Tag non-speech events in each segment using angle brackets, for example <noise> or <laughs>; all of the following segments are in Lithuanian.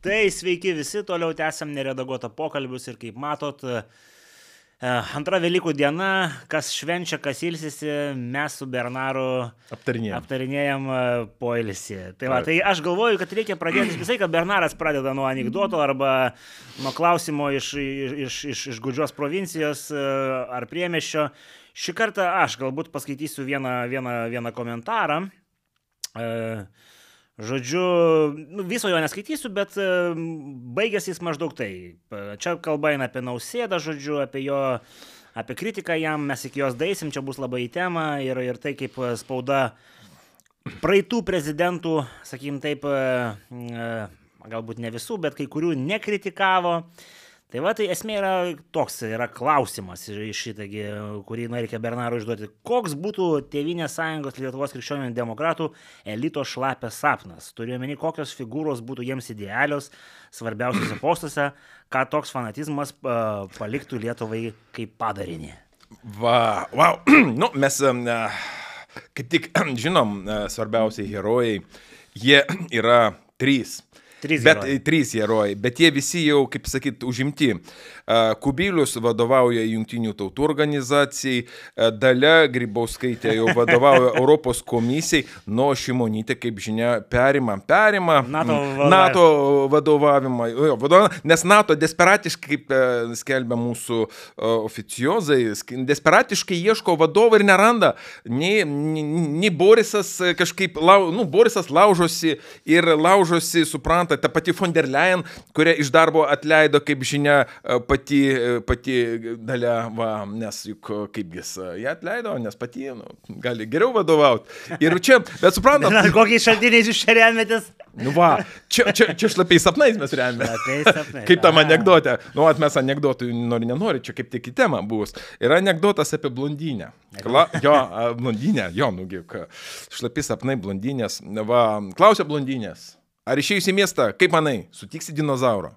Tai sveiki visi, toliau tęsiam neredaguotą pokalbius ir kaip matot, e, antra Velykų diena, kas švenčia, kas ilsisi, mes su Bernaru Aptarinėjom. aptarinėjom e, poilsį. Tai, va, tai aš galvoju, kad reikia pradėti visai, kad Bernaras pradeda nuo anegdoto arba nuo klausimo iš, iš, iš, iš Gudžios provincijos e, ar priemešio. Šį kartą aš galbūt paskaitysiu vieną, vieną, vieną komentarą. E, Žodžiu, nu, viso jo neskaitysiu, bet e, baigėsi jis maždaug tai. Čia kalba eina apie nausėdą, žodžiu, apie jo, apie kritiką jam, mes iki jos daisim, čia bus labai į temą ir, ir tai, kaip e, spauda praeitų prezidentų, sakykim taip, e, galbūt ne visų, bet kai kurių nekritikavo. Tai va, tai esmė yra toks, yra klausimas iš šitągi, kurį reikia Bernarui užduoti. Koks būtų Tevinės sąjungos Lietuvos krikščionių demokratų elito šlapės sapnas? Turiuomenį, kokios figūros būtų jiems idealios svarbiausiuose postuose, ką toks fanatizmas uh, paliktų Lietuvai kaip padarinį. Va, wow. <clears throat> nu, mes e, kaip tik <clears throat> žinom, e, svarbiausiai herojai, jie <clears throat> yra trys. Trys bet, herojai. Trys herojai, bet jie visi jau, kaip sakyt, užimti. Kubilius vadovauja Junktinių tautų organizacijai, Dalia Grybauskaitė jau vadovauja <laughs> Europos komisijai, nuo Šimonytė, kaip žinia, perima, perima NATO vadovavimą. NATO vadovavimą, jo, vadovavimą, nes NATO desperatiškai, kaip e, skelbia mūsų e, oficiozai, desperatiškai ieško vadovo ir neranda. Nei, nei, nei Borisas kažkaip, lau, nu, Borisas laužosi ir laužosi, supranta, ta pati von der Leyen, kurią iš darbo atleido, kaip žinia, e, pati, e, pati dalia, va, nes juk e, kaip jis ją atleido, nes pati nu, gali geriau vadovauti. Ir čia, bet suprantat, <laughs> Na, kokiais šaltiniais iš čia remiatės? Nu va, čia, čia, čia šlapiais sapnais mes. Šlapiais sapnais, Kaip tam anegdote. Nu, at mes anegdotų nori, nenori, čia kaip tik į temą bus. Yra anegdotas apie blondinę. Kla, jo, blondinę, jo, nugi, ka- šlapi sapnai blondinės. Va, klausia blondinės. Ar išėjus į miestą, kaip manai, sutiksi dinozaurą?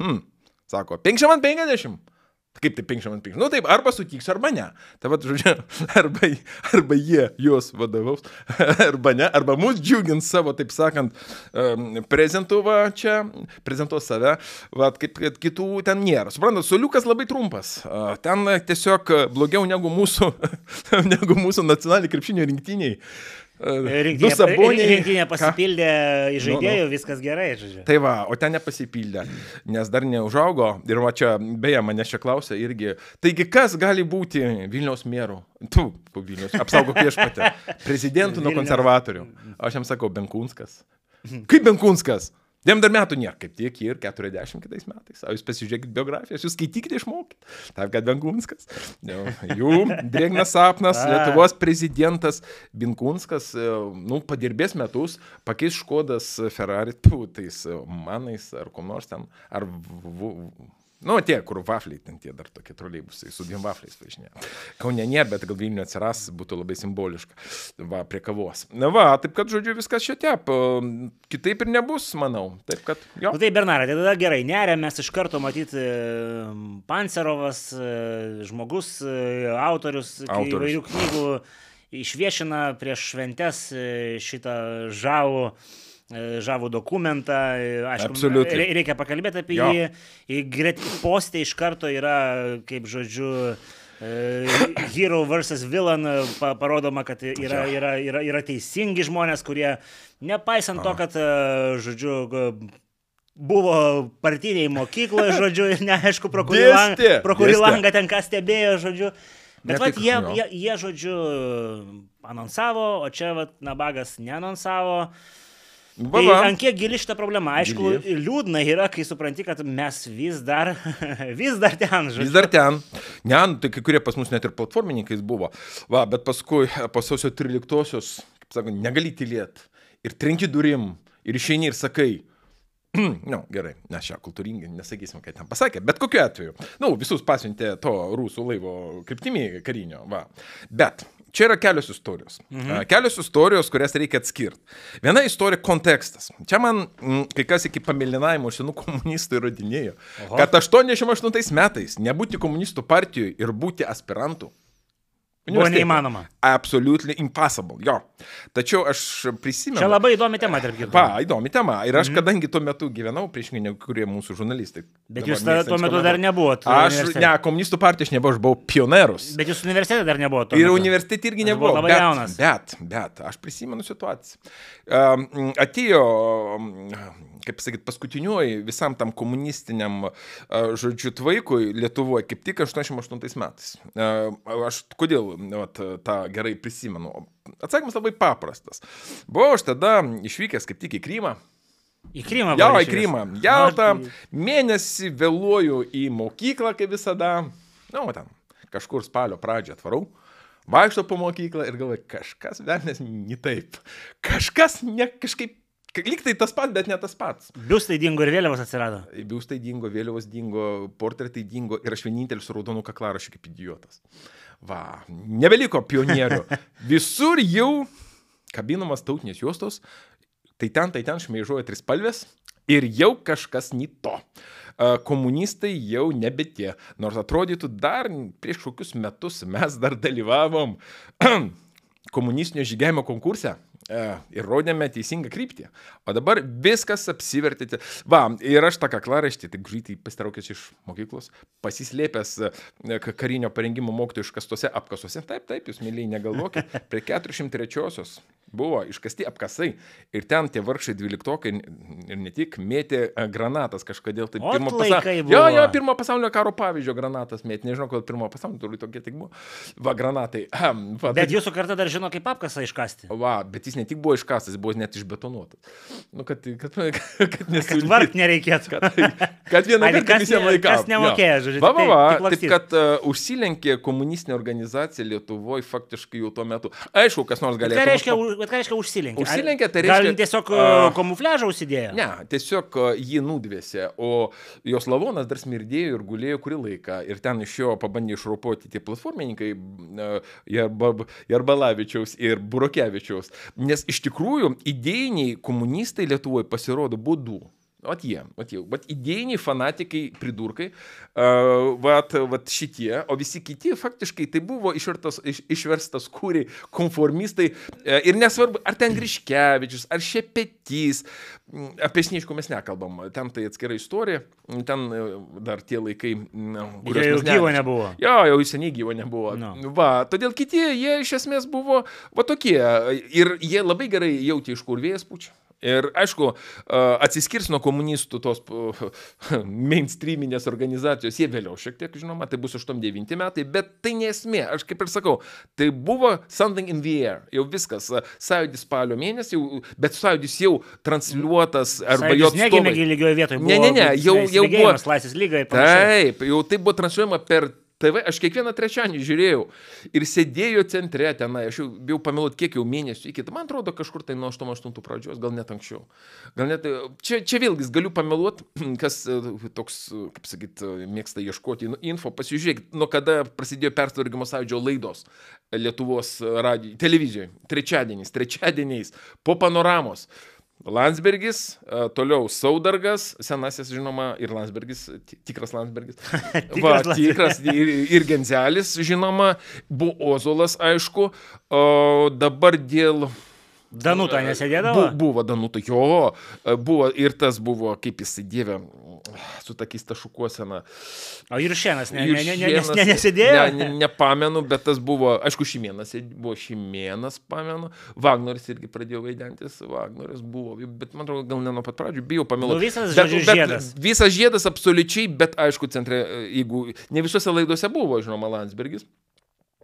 Hm, sako, 50 ant 50. Kaip tai 50 ant 50? Nu taip, arba sutiks, arba ne. Tai vad, žodžiu, <laughs> arba, arba jie juos vadovaus, <laughs> arba ne, arba mus džiugins savo, taip sakant, va čia, prezentuos save, va, kaip kad kitų ten nėra. Suprantat, soliukas labai trumpas. Ten tiesiog blogiau negu mūsų, <laughs> negu mūsų nacionaliniai krepšinio rinktiniai. Rinktinė, saboniai. rinktinė pasipildė iš Nu, nu. žaidėjų, viskas gerai, žodžiu. Tai va, o ten nepasipildė, nes dar neužaugo. Ir va čia, beje, mane čia klausia irgi. Taigi, kas gali būti Vilniaus mėru? Tu, Vilnius, apsaugok viešpatę. Prezidentų nuo konservatorių. Aš jam sakau, Benkunskas. Kaip Benkunskas? Jam dar metų nėra, kaip tiek ir 40 kitais metais. O jūs pasižiūrėkit biografijas, jūs skaitykite išmokit. Taip, kad Benkunskas. Jau, Jų drėgnas sapnas. <laughs> Lietuvos prezidentas Binkunskas, e, nu, padirbės metus, pakeis Škodas Ferrari, tu, tais e, manais ar kom nors ten, ar, v, v, nu, tie, kur vafliai, ten tie dar tokie troleibusai, su dviem vafliais važinė. Kaune ne, bet gal Vilniuje atsiras, būtų labai simboliška, va, prie kavos. Na, va, taip kad, žodžiu, viskas čia tep, kitaip ir nebus, manau. Taip kad, jo. Nu tai Bernarai, tai tada gerai, nerėm mes iš karto matyti Pancerovas, e, žmogus, autorius, Autorius. įvairių knygų išviešina prieš šventes šitą žavų žavų dokumentą. e, Aišku, Absoliutely. rei- reikia pakalbėti apie Jo. jį. Gret postė iš karto yra, kaip žodžiu, e, Hero vs. Villain e, pa, parodoma, kad yra, yra, yra, yra teisingi žmonės, kurie, nepaisant to, kad, e, žodžiu, buvo partiniai mokykloje, <laughs> žodžiu, ir neaišku, pro kurį, lang, pro kurį langą ten ką stebėjo, žodžiu. Bet vat, jie, jie, jie, žodžiu, anonsavo, o čia vat, Nabagas neanonsavo. Va, Tai ant kiek gili šitą problemą? Aišku, Gili. liūdna yra, kai supranti, kad mes vis dar, <laughs> vis dar ten, žodžiu. Vis dar ten. Ne, nu, tai kai kurie pas mus net ir platformininkais buvo. Va, bet paskui po sausio 13-osios, kaip sako, negali tylėti. Ir trenki durim. Ir išeini ir sakai. Na, nu, gerai, mes čia kultūringai nesakysim, ką ten pasakė, bet kokiu atveju. Na, nu, visus pasiuntė to rusų laivo kryptimi karinio, va. Bet čia yra kelios istorijos. Mhm. Kelios istorijos, kurias reikia atskirti. Viena istorija - kontekstas. Čia man mm, kai kas iki pamilinavimo senų komunistų įrodinėjo, Oho. kad 88 metais nebūti komunistų partijoje ir būti aspirantų Buvo neįmanoma. Absolutely impossible, jo. Tačiau aš prisimenu. Čia labai įdomi tema, tarp kitko. Va, įdomi tema. Ir aš, mm. kadangi tuo metu gyvenau, priešingai negu kurie mūsų žurnalistai. Bet jūs tada, tuo metu dar nebuvot. Aš, ne, komunistų partijos nebuvau, aš buvau pionerus. Bet jūs universitete dar nebuvot. Ir universitete irgi nebuvau. Labai bet, jaunas. Bet, bet, aš prisimenu situaciją. Um, atėjo kaip sakyt, paskutiniuoji visam tam komunistiniam, žodžiu, tvaikui Lietuvoje, kaip tik 88 metais. Aš kodėl vat, tą gerai prisimenu? Atsakymas labai paprastas. Buvau aš tada išvykęs kaip tik į Krymą. Į Krymą. Jo, į Krymą. Jaltą. Mėnesį vėluoju į mokyklą, kaip visada. Na, nu, ten kažkur spalio pradžią atvarau. Vaikšto po mokyklą ir galvoju, kažkas velnės ne taip. Kažkas ne kažkaip Lyg tai tas pats, bet ne tas pats. Biustai dingo ir vėliavos atsirado. Biustai dingo, vėliavos dingo, portretai dingo ir aš vienintelis su raudonu kaklarašiu kaip idiotas. Va, nebeliko pionierių. <laughs> Visur jau kabinamas tautinės juostos, tai ten, tai ten šmeižuoja trispalvės ir jau kažkas nito. Komunistai jau nebe tie. Nors atrodytų dar prieš kokius metus mes dar dalyvavom <clears throat> komunistinio žygiavimo konkurse ir rodėme teisingą kryptį. O dabar viskas apsivertėte. Va, ir aš tą kaklaraštį, tai greitai pasitraukęs iš mokyklos, pasislėpęs e, karinio parengimo mokytojų iškastose apkasuose. Taip, taip, jūs myliai negalvokit. <laughs> Prie 403-osios buvo iškasti apkasai ir ten tie vargšai dvyliktokai ir ne tik mėtė e, granatas kažkodėl. Tai pirmo, pasa... jo, jo, pirmo pasaulinio karo pavyzdžio granatas mėtė. Nežinau, kodėl pirmo pasaulinio turbūt tokie tik buvo. Va, granatai. Va, bet tai... jūsų karta dar žino, kaip apkasą iškasti. Va, bet jis ne tik buvo iškastas, jis buvo net išbetonuotas. Nu, kad, kad, <laughs> kad, kad, nesul... kad vargt nereikėtų. Kad, kad vieną <laughs> kartą visiems laikams. Kas nemokėjo, žodžiu. Va, va, va. Taip, kad uh, užsilenkė komunistinė organizacija Lietuvoje faktiškai jau tuo metu. Aišku, kas nors galėjo. Tai reiškia, Bet ką reiškia užsilenkė? Užsilenkė, tai reiškia... Gal tiesiog uh, kamufliažą užsidėjo? Ne, tiesiog uh, jį nudvėsė, o jos lavonas dar smirdėjo ir gulėjo kurį laiką. Ir ten iš jo pabandė išropoti tie platformininkai uh, Jarbalavičiaus ir Burokevičiaus. Nes iš tikrųjų idėjiniai komunistai Lietuvoje pasirodo būdų. Vat jie, vat jie, vat idėjiniai fanatikai, pridurkai, uh, vat, vat šitie, o visi kiti faktiškai tai buvo išverstas, iš, išverstas kūriai, konformistai uh, ir nesvarbu, ar ten Griškevičius, ar Šepetys, apie Sniečkų mes nekalbam, ten tai atskira istorija, ten dar tie laikai, kurie jau gyvo ne... nebuvo. Jo, jau seniai gyvo nebuvo. No. Va, todėl kiti, jie iš esmės buvo va tokie ir jie labai gerai jautė, iš kur vėjas pučia. Ir aišku, atsiskirs nuo komunistų tos <laughs> mainstreaminės organizacijos, jie vėliau šiek tiek, žinoma, tai bus 89 metai, bet tai nesmė, aš kaip ir sakau, tai buvo something in the air, jau viskas, sąjūdis spalio mėnesį, bet sąjūdis jau transliuotas, arba jo... Negimė lygioje vietoje. Ne, ne, ne, jau, jau buvo... Laisvės lygai. Taip, jau tai buvo transliuojama per TV aš kiekvieną trečiąjį žiūrėjau ir sėdėjo centre tenai, aš jau bijau pameluoti, kiek jau mėnesių iki, man atrodo kažkur tai nuo 88 pradžios, gal net anksčiau. Gal net, čia, čia vėlgi galiu pameluoti, <clears throat> kas e, toks, kaip sakyt, mėgsta ieškoti info, pasižiūrėkit, nuo kada prasidėjo pertvarkymo sąjūdžio laidos Lietuvos radijo, televizijoje, trečiadieniais, trečiadieniais, po panoramos. Landsbergis, toliau Saudargas, senasis žinoma, ir Landsbergis, tikras Landsbergis. <laughs> tikras, Va, tikras ir, ir Genzelis žinoma, buvo Ozolas aišku, o dabar dėl Danuta nesėdėdavo? Bu, buvo Danuta, jo, buvo ir tas buvo, kaip jis įdėvė, su takais tašukuosena. O ir šienas, ne, ne, ne, ne, ne, nesėdėjo? Ne, ne, nepamenu, bet tas buvo, aišku, šimienas, buvo šimienas, pamenu. Vagnoris irgi pradėjo vaidentis, Vagnoris buvo, bet man atrodo, gal ne nuo pat pradžių, bijau pameluoti. Nu, visas bet, bet, žiedas. Visas žiedas absoliučiai, bet aišku, centre, jeigu ne visose laidose buvo, žinoma, Landsbergis.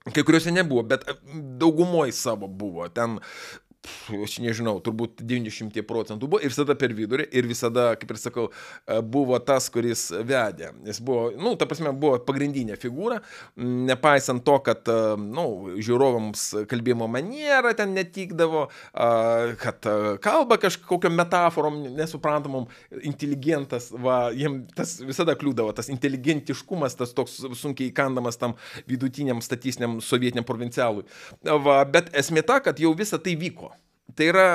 Kai kuriuose nebuvo, bet daugumoje savo buvo. Ten aš nežinau, turbūt 90 procentų buvo ir visada per vidurį ir visada, kaip ir sakau, e, buvo tas, kuris vedė. Jis buvo, na, nu, ta prasme, buvo pagrindinė figūra, nepaisant to, kad, na, e, nu, žiūrovams kalbėjimo maniera ten netikdavo, kad e, kalba kažkokiam metaforom nesuprantamom, inteligentas, va, jiems tas visada kliūdavo, tas inteligentiškumas, tas toks sunkiai įkandamas tam vidutiniam statistiniam sovietiniam provincialui. Va, bet esmė ta, kad jau visa tai vyko. Tai yra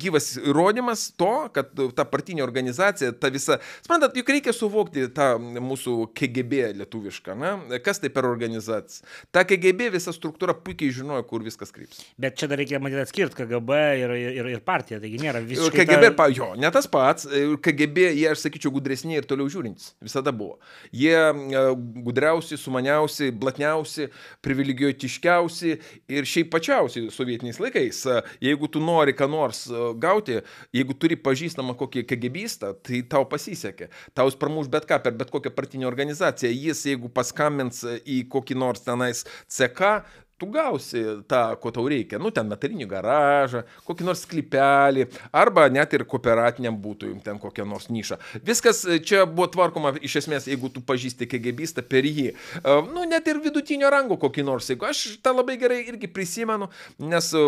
gyvas įrodymas to, kad ta partinė organizacija, ta visa... Suprantat, juk reikia suvokti tą mūsų KGB lietuvišką, na? kas tai per organizacija. Ta KGB visa struktūra puikiai žinojo, kur viskas kryps. Bet čia dar reikia matyti atskirti KGB ir, ir, ir partiją, taigi nėra visiškai... KGB, ta... jo, ne tas pats, KGB, jie, aš sakyčiau, gudresni ir toliau žiūrintys, visada buvo. Jie e, gudriausi, sumaniausi, blatniausi, privilegijuotiškiausi ir šiaip pačiausi sovietiniais laikais jeigu tu nori ką nors e, gauti, jeigu turi pažįstamą kokį KGBistą, tai tau pasisekė. Tau jis pramuš bet ką per bet kokią partinę organizaciją. Jis, jeigu paskambins į kokį nors tenais CK, tu gausi tą, ko tau reikia. Nu, ten metalinį garažą, kokį nors sklypelį, arba net ir kooperatiniam būtų ten kokią nors nišą. Viskas e, čia buvo tvarkoma iš esmės, jeigu tu pažįsti KGBistą per jį. E, nu, net ir vidutinio rango kokį nors, jeigu aš tą labai gerai irgi prisimenu, nes e,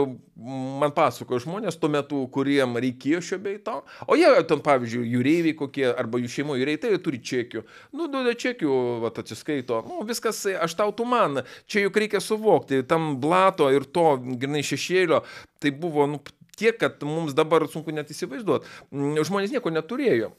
man pasakojo žmonės tuo metu, kuriem reikėjo šio bei to, o jie ten, pavyzdžiui, jūreiviai kokie, arba jų šeimo jūreiviai, tai jie turi čekių. Nu, duoda čekių, va, atsiskaito. Nu, viskas, aš tau tu man. Čia juk reikia suvokti tam blato ir to, grinai, šešėlio, tai buvo nu, tiek, kad mums dabar sunku net įsivaizduoti. Žmonės nieko neturėjo.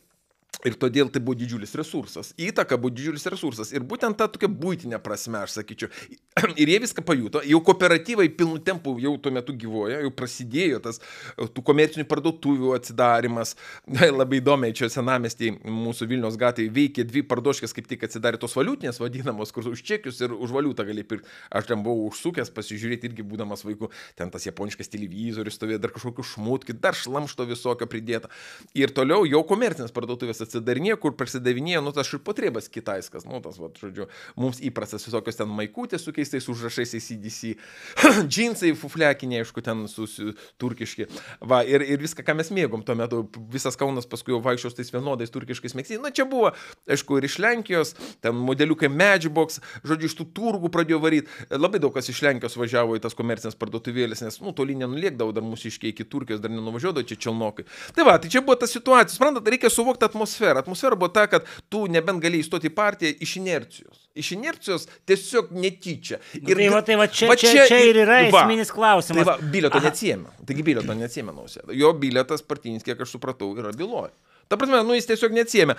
Ir todėl tai buvo didžiulis resursas. Įtaka buvo didžiulis resursas. Ir būtent ta tokia būtinė prasme, aš sakyčiau. <clears throat> Ir jie viską pajuto. Jau kooperatyvai pilnu tempu jau tuo metu gyvoja, jau prasidėjo tas tų komercinių parduotuvių atsidarimas. <laughs> Labai įdomiai čia senamestį mūsų Vilnius gatvėje veikė dvi parduoškės, kaip tik atsidarė tos valiutinės vadinamos, kur už čekius ir už valiutą gali pirkti. Aš ten buvau užsukęs pasižiūrėti irgi būdamas vaiku. Ten tas japoniškas televizorius stovėjo, dar kažkokių šmutkį, dar šlamšto visokio pridėta. Ir toliau jau komercinės parduotuvės atsidarinėjo, kur prasidavinėjo, nu, tas širpotrėbas kitaiskas, nu, tas, va, žodžiu, mums įprastas visokios ten maikutės su keistais užrašais ACDC, <clears throat> džinsai fuflekiniai, aišku, ten su, su turkiški, va, ir, ir viską, ką mes mėgom tuo metu, visas Kaunas paskui jau vaikščios tais vienodais turkiškais mėgstiniais, na, čia buvo, aišku, ir iš Lenkijos, ten modeliukai Matchbox, žodžiu, iš tų turgų pradėjo varyti, labai daug kas iš Lenkijos važiavo į tas komercinės parduotuvėlės, nes, nu, toli nenulėkdavo, dar mūsų iškiai iki Turkijos, dar nenuvažiuodavo čia Čelnokai. Tai va, tai čia buvo ta situacija, suprantat, reikia suvokti atmosferą atmosfera. Atmosfera buvo ta, kad tu nebent gali įstoti į partiją iš inercijos. Iš inercijos tiesiog netyčia. Nu, ir tai va, tai va, čia, va, čia, čia ir yra va, esminis klausimas. Tai va, bilieto neatsiemė. Taigi bilieto neatsiemė nausėda. Jo bilietas partinis, kiek aš supratau, yra byloje. Ta prasme, nu jis tiesiog neatsiemė.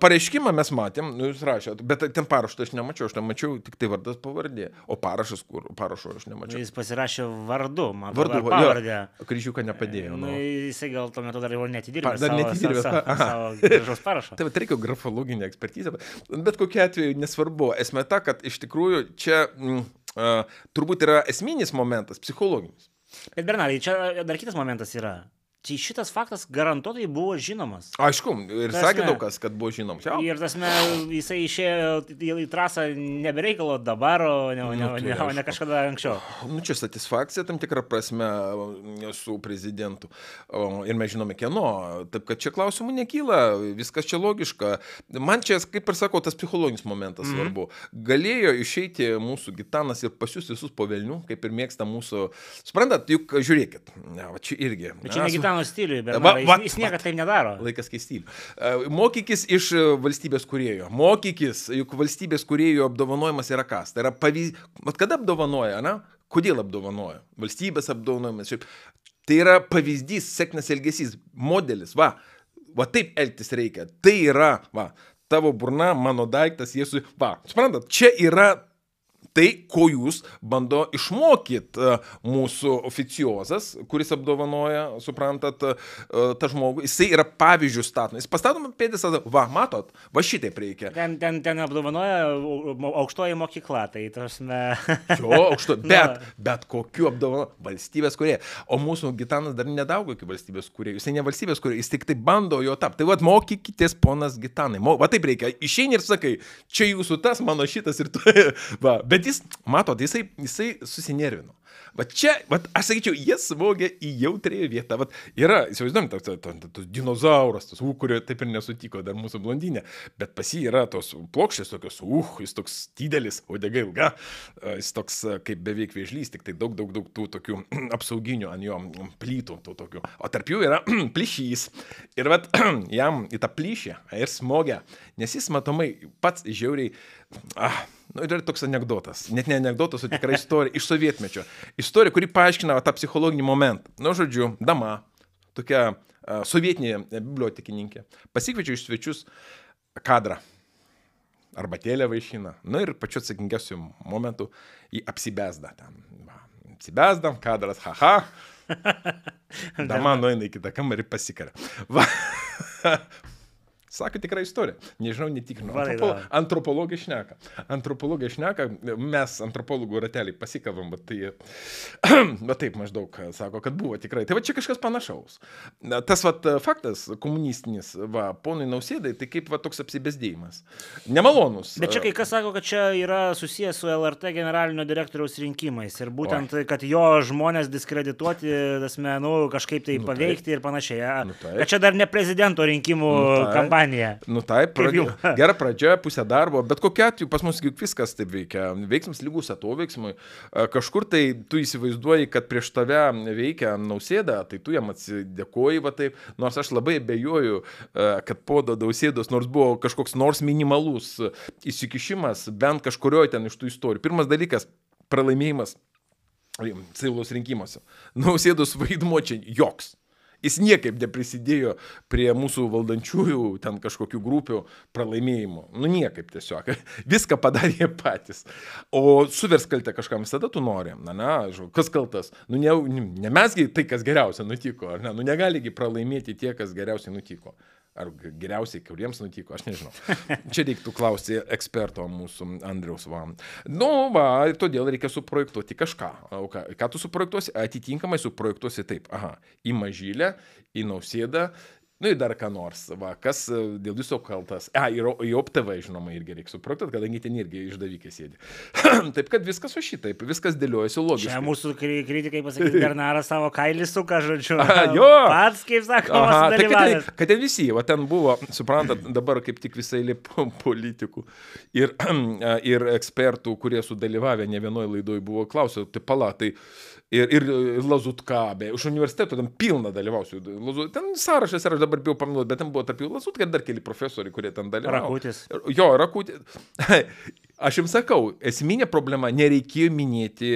Pareiškimą mes matėm, nu jūs rašėt, bet ten parašo aš nemačiau, aš ten mačiau tik tai vardas pavardė. O parašas kur? Parašo aš nemačiau. Jis pasirašė vardu, man vardu, pavardę. Kryžiuką nepadėjo. Nu, jisai gal tuo metu dar jau netidirbė. Dar netidirbė savo, savo gražaus parašo. Tai reikia grafologinę ekspertizę. Bet kokiu atveju nesvarbu. Esmė ta, kad iš tikrųjų čia mm, uh, turbūt yra esminis momentas, psichologinis. Bet Bernardai, čia dar kitas momentas yra. Tai šitas faktas garantuotai buvo žinomas. Aišku, ir tasme, sakė daug kas, kad buvo žinomas. Jau. Ir tasme, jisai išėjo į trasą nebereikalo dabar, o ne, nu, ne, tai ne, o ne kažkada anksčiau. Nu, čia satisfakcija tam tikrą prasme su prezidentu. Ir mes žinome kieno. Taip kad čia klausimų nekyla, viskas čia logiška. Man čia, kaip ir sakau, tas psichologinis momentas mm -hmm. svarbu. Galėjo išeiti mūsų gitanas ir pasiūsti visus po velnių, kaip ir mėgsta mūsų. Suprantat, juk žiūrėkit. Ne, va, čia irgi. Bet čia ne gitanas mano stiliui, bet va, va, jis, niekada taip nedaro. Laikas keisti. Uh, mokykis iš e, valstybės kurėjo. Mokykis, juk valstybės kurėjo apdovanojimas yra kas. Tai yra pavyzdys. Mat kada apdovanoja, na? Kodėl apdovanoja? Valstybės apdovanojimas. Šiaip. Tai yra pavyzdys, sėkmės elgesys, modelis. Va, va taip elgtis reikia. Tai yra, va, tavo burna, mano daiktas, Jėzui. Va, suprantat, čia yra tai, ko jūs bando išmokyti e, mūsų oficiozas, kuris apdovanoja, suprantat, e, tą žmogų. Jisai yra pavyzdžių statomas. Jis pastatoma pėdės, va, matot, va šitaip reikia. Ten, ten, ten apdovanoja aukštoji mokykla, tai tasme. jo, aukšto, <laughs> bet, bet kokiu apdovanojimu valstybės kurie. O mūsų Gitanas dar nedaugo iki valstybės kurie. Jisai ne valstybės kurie, jis tik tai bando jo tapti. Tai vad mokykitės, ponas Gitanai. Va taip reikia. Išeini ir sakai, čia jūsų tas, mano šitas ir tu. <laughs> va, bet jis, matot, jisai, jisai susinervino. Va čia, va, aš sakyčiau, jie smogė į jautrėją vietą. Va, yra, įsivaizduojam, tas, tas, tas, tas dinozauras, tas, uh, kurio taip ir nesutiko dar mūsų blondinė, bet pas jį yra tos plokštės tokios, uh, jis toks didelis, odega ilga, jis toks kaip beveik vėžlys, tik tai daug, daug, daug tų tokių <clears throat> apsauginių ant jo plytų, tų tokių. O tarp jų yra <clears throat> plyšys. Ir va, <clears throat> jam į tą plyšę ir smogė, nes jis matomai pats žiauriai, ah, Nu, ir toks anegdotas, net ne anegdotas, o tikra <laughs> istorija iš sovietmečio. Istorija, kuri paaiškina tą psichologinį momentą. Nu, žodžiu, dama, tokia sovietinė bibliotekininkė, pasikviečia iš svečius kadrą. Arbatėlę vaišina. Na ir pačiu atsakingiausiu momentu jį apsibesda ten. Apsibesdam, kadras, haha. <laughs> Dama nueina į kitą kambarį pasikaria. Va. Sako tikra istorija. Nežinau, netikrinu. Antropolo, antropologai šneka. Antropologai šneka, mes antropologų ratelį pasikalbam, bet tai... <clears throat> bet taip maždaug sako, kad buvo tikrai. Tai va čia kažkas panašaus. Tas va faktas komunistinis, va, ponui nausėdai, tai kaip va toks apsibesdėjimas. Nemalonus. Bet čia kai kas sako, kad čia yra susijęs su LRT generalinio direktoriaus rinkimais. Ir būtent, Oi. kad jo žmonės diskredituoti, asmenų kažkaip tai nu, paveikti taip. ir panašiai. Nu, taip. kad čia dar ne prezidento rinkimų nu, kampanija. Ispaniją. Nu taip, pradė, <laughs> gera pradžia, pusė darbo, bet kokiu atveju pas mus juk viskas taip veikia. Veiksmas lygus atoveiksmui. Kažkur tai tu įsivaizduoji, kad prieš tave veikia nausėda, tai tu jam atsidėkoji va taip. Nors aš labai bejoju, kad po nausėdos, nors buvo kažkoks nors minimalus įsikišimas bent kažkurioje ten iš tų istorijų. Pirmas dalykas - pralaimėjimas savilos rinkimuose. Nausėdos vaidmo čia joks. Jis niekaip neprisidėjo prie mūsų valdančiųjų ten kažkokių grupių pralaimėjimų. Nu niekaip tiesiog. <laughs> Viską padarė patys. O suvers kaltę kažkam visada tu nori. Na, na, kas kaltas? Nu ne, ne mesgi tai, kas geriausia nutiko, ne? Nu negaligi pralaimėti tie, kas geriausiai nutiko. Ar geriausiai kuriems nutiko, aš nežinau. <laughs> Čia reiktų klausti eksperto mūsų Andriaus Vam. Nu, va, todėl reikia suprojektuoti kažką. O ką, ką tu suprojektuosi? Atitinkamai suprojektuosi taip. Aha, į mažylę, į nausėdą Nu ir dar ką nors, va, kas e, dėl viso kaltas. A, ir į OpTV, žinoma, irgi reikia suproti, kadangi ten irgi išdavikė sėdi. <clears throat> Taip kad viskas su šitaip, viskas dėliojasi logiškai. Čia mūsų kritikai pasakys, <laughs> Bernaras savo kailį suka, žodžiu. A, <laughs> jo. Pats, kaip sakoma, Aha, tai kad, ten, kad ten visi, va ten buvo, suprantat, dabar kaip tik visai lip politikų ir, <clears throat> ir ekspertų, kurie sudalyvavę ne vienoje laidoje buvo klausę, tai pala, tai ir, ir Lazutka, be, iš universiteto ten pilna dalyvausiu. Lazu, ten sąrašas yra, dabar bijau paminėti, bet ten buvo tarp jų Lazutka ir dar keli profesoriai, kurie ten dalyvavo. Rakutis. Jo, Rakutis. <laughs> Aš jums sakau, esminė problema, nereikėjo minėti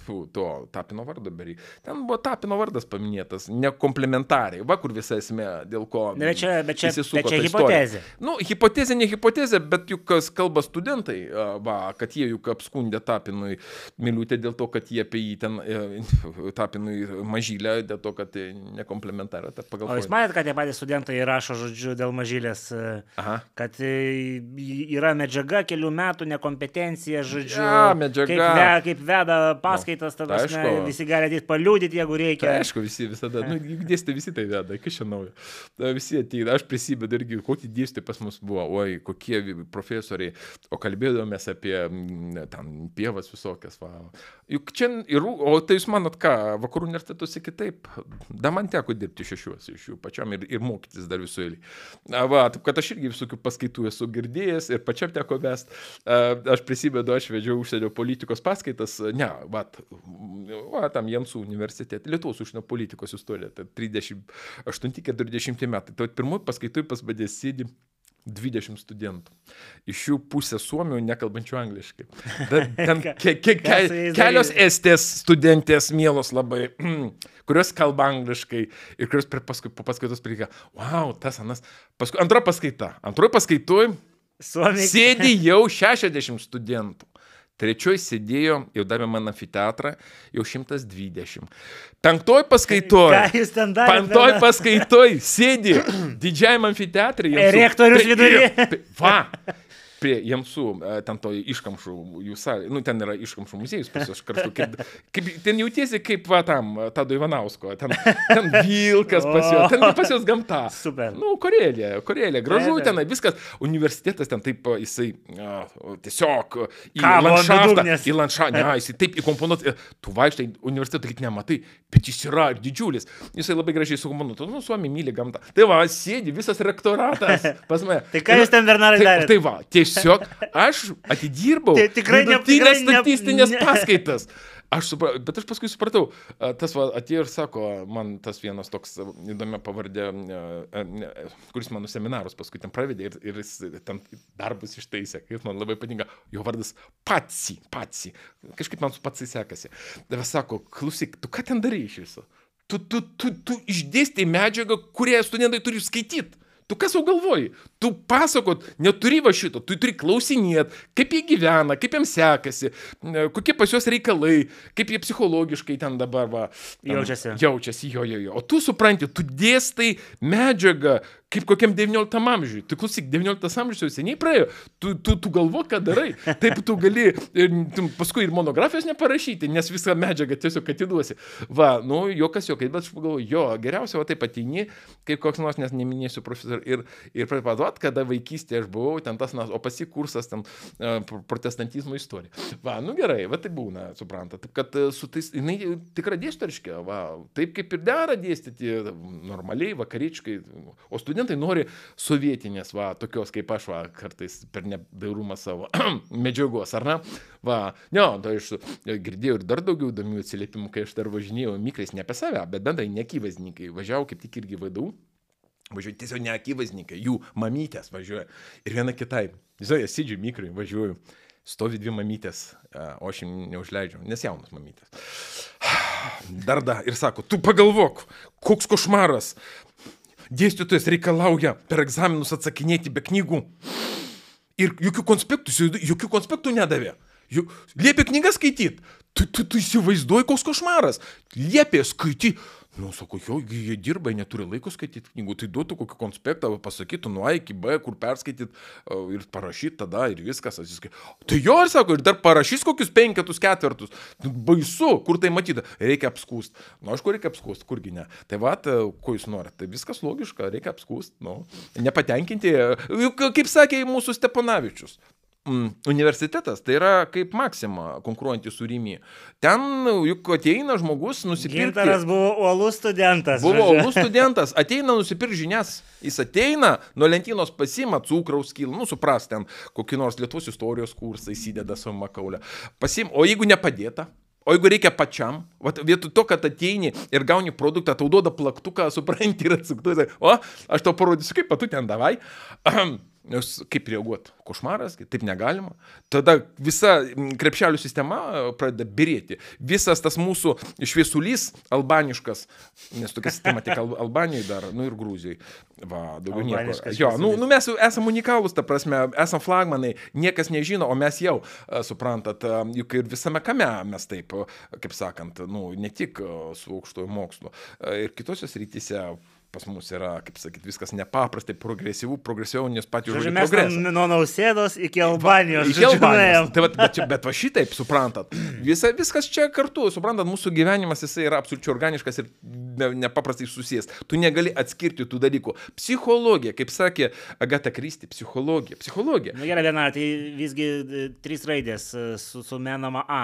pfu, to Tapino vardo, berį. Ten buvo Tapino vardas paminėtas, ne komplementariai. Va kur visa esmė, dėl ko. Ne, bet čia, bet čia, bet čia hipotezė. Nu, hipotezė, ne hipotezė, bet juk kas kalba studentai, va, kad jie juk apskundė Tapinui Miliutė dėl to, kad jie apie jį ten e, <laughs> Tapinui mažylę, dėl to, kad ne komplementarą. O jūs matėte, kad tie patys studentai rašo žodžiu dėl mažylės, e, Aha. kad e, yra medžiaga kelių metų nekompetencija, žodžiu. Ja, medžiaga. Kaip, ve, kaip veda paskaitas, tada tai visi gali ateit paliūdyti, jeigu reikia. Tai aišku, visi visada, nu, dėstė visi tai veda, kas čia naujo. Visi ateina, aš prisimenu irgi, kokį dėstė pas mus buvo, oi, kokie profesoriai, o kalbėdavomės apie ten pievas visokias. Va. Juk čia ir, o tai jūs manot ką, vakarų universitetuose kitaip, da man teko dirbti šešiuose iš jų pačiam ir, ir mokytis dar visų eilį. Va, taip kad aš irgi visokių paskaitų esu girdėjęs ir pačiam teko vest. Aš prisimenu, aš vedžiau užsienio politikos paskaitas, ne, vat, va, tam Jensų universitete, Lietuvos užsienio politikos istorija, tai 38-40 metai. Tai pirmoji paskaitoj pas mane sėdi 20 studentų. Iš jų pusė suomių nekalbančių angliškai. <laughs> Ten ke, ke, ke, kelios estės studentės mielos labai, <clears throat> kurios kalba angliškai ir kurios paskui, po paskaitos prieika, wow, tas anas. Paskui, antra paskaita. Antroji paskaitoj Suomiai. Sėdi jau 60 studentų. Trečioji sėdėjo, jau davė man amfiteatrą, jau 120. Penktoj paskaitoj. Ką jūs ten darėte? Penktoj paskaitoj sėdi <clears throat> didžiajam amfiteatrui. Rektorius viduryje. Va, prie Jamsų, e, ten to iškamšų, salė, nu ten yra iškamšų muziejus pas juos kartu, kaip, kaip, ten jautiesi kaip va tam, Tado Ivanausko, ten, ten <laughs> vilkas pas juos, ten pas juos gamta. Super. Nu, Korelė, Korelė, gražu ten, viskas, universitetas ten taip, jisai a, tiesiog į Ką, landšaftą, į landšaftą, ne, jisai taip įkomponuot, tu vaikštai universitetą, kaip nematai, bet jis yra didžiulis, jisai labai gražiai sukomponuotas, nu, suomi myli gamtą. Tai va, sėdi visas rektoratas <laughs> pas mane. tai ką jūs ten, Bernarai, darėte? Tai va, tiesiog Tiesiog aš atidirbau tai tikrai ne, tikrai statistinės ne, paskaitas. Aš supra, bet aš paskui supratau, tas va, atėjo ir sako, man tas vienas toks a, įdomia pavardė, kuris mano seminarus paskui ten pravedė ir, ir jis ten darbus ištaisė, kaip man labai patinka, jo vardas Patsi, Patsi. Kažkaip man su Patsi sekasi. Ir sako, klausyk, tu ką ten darai iš viso? Tu, tu, tu, tu išdėstė medžiagą, kurią studentai turi skaityti. Tu kas jau galvoji? Tu pasakot, neturi va šito, tu turi klausinėt, kaip jie gyvena, kaip jiems sekasi, e, kokie pas juos reikalai, kaip jie psichologiškai ten dabar va. Ten, Jaučiasi. Jaučiasi, jo, jo, jo. O tu supranti, tu dėstai medžiagą, kaip kokiam 19 amžiui. Tu klausyk, 19 amžius jau seniai praėjo, tu, tu, tu galvo, ką darai. Taip tu gali ir, tu, paskui ir monografijos neparašyti, nes visą medžiagą tiesiog atiduosi. Va, nu, jokas jokai, bet aš pagalvoju, jo, geriausia, o taip ateini, kaip koks nors, nes neminėsiu profesorių, ir, ir pripaduot, kada vaikystėje aš buvau, ten tas, o pasikursas, ten uh, protestantizmo istorija. Va, nu gerai, va tai būna, supranta. Taip, kad uh, su tais, jinai tikra dėstytoriškė, va, taip kaip ir dera dėstyti, normaliai, vakaričkai, o studentai nori sovietinės, va, tokios kaip aš, va, kartais per nedairumą savo <clears throat> medžiagos, ar ne? Va, ne, tai aš girdėjau ir dar daugiau įdomių atsiliepimų, kai aš dar važinėjau mikrais, ne apie save, bet bendrai nekyvazninkai, važiavau kaip tik irgi vadau. Važiuoju tiesiog ne akivaizdininkai, jų mamytės važiuoja. Ir viena kitai. Žinai, sėdžiu mikrai, važiuoju. Stovi dvi mamytės, o aš jam neužleidžiu, nes jaunas mamytės. <sighs> Dar da ir sako, tu pagalvok, koks košmaras. Dėstytojas reikalauja per egzaminus atsakinėti be knygų. Ir jokių konspektų, jokių konspektų nedavė. Juk liepė knygą skaityti. Tu, tu, tu įsivaizduoji, koks košmaras. Liepė skaityti. Nu, sako, jo, jie dirba, jie neturi laiko skaityti knygų, tai duotų kokį konspektą, pasakytų nuo A iki B, kur perskaityti ir parašyti tada ir viskas. Atsiskai. Tai jo, ir sako, ir dar parašys kokius penketus, ketvertus. Nu, baisu, kur tai matyti, reikia apskūsti. Na, nu, aišku, reikia apskūsti, kurgi ne. Tai va, ko jūs norite, tai viskas logiška, reikia apskūsti. Nu, nepatenkinti, juk kaip sakė mūsų Steponavičius, universitetas tai yra kaip Maksima konkuruojantys su Rimi. Ten juk ateina žmogus nusipirkti. Gintaras buvo uolus studentas. Buvo uolus studentas, ateina nusipirkti žinias. Jis ateina, nuo lentynos pasima cukraus kilą, nu supras ten, kokį nors Lietuvos istorijos kursą įsideda savo makaulę. Pasim, o jeigu nepadėta, O jeigu reikia pačiam, vat, vietoj to, kad ateini ir gauni produktą, tau duoda plaktuką, <laughs> supranti ir atsuktu, o aš tau parodysiu, kaip patu ten davai. Ahem. Nes kaip reaguoti? Košmaras, taip negalima. Tada visa krepšelių sistema e, pradeda birėti. Visas tas mūsų šviesulys albaniškas, nes tokia sistema tik Albanijoje dar, nu ir Grūzijai. Va, daugiau nieko. Jo, nu, nu mes esame unikalūs, ta prasme, esame flagmanai, niekas nežino, o mes jau, e, suprantat, e, juk ir visame kame mes taip, kaip sakant, nu, ne tik su aukštojo mokslu, ir kitose srityse pas mus yra, kaip sakyti, viskas nepaprastai progresyvų, progresyviau, nes patys žodžiai. Mes progresą. nuo nausėdos iki Albanijos. Iki Albanijos. Tai, va, bet, bet va šitaip, suprantat, visa, viskas čia kartu, suprantat, mūsų gyvenimas jisai yra absoliučiai organiškas ir ne, nepaprastai susijęs. Tu negali atskirti tų dalykų. Psichologija, kaip sakė Agata Kristi, psichologija. Psichologija. Na nu, gerai, viena, tai visgi e, trys raidės e, su, sumenama A,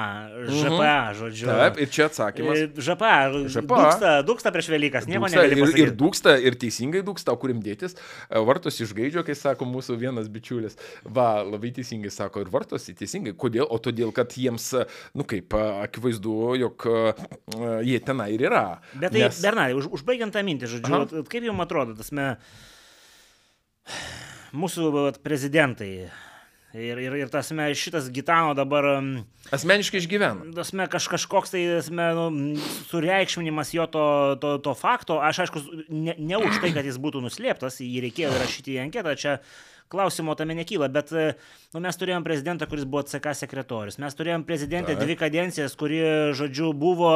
ŽPA, mhm. žodžiu. Taip, ir čia atsakymas. ŽPA, ŽPA. Dūksta, dūksta prieš Velykas, nieko negali pasakyti. Ir, ir dūksta dūksta ir teisingai dūksta, o kurim dėtis. E, vartos išgaidžio, kai sako mūsų vienas bičiulis. Va, labai teisingai sako ir vartos teisingai. Kodėl? O todėl, kad jiems, nu kaip, akivaizdu, jog jie tenai ir yra. Bet tai, Nes... Bernardai, už, užbaigiant tą mintį, žodžiu, Aha. kaip jums atrodo, tas me, <sighs> mūsų vat, prezidentai Ir, ir, ir tasme, šitas Gitano dabar... Asmeniškai išgyvena. Tasme, kaž, kažkoks tai tasme, nu, sureikšminimas jo to, to, to fakto, aš aišku, ne, ne už tai, kad jis būtų nuslėptas, jį reikėjo rašyti į anketą, čia klausimo tame nekyla, bet nu, mes turėjom prezidentą, kuris buvo CK sekretorius, mes turėjom prezidentę dvi kadencijas, kuri, žodžiu, buvo,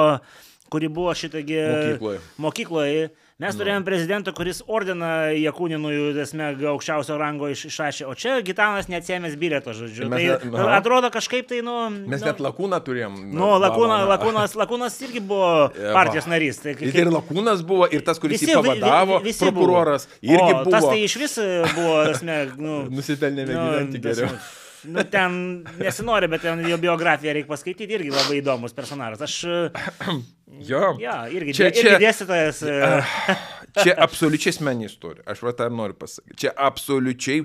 kuri buvo šitagi mokykloje. mokykloje Mes nu. turėjom prezidentą, kuris ordiną Jakūninui, esmė, aukščiausio rango iš, išrašė, o čia Gitanas neatsėmės bilieto, žodžiu. Tai tai atrodo kažkaip tai, nu... Mes nu, net Lakūną turėjom. Nu, Lakūna, lakūnas, lakūnas irgi buvo partijos narys. Tai, kaip, ir Lakūnas buvo, ir tas, kuris visi, jį pavadavo, visi prokuroras, irgi o, buvo. Tas tai iš vis buvo, esmė, nu... <laughs> Nusipelnėme nu, gyventi geriau. Nu, ten nesinori, bet ten jo biografiją reikia paskaityti, irgi labai įdomus personažas. Aš Jo. Ja, irgi, čia, irgi čia, dėstytojas. E. Čia absoliučiai asmeninė istorija. Aš va tą noriu pasakyti. Čia absoliučiai.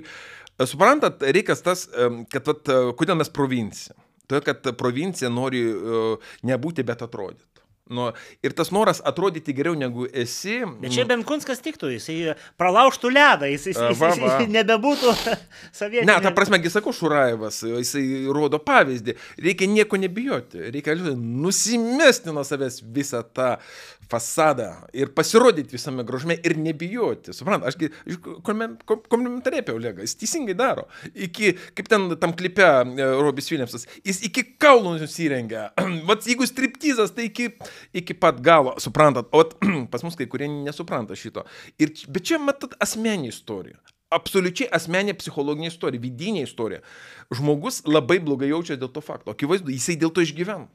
Suprantat, reikas tas, kad vat, kodėl mes provincija. Todėl, kad provincija nori uh, nebūti, bet atrodyti. Nu, ir tas noras atrodyti geriau negu esi. Bet čia Benkunskas tiktų, jisai pralaužtų ledą, jisai, jisai, Va, jisai, va. jisai nebebūtų <laughs> savietis. Ne, ta prasme, gi sakau, Šuraevas, jisai rodo pavyzdį. Reikia nieko nebijoti, reikia nusimesti nuo savęs visą tą fasadą ir pasirodyti visame grožme ir nebijoti. Suprant, ašgi komplimentariai apie Olegą, jis teisingai daro. Iki, kaip ten tam klipe e, Robis Williamsas, jis iki kaulų nusirengia. <clears throat> Vat jeigu striptizas, tai iki, iki pat galo, suprantat. O <clears throat> pas mus kai kurie nesupranta šito. Ir, bet čia matot asmeninė istorija. Absoliučiai asmeninė psichologinė istorija, vidinė istorija. Žmogus labai blogai jaučia dėl to fakto. Akivaizdu, jisai dėl to išgyvena.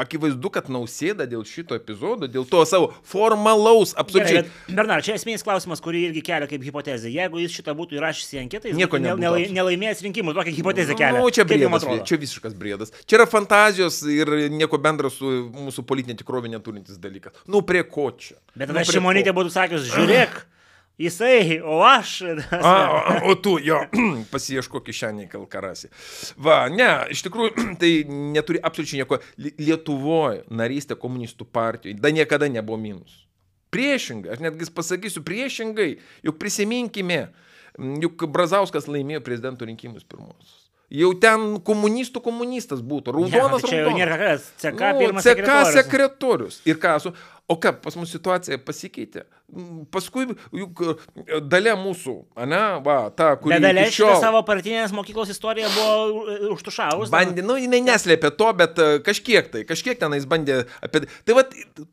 Akivaizdu, kad nausėda dėl šito epizodo, dėl to savo formalaus, absoliučiai. Bernard, čia esminis klausimas, kurį irgi kelia kaip hipotezė. Jeigu jis šitą būtų įrašęs į anketą, jis Nieko nelai, nelaimėjęs rinkimų. Tokią hipotezę kelia. Na, čia Kaip jum briedas, čia visiškas briedas. Čia yra fantazijos ir nieko bendro su mūsų politinė tikrovė neturintis dalykas. Nu, prie ko čia? Bet nu, tada prie Šimonytė būtų sakius, žiūrėk, jisai, o aš. <laughs> A, a, o tu jo, <clears throat> pasieško kišenį kalkarasi. Va, ne, iš tikrųjų, <clears throat> tai neturi absoliučiai nieko. Li- Lietuvoje narystė komunistų partijoje da niekada nebuvo minus. Priešingai, aš netgi pasakysiu priešingai, juk prisiminkime, juk Brazauskas laimėjo prezidento rinkimus pirmosius. Jau ten komunistų komunistas būtų, raudonas Čia jau raudonas. CK Nu, CK sekretorius. sekretorius. Ir ką su... O ką, pas mus situacija pasikeitė. Paskui juk e, dalia mūsų, ne, va, ta, kuri Bet dalė šiol savo partinės mokyklos istoriją buvo užtušavus. bandė, nu, jinai neslėpė to, bet e, kažkiek tai, kažkiek tenais bandė apie... Tai va,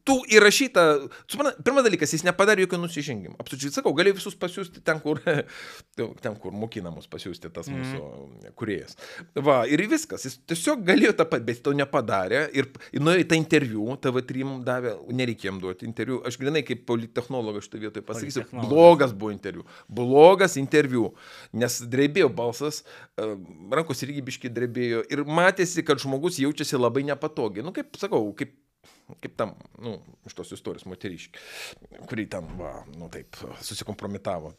tu įrašyta, suprantat, pirmas dalykas, jis nepadarė jokio nusižengimo. Absoliučiai sakau, galėjo visus pasiūsti ten, kur, <laughs> ten, kur mokinamus pasiūsti tas mūsų mm. kuriejas. Va, ir viskas, jis tiesiog galėjo tą pat, bet to nepadarė. Ir nuėjo į tą interviu, TV3 davė, nereikėjo jam duoti interviu. Aš grinai kaip politechnologas šitoje vietoje pasakysiu, Politechnologas. blogas buvo interviu. Blogas interviu, nes drebėjo balsas, e, rankos irgi biški drebėjo ir matėsi, kad žmogus jaučiasi labai nepatogiai. Nu, kaip sakau, kaip kaip tam, nu, iš tos istorijos moteriški, kurį ten, va, nu taip, susikompromitavo,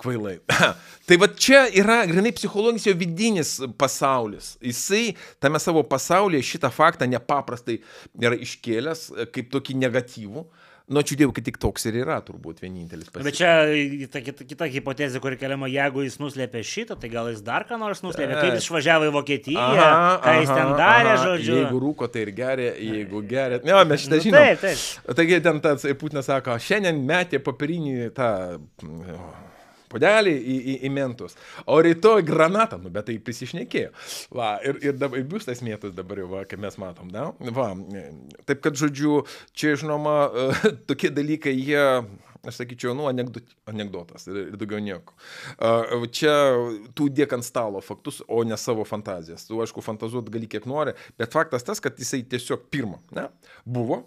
kvailai. <clears throat> tai va čia yra grinai psichologinis jo vidinis pasaulis. Jisai tame savo pasaulyje šitą faktą nepaprastai yra iškėlęs e, kaip tokį negatyvų. Nu, ačiū Dievui, kad tik toks ir yra turbūt vienintelis Bet pasaulis. čia ta kita, kita hipotezė, kuri keliama, jeigu jis nuslėpė šitą, tai gal jis dar ką nors nuslėpė, kaip jis išvažiavo į Vokietiją, ką jis ten darė, žodžiu. Jeigu rūko, tai ir geria, jeigu geria. Ne, mes šitą Nu, žinom. taip, taip. Taigi ten tas Putinas sako, šiandien metė papirinį tą mm, podelį į, į, į mentus, o rytoj granatą, nu bet tai prisišnekėjo. Va, ir, ir, dabar, ir biustas mėtus dabar jau, va, kaip mes matom, da? Va, taip kad, žodžiu, čia, žinoma, <laughs> tokie dalykai, jie aš sakyčiau, nu, anegdot, anegdotas ir, ir daugiau nieko. A, Čia tu dėk ant stalo faktus, o ne savo fantazijas. Tu, aišku, fantazuot gali kiek nori, bet faktas tas, kad jisai tiesiog pirmą, ne, buvo,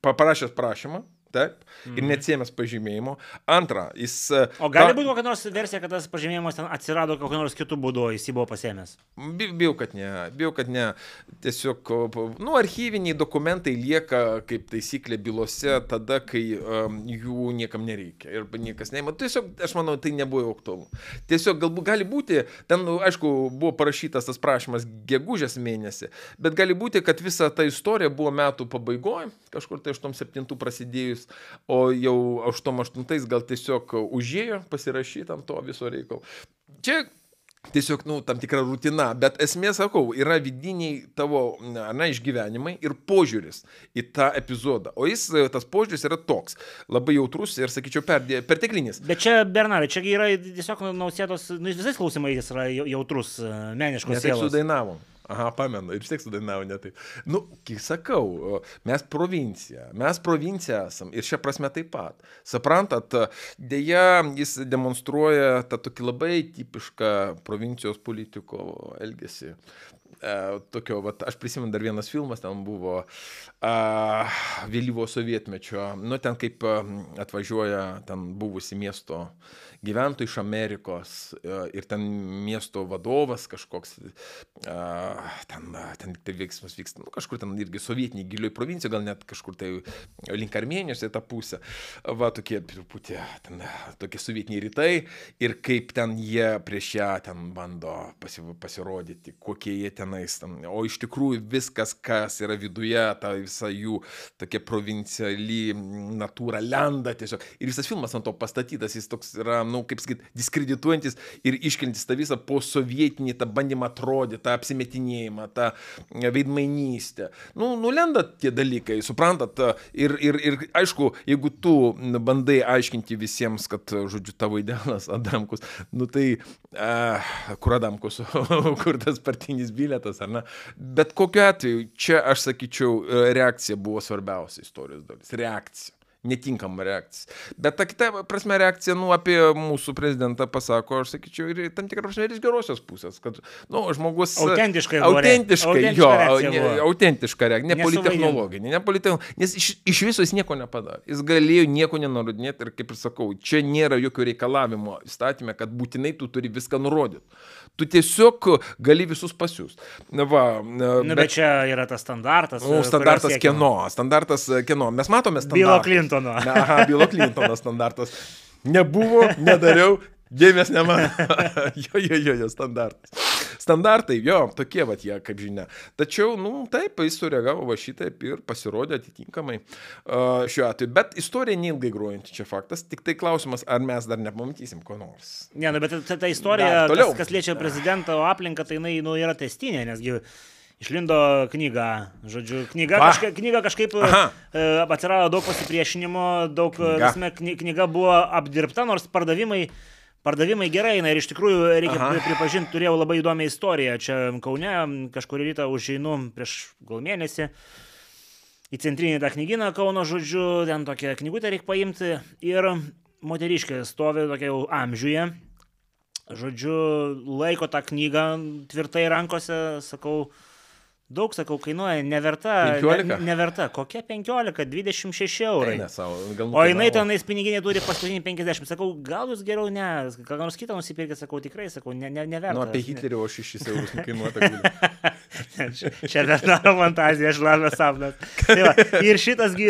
pa- parašęs prašymą, taip, ir neatsiemęs pažymėjimo. Antra, jis... O gali ta- būti kokia nors versija, kad tas pažymėjimas ten atsirado kokiu nors kitų būdu, jis jį buvo pasėmęs. Bi- Bijau, kad ne, bijau, kad ne. Tiesiog, nu, archyviniai dokumentai lieka kaip taisyklė bylose tada, kai um, jų niekam nereikia ir niekas neima. Tiesiog, aš manau, tai nebuvo aktualu. Tiesiog galbūt gali būti, ten, nu, aišku, buvo parašytas tas prašymas gegužės mėnesį, bet gali būti, kad visa ta istorija buvo metų pabaigoje, kažkur tai 87 prasidėjus, o jau 88 gal tiesiog užėjo pasirašyti ant to viso reikalo. Čia tiesiog, nu, tam tikra rutina, bet esmė, sakau, yra vidiniai tavo, na, išgyvenimai ir požiūris į tą epizodą. O jis, tas požiūris yra toks, labai jautrus ir, sakyčiau, perdė- perteklinis. Bet čia, Bernarai, čia yra tiesiog nausėdos, nu, jis visais klausimais yra jau- jautrus, meniškos Nes taip sudainavom. Aha, pamenu, ir vis tiek sudainavo ne taip. Nu, kai sakau, mes provincija, mes provincija esam ir šia prasme taip pat. Suprantat, dėja, jis demonstruoja tą tokį labai tipišką provincijos politiko elgesį. E, tokio, vat, aš prisimenu dar vienas filmas, ten buvo a, vėlyvo sovietmečio, nu ten kaip a, atvažiuoja ten buvusi miesto gyventojai iš Amerikos e, ir ten miesto vadovas kažkoks, a, ten, ten tai veiksmas vyksta, nu, kažkur ten irgi sovietiniai gilioj provincijai, gal net kažkur tai link Armenijos į tą pusę, va tokie truputį, ten tokie sovietiniai rytai ir kaip ten jie prieš ją ten bando pasi, pasirodyti, kokie jie ten tenais, tam, o iš tikrųjų viskas, kas yra viduje, ta visa jų tokia provinciali natūra lenda tiesiog. Ir visas filmas ant to pastatytas, jis toks yra, nu, kaip sakyt, diskredituojantis ir iškelintis tą visą posovietinį, tą bandymą atrodyti, tą apsimetinėjimą, tą veidmainystę. Nu, nulenda tie dalykai, suprantat, ir, ir, ir aišku, jeigu tu bandai aiškinti visiems, kad, žodžiu, tavo idealas Adamkus, nu tai, uh, kur Adamkus, <laughs> kur tas partinis biletas, ar ne? Bet kokiu atveju, čia aš sakyčiau, reakcija buvo svarbiausia istorijos dalis. Reakcija netinkama reakcija. Bet ta kita prasme reakcija, nu, apie mūsų prezidentą pasako, aš sakyčiau, ir tam tikrą prasme ir iš gerosios pusės, kad, nu, žmogus... Autentiškai. Autentiškai, jo, reakcija autentiška reakcija, ne politechnologinė, ne politechnologinė, nes iš, iš viso jis nieko nepadarė. Jis galėjo nieko nenurodinėti ir, kaip ir sakau, čia nėra jokio reikalavimo įstatymė, kad būtinai tu turi viską nurodyti. Tu tiesiog gali visus pasiūsti. Va, nu, bet, bet čia yra tas standartas. Nu, standartas kieno, standartas kieno. Mes matome standartą. Bilo Clintono. Aha, Bilo Clintono standartas. Nebuvo, nedariau, dėmesio neman. <laughs> jo, jo, jo, jo, standartas. Standartai, jo, tokie vat jie, kaip žinia. Tačiau, nu, taip, jis sureagavo va šitaip ir pasirodė atitinkamai uh, šiuo atveju. Bet istorija neilgai grojanti čia faktas, tik tai klausimas, ar mes dar nepamatysim ko nors. Ne, nu, bet ta, ta istorija, kas, kas liečia prezidento aplinką, tai jinai nu, yra testinė, nesgi išlindo knyga, žodžiu, knyga, kažka, knyga kažkaip Aha. E, atsirado daug pasipriešinimo, daug, knyga. Visme, knyga buvo apdirbta, nors pardavimai Pardavimai gerai, na ir iš tikrųjų reikia Aha. pripažinti, turėjau labai įdomią istoriją. Čia Kaune kažkurį rytą užeinu prieš gal mėnesį į centrinį tą knyginą Kauno žodžiu, ten tokią knygutę reikia paimti ir moteriškė stovi tokia jau amžiuje. Žodžiu, laiko tą knygą tvirtai rankose, sakau, Daug, sakau, kainuoja, neverta. 15? Ne, neverta. Kokia 15? 26 eurai. Ne, savo, o jinai tenais piniginė turi paskutinį 50. Sakau, gal jūs geriau ne, ką nors kitą nusipirkite, sakau, tikrai, sakau, ne, ne, neverta. Nu, apie Hitlerį o 6 eurus kainuota. <laughs> Čia Bernaro fantazija, aš lavęs sapnas. Tai va, ir šitasgi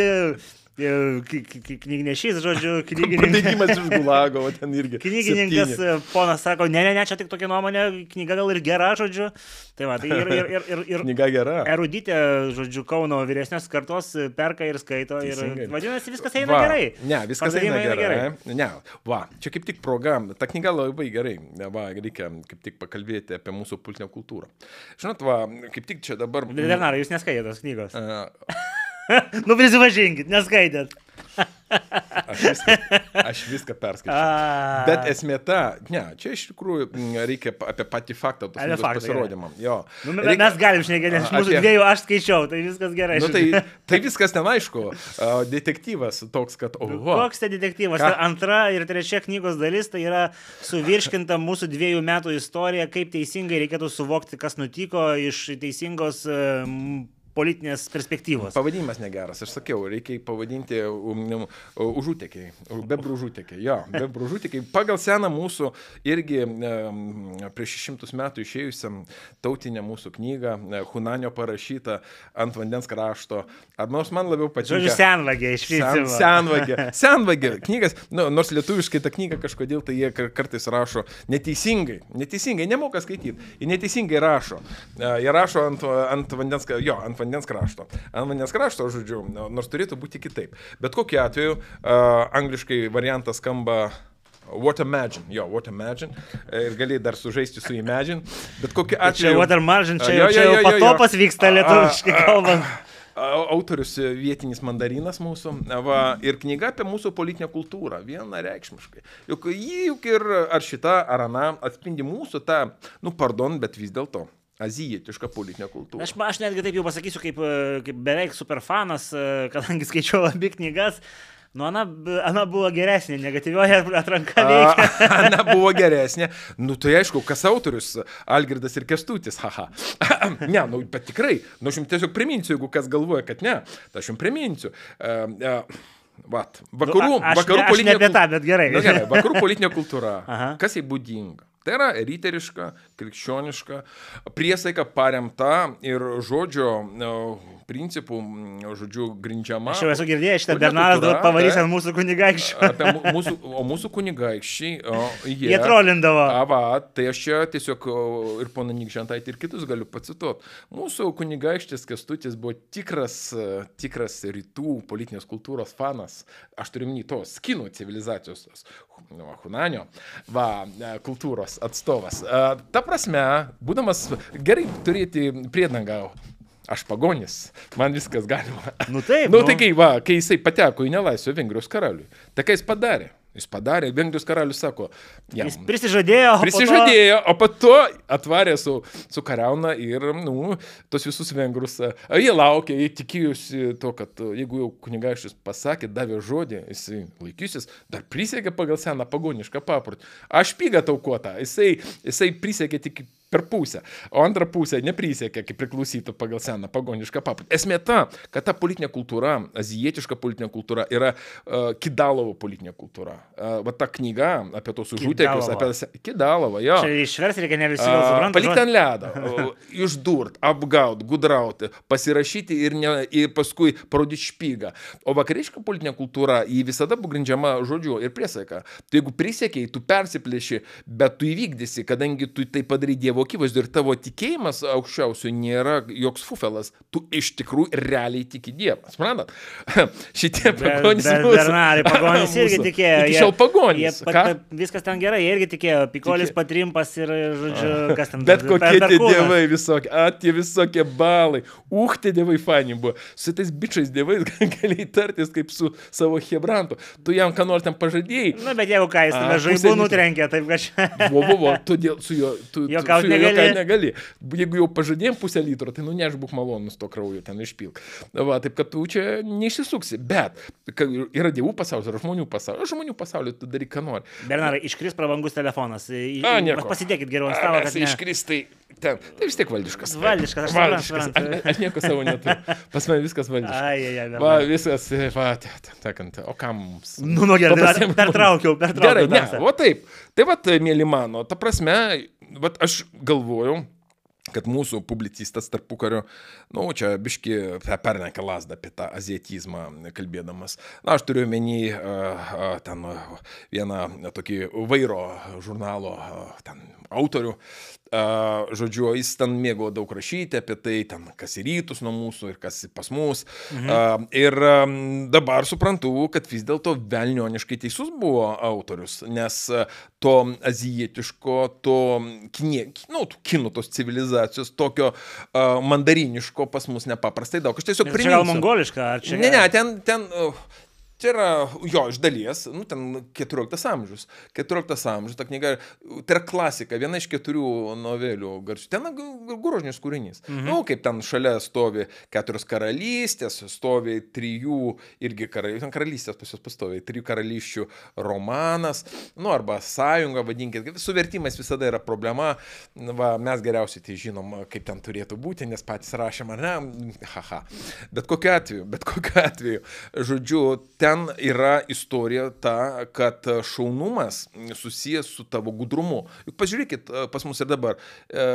knygnešys, žodžiu, <laughs> knygininkas. Pabėgimas iš gulago, ten irgi. Knygininkas, septyni. ponas sako, ne, ne, ne, čia tik tokia nuomonė, knyga gal ir gera, žodžiu. Tai va, tai ir, ir, ir, ir, ir knyga gera. Eruditė, žodžiu, Kauno vyresnės kartos perka ir skaito. Teisingai. Ir vadinasi, viskas eina va, gerai. Ne, viskas eina gerai. gerai. Ne, va, čia kaip tik proga, ta knyga labai gerai. Va, reikia kaip tik pakalbėti apie mūsų politinę kultūrą. Žinot, va, kaip tik čia dabar... Lenarai, jūs neskaitėte tos knygos. Uh, <laughs> nu prisipažinkit, neskaitėt. <laughs> Aš viską, aš viską perskaičiau. Bet esmė ta, ne, čia iš tikrųjų reikia apie patį faktą, tos apie pasirodymą. Jo. Nu, reikia, mes galim šnekėti, nes mūsų apie... dviejų aš skaičiau, tai viskas gerai. Nu, tai, tai viskas ten aišku. Detektyvas toks, kad oho. Koks tai detektyvas? Ką? Antra ir trečia knygos dalis tai yra suvirškinta mūsų dviejų metų istorija, kaip teisingai reikėtų suvokti, kas nutiko iš teisingos politinės perspektyvos. Pavadinimas negeras, aš sakiau, reikia pavadinti um, um, užutekiai, bebrų užutekiai. Jo, bebrų užutekiai. Pagal seną mūsų irgi prieš šimtus metų išėjusiam tautinę mūsų knygą, e, Hunanio parašytą ant vandens krašto. Ar nors man labiau patinka. Žodžiu, senvagė iš principo. Sen, senvagė. <laughs> Senvagė. Knygas, nu, nors lietuviškai ta knyga kažkodėl tai jie kartais rašo neteisingai. Neteisingai, nemoka skaityti. Jie neteisingai rašo. E, jie rašo ant, ant vandens, jo, ant vandens vandens krašto. Ant vandens krašto, žodžiu, nors turėtų būti kitaip. Bet kokiu atveju, uh, angliškai variantas skamba What Imagine, jo, What Imagine. Ir gali dar sužaisti su Imagine. Bet kokiu atveju. Čia What Imagine, čia, jo, jo, čia jau patopas vyksta lietuviškai kalbant. Autorius vietinis mandarinas mūsų va, ir knyga apie mūsų politinę kultūrą, vienareikšmiškai. Juk jį juk ir ar šita, ar ana atspindi mūsų tą, nu, pardon, bet vis dėlto azijietišką politinę kultūrą. Aš, aš netgi taip jau pasakysiu, kaip, kaip beveik superfanas, kadangi skaičiau abi knygas. Nu, Ana, Ana buvo geresnė, negatyvioji atranka veikia. <laughs> Ana buvo geresnė. Nu, tai aišku, kas autorius, Algirdas ir Kestutis, haha. <clears throat> ne, nu, bet tikrai, nu, aš jums tiesiog priminsiu, jeigu kas galvoja, kad ne, tai aš jums priminsiu. Uh, uh, Vat, vakarų, nu, aš, vakarų ne, politinė kultūra. Bet gerai. Nu, gerai. Vakarų politinė kultūra. Aha. Kas jai būdinga? Tai yra riteriška, krikščioniška, priesaika paremta ir žodžio e, principų, žodžiu, grindžiama. Aš jau esu girdėjęs šitą Bernaras dabar pavarys ant mūsų kunigaikščių. Mūsų, o mūsų kunigaikščiai, o, jie, Jie trolindavo. Ava, tai aš čia tiesiog ir poną Nikžantaitį ir kitus galiu pacituoti. Mūsų kunigaikštis Kestutis buvo tikras, e, tikras rytų politinės kultūros fanas. Aš turiu minį tos kinų civilizacijos, tos, Hunanio, va, e, kultūros atstovas. A, Ta prasme, būdamas gerai turėti priedangą Aš pagonis, man viskas galima. Nu taip. Nu, tai kai, va, kai jisai pateko į nelaisvę Vengrijos karaliui, tai ką jis padarė? Jis padarė, Vengrijos karalius sako, jam, Jis prisižadėjo. prisižadėjo, o po to atvarė su, su kariauna ir, nu, tos visus vengrus. Jie laukė, jie tikėjusi to, kad jeigu jau kunigaikštis pasakė, davė žodį, jisai laikysis, dar prisiekė pagal seną pagonišką paprotį. Aš pygą taukota, jisai, jisai prisiekė tik per pusę, o antrą pusę neprisiekė, kaip priklausytų pagal seną pagonišką paprotį. Esmė ta, kad ta politinė kultūra, azijietiška politinė kultūra yra uh, Kidalovo politinė kultūra. Uh, va ta knyga apie tos užutėkius, apie Kidalovo, jo. Čia išvers reikia ne visi gal supranta. Palikti ant ledo, išdurt, apgaut, gudrauti, pasirašyti ir, ne, ir paskui parodyti špygą. O vakariška politinė kultūra, ji visada buvo grindžiama žodžiu ir priesaika. Tai jeigu prisiekiai, tu persiplėši, bet tu įvykdysi, kadangi tu tai padarai Dievo akivaizdu ir tavo tikėjimas aukščiausio nėra joks fufelas, tu iš tikrųjų realiai tiki Dievą. Suprantat? <laughs> Šitie pagonys. Bet mūsų- Bernardai, <laughs> pagonys irgi tikėjo. Iki šiol pagonys. jie pat- Viskas ten gerai, jie irgi tikėjo. Pikolis Tikė- patrimpas ir, žodžiu, kas ten. Bet kokie tie dievai visokie, a, tie visokie balai, uch, tie dievai fani buvo. Su tais bičiais dievais <laughs> galėjai tartis kaip su savo hebrantu. Tu jam ką nors ten pažadėjai. Na, bet jeigu ką, jis A, tave žaibu nutrenkė, taip kažkaip. Vo, vo, vo, tu dėl, su juo, tu, tu, Juokaut su juo negali. negali. Jeigu jau pažadėjom pusę litro, tai nu než būk malonus to kraujo ten išpilk. Va, taip kad tu čia neišsisuksi. Bet yra dievų pasaulis, yra žmonių pasaulis. Žmonių pasaulis tu daryk, ką nori. Bernarai, iškris prabangus telefonas. A, nieko. Pasidėkit geriau ant stalo, ne. iškristai ten. Tai vis tiek valdiškas. Valdiškas, aš Valdiškas. Aš, aš nieko savo neturiu. Pas mane viskas valdiškas. Ai, ai, ai. Va, viskas, va, tekant, o kam mums? Nu, nu gerai, Paprastiem per- pertraukiau, pertraukiau. Gerai, ne, o taip. Tai va, mėly mano, ta prasme, va, aš galvojau, kad mūsų publicistas tarpu kario, nu, čia biški pernekė lasdą apie tą aziatizmą kalbėdamas. Na, aš turiu menį ten vieną tokį vairo žurnalo ten autorių. Žodžiu, jis ten mėgo daug rašyti apie tai, ten, kas į rytus nuo mūsų ir kas pas mus. Mhm. Ir dabar suprantu, kad vis dėlto velnioniškai teisus buvo autorius, nes to azijietiško, to kinė, nu, kinų tos civilizacijos, tokio mandariniško pas mus nepaprastai daug. Aš tiesiog Čia gal priminsiu. mongoliška, ar čia? Ne, ne, ten, ten, uh, čia yra jo iš dalies, nu, ten 14 amžius. 14 amžius, ta knyga, tai yra klasika, viena iš keturių novelių garsių. Ten g- grožinis kūrinys. Mhm. Nu, kaip ten šalia stovi keturios karalystės, stovi trijų, irgi karalystės, ten karalystės pas juos pastovi, trijų karalysčių romanas, nu, arba sąjunga, vadinkit. Su vertimais visada yra problema. Va, mes geriausiai tai žinom, kaip ten turėtų būti, nes patys rašėm, ar ne? Haha. Bet kokiu atveju, bet kokiu atveju. Žodžiu, ten yra istorija ta, kad šaunumas susijęs su tavo gudrumu. Juk pažiūrėkit, pas mus ir dabar e,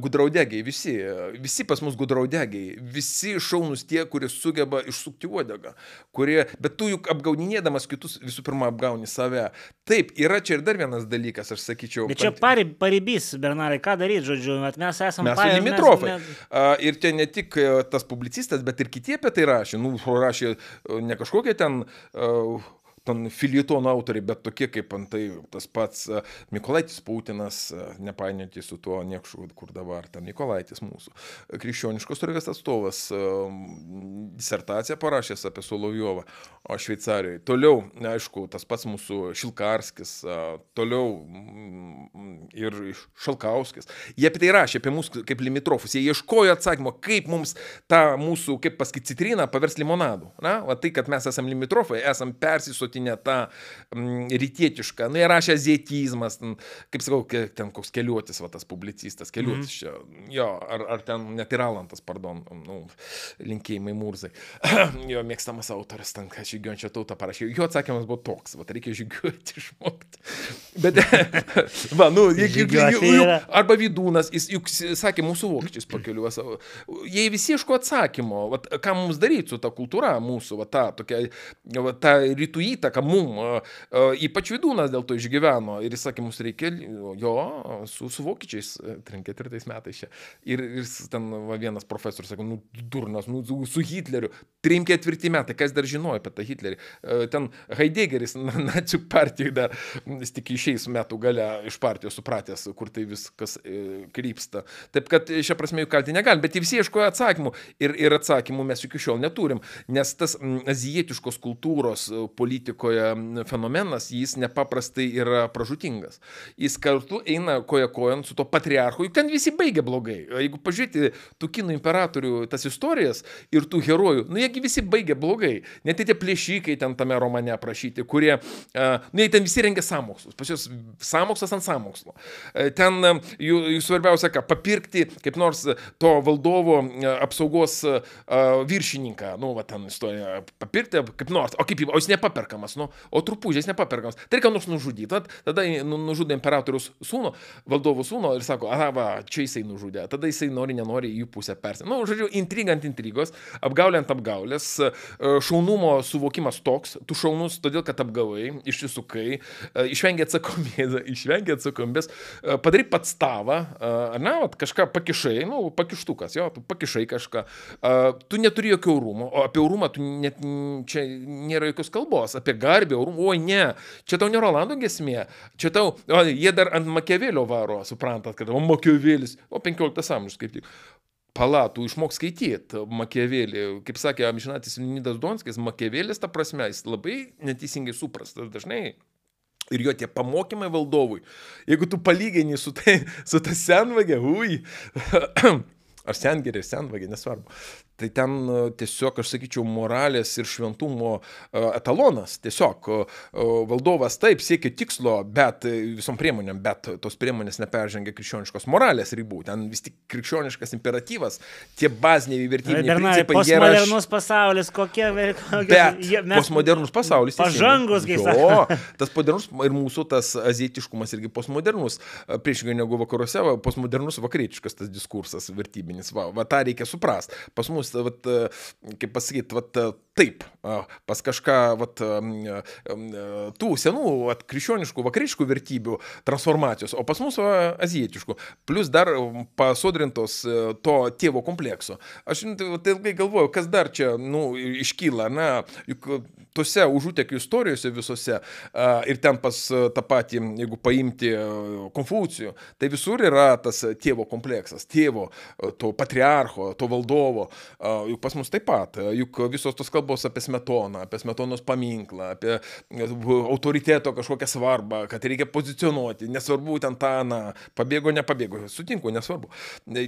gudraudegiai, visi, visi pas mus gudraudegiai, visi šaunus tie, kurie sugeba išsukti uodegą, kurie, bet tu juk apgaudinėdamas kitus visų pirma apgauni save. Taip, yra čia ir dar vienas dalykas, aš sakyčiau. Bet čia pari, paribys, Bernarai, ką daryti, žodžiu, mes esame Mes su limitrofai. A, Ir čia ne tik e, tas publicistas, bet ir kiti apie tai rašė. Nu, rašė e, ne kažkokie ten Oh. Ten filitono autoriai, bet tokie kaip antai tas pats uh, Mikolaitis Putinas, uh, nepainioti su tuo niekšu, kur dabar ten Mikolaitis mūsų, krikščioniškos turės atstovas, uh, disertaciją parašęs apie Solovjovą, Šveicarijoje. Toliau, aišku, tas pats mūsų Šilkarskis, toliau mm, ir Šalkauskis. Jie apie tai rašė, apie mus kaip limitrofus. Jie ieškojo atsakymo, kaip mums tą mūsų, kaip pasakyti, citriną paversti limonadu. Na, o tai, kad mes esame limitrofai, esame persisotinę tautinę, tą mm, rytietišką. Na, ir rašė azietizmas, kaip sakau, ten koks keliuotis, va tas publicistas, keliuotis mm. čia, jo, ar, ar ten net ir Alantas, pardon, nu, linkėjimai Murzai, <clears throat> jo mėgstamas autoras, ten, ką žygiuojančią tautą parašė, jo atsakymas buvo toks, va reikia žygiuoti <laughs> išmokti. Bet, va, nu, jeigu, arba Vidūnas, jis juk sakė mūsų vokiečius pakeliu savo, jie visi ieško atsakymo, va, ką mums daryti su ta kultūra mūsų, va, ta, tokia, va, ta rytų įtaka mum, ypač Vidūnas dėl to išgyveno ir jis sakė, mums reikia jo su, su vokiečiais 34 metais čia. Ir, ir ten va, vienas profesorius sakė, nu, durnas, nu, su Hitleriu, 34 metai, kas dar žinojo apie tą Hitlerį. Ten Heideggeris, nacijų partijai dar, jis tik išeis metų gale iš partijos supratęs, kur tai viskas e, krypsta. Taip kad šią prasme jų kalti negalim, bet jie visi ieškojo atsakymų ir, ir atsakymų mes iki šiol neturim, nes tas azijietiškos kultūros e, politikoje fenomenas, jis nepaprastai yra pražutingas. Jis kartu eina koja kojant su to patriarchu, juk ten visi baigia blogai. Jeigu pažiūrėti tų kinų imperatorių tas istorijas ir tų herojų, nu jiegi visi baigia blogai. Net tie plėšikai ten tame romane aprašyti, kurie, nu jie ten visi rengia samokslus, pas juos samokslas ant samokslo. Uh, ten uh, jų, jų svarbiausia, ką papirkti kaip nors to valdovo uh, apsaugos viršininką, nu, va ten istorija, papirkti kaip nors, o kaip, o jis nepaperkamas, nu, o trupužiais nepaperkamas. Tai reikia nors nužudyti, tada nu, nužudė imperatorius sūnų, valdovo sūnų ir sako, aha, va, čia jisai nužudė, tada jisai nori, nenori jų pusę persi. Na, nu, žodžiu, intrigant intrigos, apgauliant apgaulės, e, šaunumo suvokimas toks, tu šaunus todėl, kad apgavai, išsisukai, e, išvengia atsakomybės, <laughs> išvengia atsakomybės, e, padarai pats tavą, ar ne, vat, kažką pakišai, nu, pakištukas, jo, tu pakišai kažką, tu neturi jokio rūmo, o apie rūmą tu net čia nėra jokios kalbos, apie garbę, rūmą, oi ne, čia tau ne Rolando gesmė, čia tau, o, jie dar ant Makiavelio varo, suprantat, kad o Makiavelis, o 15 amžius kaip tik palatų išmok skaityti Makiavelį. Kaip sakė amžinatis Nidas Donskis, Makiavelis, ta prasme, jis labai neteisingai suprastas dažnai. Ir jo tie pamokymai valdovui. Jeigu tu palygini su, tai, su ta senvagė, ui, <coughs> ar sengirė, senvagė, nesvarbu tai ten e, tiesiog, aš sakyčiau, moralės ir šventumo e, etalonas. Tiesiog e, valdovas taip siekia tikslo, bet visom priemonėm, bet tos priemonės neperžengia krikščioniškos moralės ribų. Ten vis tik krikščioniškas imperatyvas, tie baziniai vertybiniai Bernai, principai. Postmodernus yra... pasaulis, kokie... mes... postmodernus pasaulis. Pažangus, kaip sakoma. <laughs> Tas modernus ir mūsų tas azietiškumas irgi postmodernus, priešingai negu vakaruose, postmodernus vakarietiškas tas diskursas vertybinis. Va, va tą reikia suprasti. Pas mus mus, vat, kaip pasakyti, vat, taip, pas kažką vat, tų senų vat, krikščioniškų, vakariškų vertybių transformacijos, o pas mus azijietiškų, plus dar pasodrintos e, to tėvo komplekso. Aš tai ilgai galvoju, kas dar čia nu, iškyla, na, juk tose užutekių istorijose visose ir ten pas tą patį, jeigu paimti Konfucijų, tai visur yra tas tėvo kompleksas, tėvo, to patriarcho, to valdovo, juk pas mus taip pat, juk visos tos kalbos apie smetoną, apie smetonos paminklą, apie autoriteto kažkokią svarbą, kad reikia pozicionuoti, nesvarbu ten tą, na, pabėgo, nepabėgo, sutinku, nesvarbu.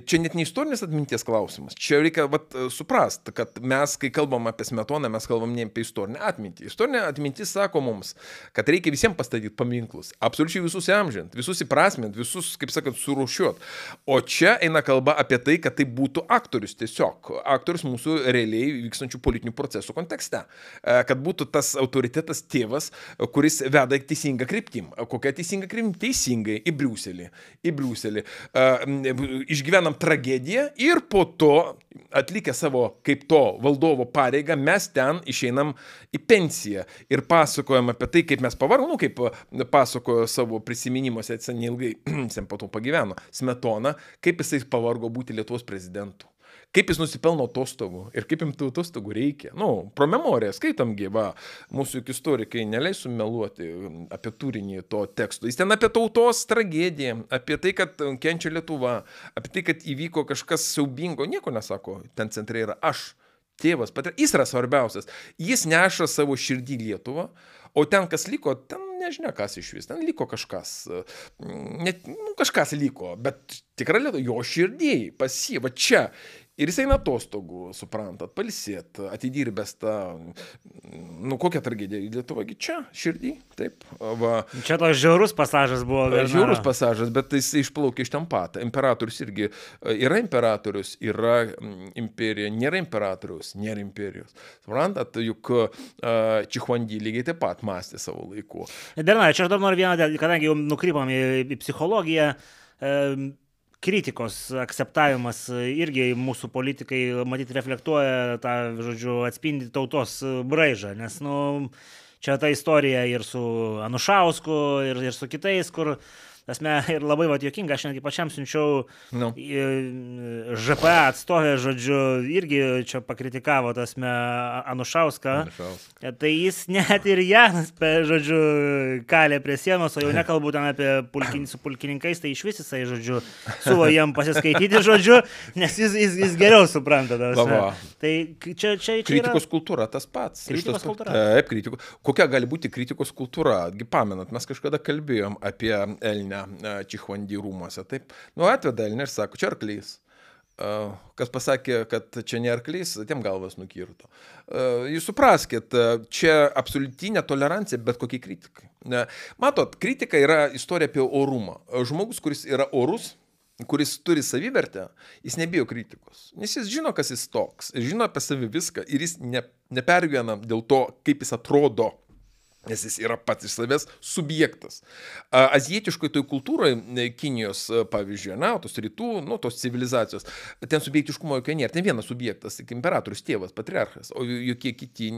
Čia net ne istorinės atminties klausimas, čia reikia vat, suprast, kad mes, kai kalbam apie smetoną, mes kalbam ne apie istorinę atmintį. Istorinė atmintis sako mums, kad reikia visiems pastatyti paminklus, absoliučiai visus įamžint, visus įprasmint, visus, kaip sakant, surušiuot. O čia eina kalba apie tai, kad tai būtų aktorius tiesiog aktorius mūsų realiai vykstančių politinių procesų kontekste. E, kad būtų tas autoritetas tėvas, kuris veda teisingą kryptim. Kokia teisinga kryptim? Teisingai į Briuselį. Į Briuselį. E, išgyvenam tragediją ir po to atlikę savo kaip to valdovo pareigą, mes ten išeinam į pensiją ir pasakojam apie tai, kaip mes pavargom, nu, kaip pasakojo savo prisiminimuose, seniai ilgai, <clears throat> sen po to pagyveno, Smetona, kaip jisai pavargo būti Lietuvos prezidentu kaip jis nusipelno atostogų ir kaip jam tų atostogų reikia. Nu, pro memoriją skaitom gyvą, mūsų juk istorikai neleis sumeluoti apie turinį to teksto. Jis ten apie tautos tragediją, apie tai, kad kenčia Lietuva, apie tai, kad įvyko kažkas siaubingo, nieko nesako, ten centre yra aš. Tėvas, patria, jis yra svarbiausias. Jis neša savo širdį Lietuvą, o ten, kas liko, ten nežinia, kas iš vis, ten liko kažkas. Net, nu, kažkas liko, bet tikrai Lietuva, jo širdį, pas jį, va čia Ir jis eina atostogų, suprantat, palsėt, atidirbęs tą, nu kokia tragedija, Lietuvogi čia, širdį, taip. Va. Čia toks žiaurus pasažas buvo. Viena. Žiaurus pasažas, bet jis išplaukė iš ten pat. Imperatorius irgi yra imperatorius, yra imperija, nėra imperatorius, nėra imperijos. Suprantat, juk uh, Čihuandy lygiai taip pat mąstė savo laiku. Dar, na, čia aš dar noriu vieną, kadangi jau nukrypam į, į psichologiją. Uh, kritikos akceptavimas irgi mūsų politikai, matyt, reflektuoja tą, žodžiu, atspindi tautos braižą, nes, nu, čia ta istorija ir su Anušausku, ir, ir su kitais, kur Tasme, ir labai va juokinga, aš netgi pačiam siunčiau no. ŽPA atstovę, žodžiu, irgi čia pakritikavo tasme Anušauską. Anušauską. Tai jis net ir Janas, žodžiu, kalė prie sienos, o jau nekalbu ten apie pulkin, su pulkininkais, tai iš vis jisai, žodžiu, suvo jam pasiskaityti, žodžiu, nes jis, jis, jis geriau supranta. Tai čia, čia, čia kritikos yra... kultūra tas pats. Kritikos kultūra. Taip, kritikos. Kokia gali būti kritikos kultūra? Pamenat, mes kažkada kalbėjom apie Elnę Čihuandy rūmose. Taip, nu atveda Elnė ir sako, čia arklys. Kas pasakė, kad čia ne arklys, tiem galvas nukirto. Jūs supraskit, čia absoliutinė tolerancija bet kokiai kritikai. Matot, kritika yra istorija apie orumą. Žmogus, kuris yra orus, kuris turi savivertę, jis nebijo kritikos. Nes jis žino, kas jis toks, žino apie savi viską ir jis ne, nepergyvena dėl to, kaip jis atrodo Nes jis yra pats iš savęs subjektas. Azijietiškoje toj kultūroje, Kinijos, pavyzdžiui, na, tos rytų, nu, tos civilizacijos, ten subjektiškumo jokio nėra. Ten vienas subjektas, tik imperatorius, tėvas, patriarchas, o jokie kiti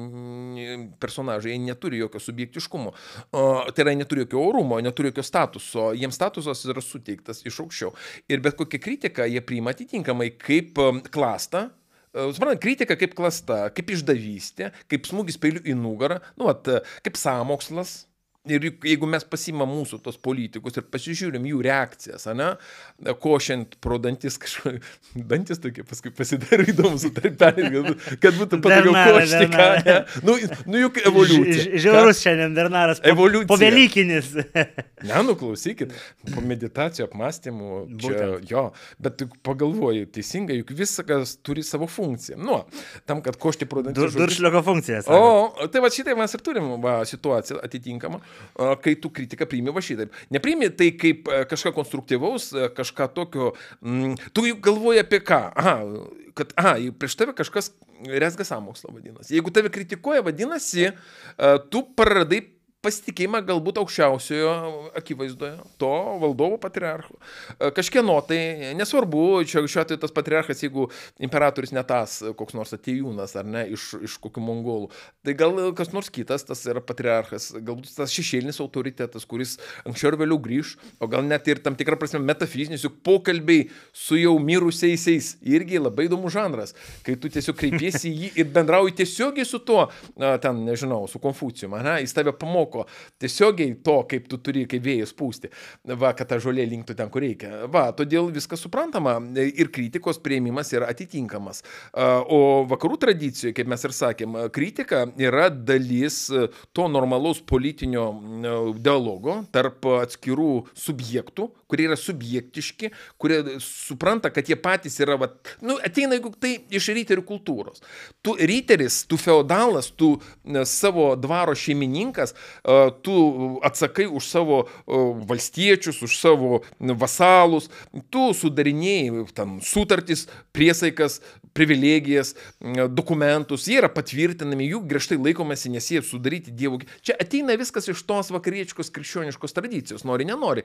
personažai neturi jokio subjektiškumo. Tai yra, neturi jokio orumo, neturi jokio statuso. Jiems statusas yra suteiktas iš aukščiau. Ir bet kokią kritiką jie priima atitinkamai kaip klastą Suprantate, kritika kaip klasta, kaip išdavystė, kaip smūgis peiliu į nugarą, nu, at, kaip samokslas, Ir jeigu mes pasimam mūsų tos politikus ir pasižiūrim jų reakcijas, ne, košiant pro dantis kažkokį, <laughs> dantis tokie paskui pasidarė įdomu su tarpelį, kad būtų patogiau košti, ką, ne. Nu, nu juk evoliucija. Žiaurus šiandien Bernaras. Po, evoliucija. Po Velykinis. <laughs> ne, nu klausykit, po meditacijų apmąstymų, čia, jo, bet pagalvoju, teisingai, juk viskas turi savo funkciją. Nu, tam, kad košti pro dantis. Dur, duršlioko funkcija. O, tai va šitai mes ir turim va, situaciją atitinkamą kai tu kritiką priimi va šitaip. Nepriimi tai kaip kažką konstruktyvaus, kažką tokio, mm, tu galvoji apie ką? Aha, kad, aha, prieš tave kažkas resga samokslą vadinasi. Jeigu tave kritikuoja, vadinasi, tu praradai pasitikėjimą galbūt aukščiausiojo akivaizdoje, to valdovo patriarcho. E, kažkieno tai, nesvarbu, čia šiuo atveju tas patriarchas, jeigu imperatorius ne tas, koks nors atėjūnas ar ne, iš, iš kokių mongolų, tai gal kas nors kitas, tas yra patriarchas, galbūt tas šešėlinis autoritetas, kuris anksčiau ar vėliau grįž, o gal net ir tam tikrą prasme metafizinis, juk pokalbiai su jau mirusiaisiais irgi labai įdomus žanras, kai tu tiesiog kreipiesi į jį ir bendrauji tiesiogiai su tuo, ten, nežinau, su Konfucijumi, jis tave pamoko moko tiesiogiai to, kaip tu turi, kaip vėjas pūsti, va, kad ta žolė linktų ten, kur reikia. Va, todėl viskas suprantama ir kritikos prieimimas yra atitinkamas. O vakarų tradicijoje, kaip mes ir sakėm, kritika yra dalis to normalaus politinio dialogo tarp atskirų subjektų, kurie yra subjektiški, kurie supranta, kad jie patys yra, va, nu, ateina, jeigu tai iš ryterių kultūros. Tu ryteris, tu feudalas, tu savo dvaro šeimininkas, tu atsakai už savo valstiečius, už savo vasalus, tu sudarinėjai tam sutartis, priesaikas, privilegijas, dokumentus, jie yra patvirtinami, jų griežtai laikomasi, nes jie sudaryti Dievo. Čia ateina viskas iš tos vakarietiškos krikščioniškos tradicijos, nori, nenori.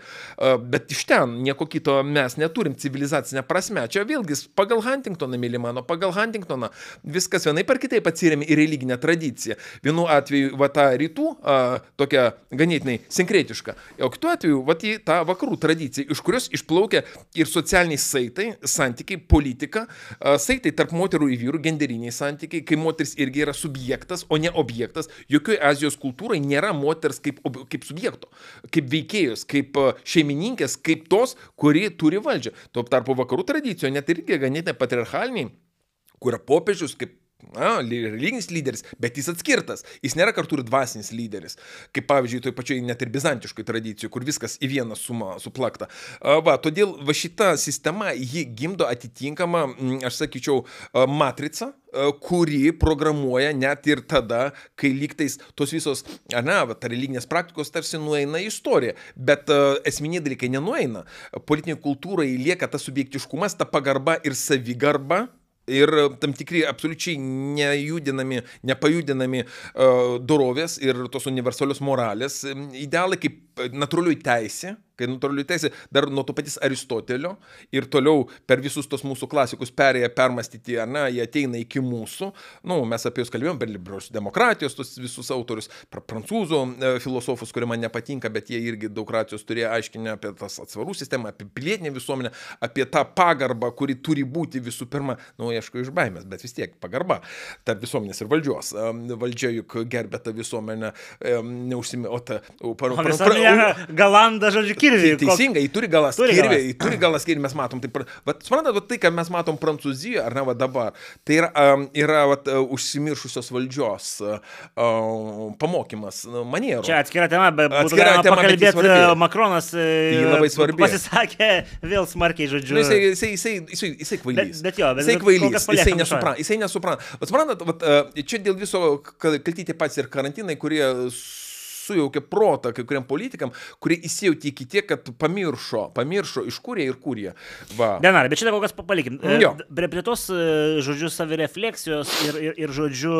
Bet iš ten nieko kito mes neturim civilizacinę prasme. Čia vėlgi pagal Huntingtoną, mėly mano, pagal Huntingtoną viskas vienai par kitaip atsiriami į religinę tradiciją. Vienu atveju, va tą rytų, a, tokia ganėtinai sinkretiška, o kitu atveju, va į tą vakarų tradiciją, iš kurios išplaukia ir socialiniai saitai, santykiai, politika, a, saitai tarp moterų ir vyrų genderiniai santykiai, kai moteris irgi yra subjektas, o ne objektas. Jokioje Azijos kultūroje nėra moters kaip, kaip subjekto, kaip veikėjos, kaip šeimininkės, kaip tos, kuri turi valdžią. Tuo tarpu vakarų tradicijoje net irgi ganėtinai patriarchaliniai, kur yra popiežius kaip na, religinis lyderis, bet jis atskirtas. Jis nėra kartu ir dvasinis lyderis. Kaip pavyzdžiui, toj pačioj net ir bizantiškai tradicijų, kur viskas į vieną sumą suplakta. Va, todėl va šita sistema, ji gimdo atitinkamą, aš sakyčiau, matricą, kuri programuoja net ir tada, kai lygtais tos visos, na, ta religinės praktikos tarsi nueina į istoriją, bet esminiai dalykai nenueina. Politinė kultūra įlieka tas subjektiškumas, ta pagarba ir savigarba, ir e, tam tikri absoliučiai nejudinami, nepajudinami uh, dorovės ir tos universalios moralės idealai kaip natūraliųjų teisė, kai natūraliųjų teisė dar nuo to patys Aristotelio ir toliau per visus tos mūsų klasikus perėję permastyti, ar ne, jie ateina iki mūsų, nu, mes apie juos kalbėjom, per liberalios demokratijos, tos visus autorius, per prancūzų e, filosofus, kurie man nepatinka, bet jie irgi daug racijos turėjo aiškinę apie tas atsvarų sistemą, apie pilietinę visuomenę, apie tą pagarbą, kuri turi būti visų pirma, nu, aišku, iš baimės, bet vis tiek pagarba tarp visuomenės ir valdžios. Valdžia juk gerbė tą visuomenę, neužsimė, o ta... Galanda, žodžiu, kirvį. Teisingai, jį turi galas turi kirvį, jį turi galas kirvį, mes matom. Tai, vat, suprantat, vat, tai, ką mes matom Prancūzijoje, ar ne, va dabar, tai yra, um, yra vat, uh, užsimiršusios valdžios uh, pamokymas, manierų. Čia atskira tema, bet atskira tema pakalbėti, Makronas pasisakė vėl smarkiai, žodžiu. Nu, jisai, jisai, jisai, jisai, jisai kvailys. Bet, bet jo, bet jisai kvailys, jisai nesupranta. Jisai nesupranta. Bet suprantat, vat, čia dėl viso kaltyti pats ir karantinai, kurie sujaukė protą kai kuriam politikam, kurie įsijauti iki tiek, kad pamiršo, pamiršo, iš kur jie ir kur jie. Denarai, bet šitą kol kas palikim. E, jo. Prie, prie tos, e, žodžiu, savirefleksijos ir, ir, ir, žodžiu,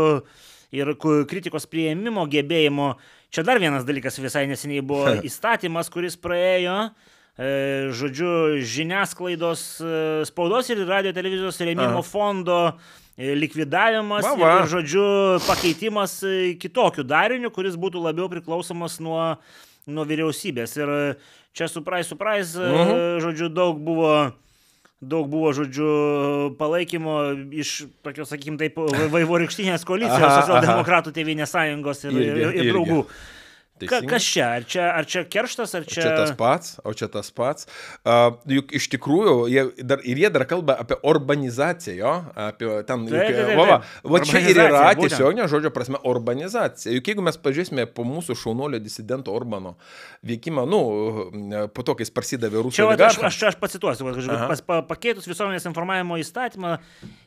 ir kritikos prieimimo gebėjimo, čia dar vienas dalykas visai neseniai buvo <laughs> įstatymas, kuris praėjo e, žodžiu, žiniasklaidos, spaudos ir radio televizijos rėmimo Aha. fondo E, likvidavimas va, va. ir, žodžiu, pakeitimas kitokiu dariniu, kuris būtų labiau priklausomas nuo, nuo vyriausybės. Ir čia, surprise, surprise, uh mhm. -huh. žodžiu, daug buvo daug buvo, žodžiu, palaikymo iš tokios, sakykim, taip, vaivorykštinės koalicijos, socialdemokratų tėvynės sąjungos ir, irgi, ir, ir draugų. Irgi. Ka, kas čia? Ar, čia? ar čia kerštas, ar čia... Čia tas pats, o čia tas pats. Uh, juk iš tikrųjų, jie dar, ir jie dar kalba apie urbanizaciją, jo, apie ten... Juk, taip, taip, taip. Va, va, va čia ir yra tiesioginio žodžio prasme urbanizacija. Juk jeigu mes pažiūrėsime po mūsų šaunolio disidento Urbano veikimą, nu, po to, kai jis prasidavė Rusijos... Čia, va, aš, aš, aš pacituosiu, pas, pa, pakeitus visuomenės informavimo įstatymą,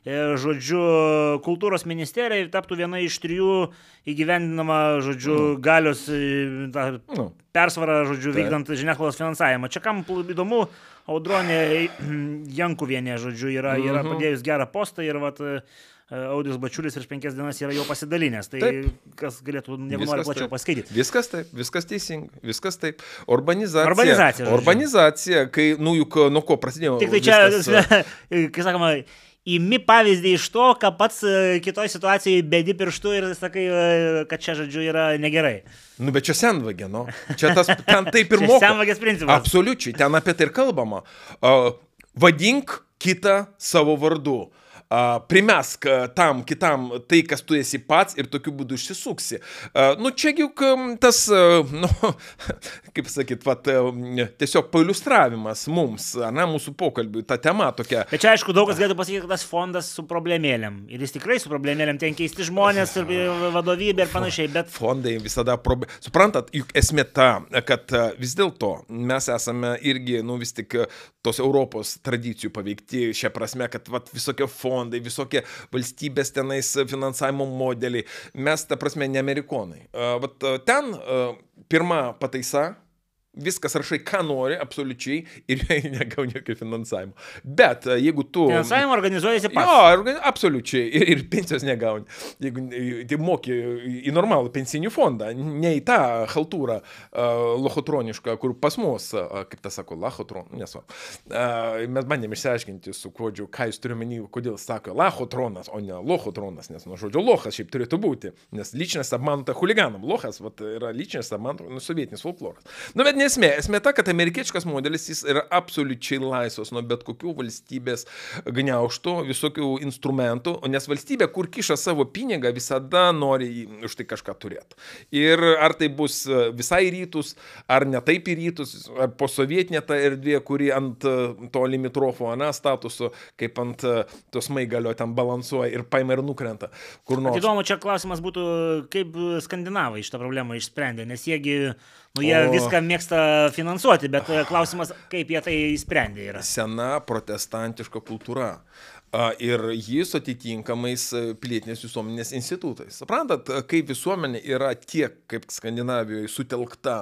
e, žodžiu, kultūros ministerija taptų viena iš trijų įgyvendinama, žodžiu, mm. galios tą nu, persvarą, žodžiu, taip. vykdant žiniasklaidos finansavimą. Čia kam įdomu, Audronė <clears throat> Jankuvienė, žodžiu, yra, yra mhm. padėjus gerą postą ir vat, Audijus Bačiulis prieš penkias dienas yra jau pasidalinęs. Tai taip. kas galėtų, jeigu nori plačiau paskaityti. Viskas taip, viskas teisinga, viskas taip. Urbanizacija. Urbanizacija. Žodžiu. Urbanizacija, kai, nu juk nuo ko prasidėjo. Tik tai čia, viskas... <laughs> kai sakoma, imi pavyzdį iš to, ką pats e, kitoje situacijoje bedi pirštu ir sakai, e, kad čia, žodžiu, yra negerai. Nu, bet čia senvagė, nu. Čia tas, ten taip ir <laughs> moko. senvagės principas. Absoliučiai, ten apie tai ir kalbama. Uh, vadink kitą savo vardu primesk tam kitam tai, kas tu esi pats ir tokiu būdu išsisuksi. Nu, čia juk tas, nu, kaip sakyt, vat, tiesiog pailustravimas mums, na, mūsų pokalbiui, ta tema tokia. Bet čia, aišku, daug kas galėtų pasakyti, kad tas fondas su problemėlėm. Ir jis tikrai su problemėlėm, ten keisti žmonės ir vadovybė ir panašiai, bet... Fondai visada problemė. Suprantat, juk esmė ta, kad vis dėlto mes esame irgi, nu, vis tik tos Europos tradicijų paveikti šią prasme, kad vat, visokie fondai, visokie valstybės tenais finansavimo modeliai. Mes, ta prasme, ne amerikonai. Vat ten pirma pataisa Viskas rašai, ką nori, absoliučiai, ir <laughs> negauni jokio finansavimo. Bet e, jeigu tu... Finansavimą organizuojasi pats. Jo, absoliučiai, ir, <laughs> ir pensijos negauni. Jeigu tai moki į normalų pensinį fondą, ne į tą haltūrą uh, lochotronišką, kur pas mus, uh, kaip tas sako, lachotron, nesvarbu. Uh, mes bandėm išsiaiškinti su kodžiu, ką jis turi menį, kodėl sako lachotronas, o ne lochotronas, nes nuo žodžio lohas šiaip turėtų būti, nes lyčinas apmanta huliganam. Lohas vat, yra lyčinas apmanta, nu, sovietinis folkloras. Nu, bet nesmė. Esmė ta, kad amerikiečikas modelis jis yra absoliučiai laisvas nuo bet kokių valstybės gniauštų, visokių instrumentų, nes valstybė, kur kiša savo pinigą, visada nori už tai kažką turėti. Ir ar tai bus visai rytus, ar ne taip į rytus, ar posovietinė ta erdvė, kuri ant to limitrofo, ane, statuso, kaip ant tos maigalio ten balansuoja ir paima ir nukrenta. Kur nors. Įdomu, čia klausimas būtų, kaip skandinavai šitą problemą išsprendė, nes jiegi, nu, jie o... viską mėgsta finansuoti, bet klausimas, kaip jie tai įsprendė yra. Sena protestantiška kultūra ir jį su atitinkamais pilietinės visuomenės institutais. Suprantat, kaip visuomenė yra tiek, kaip Skandinavijoje, sutelkta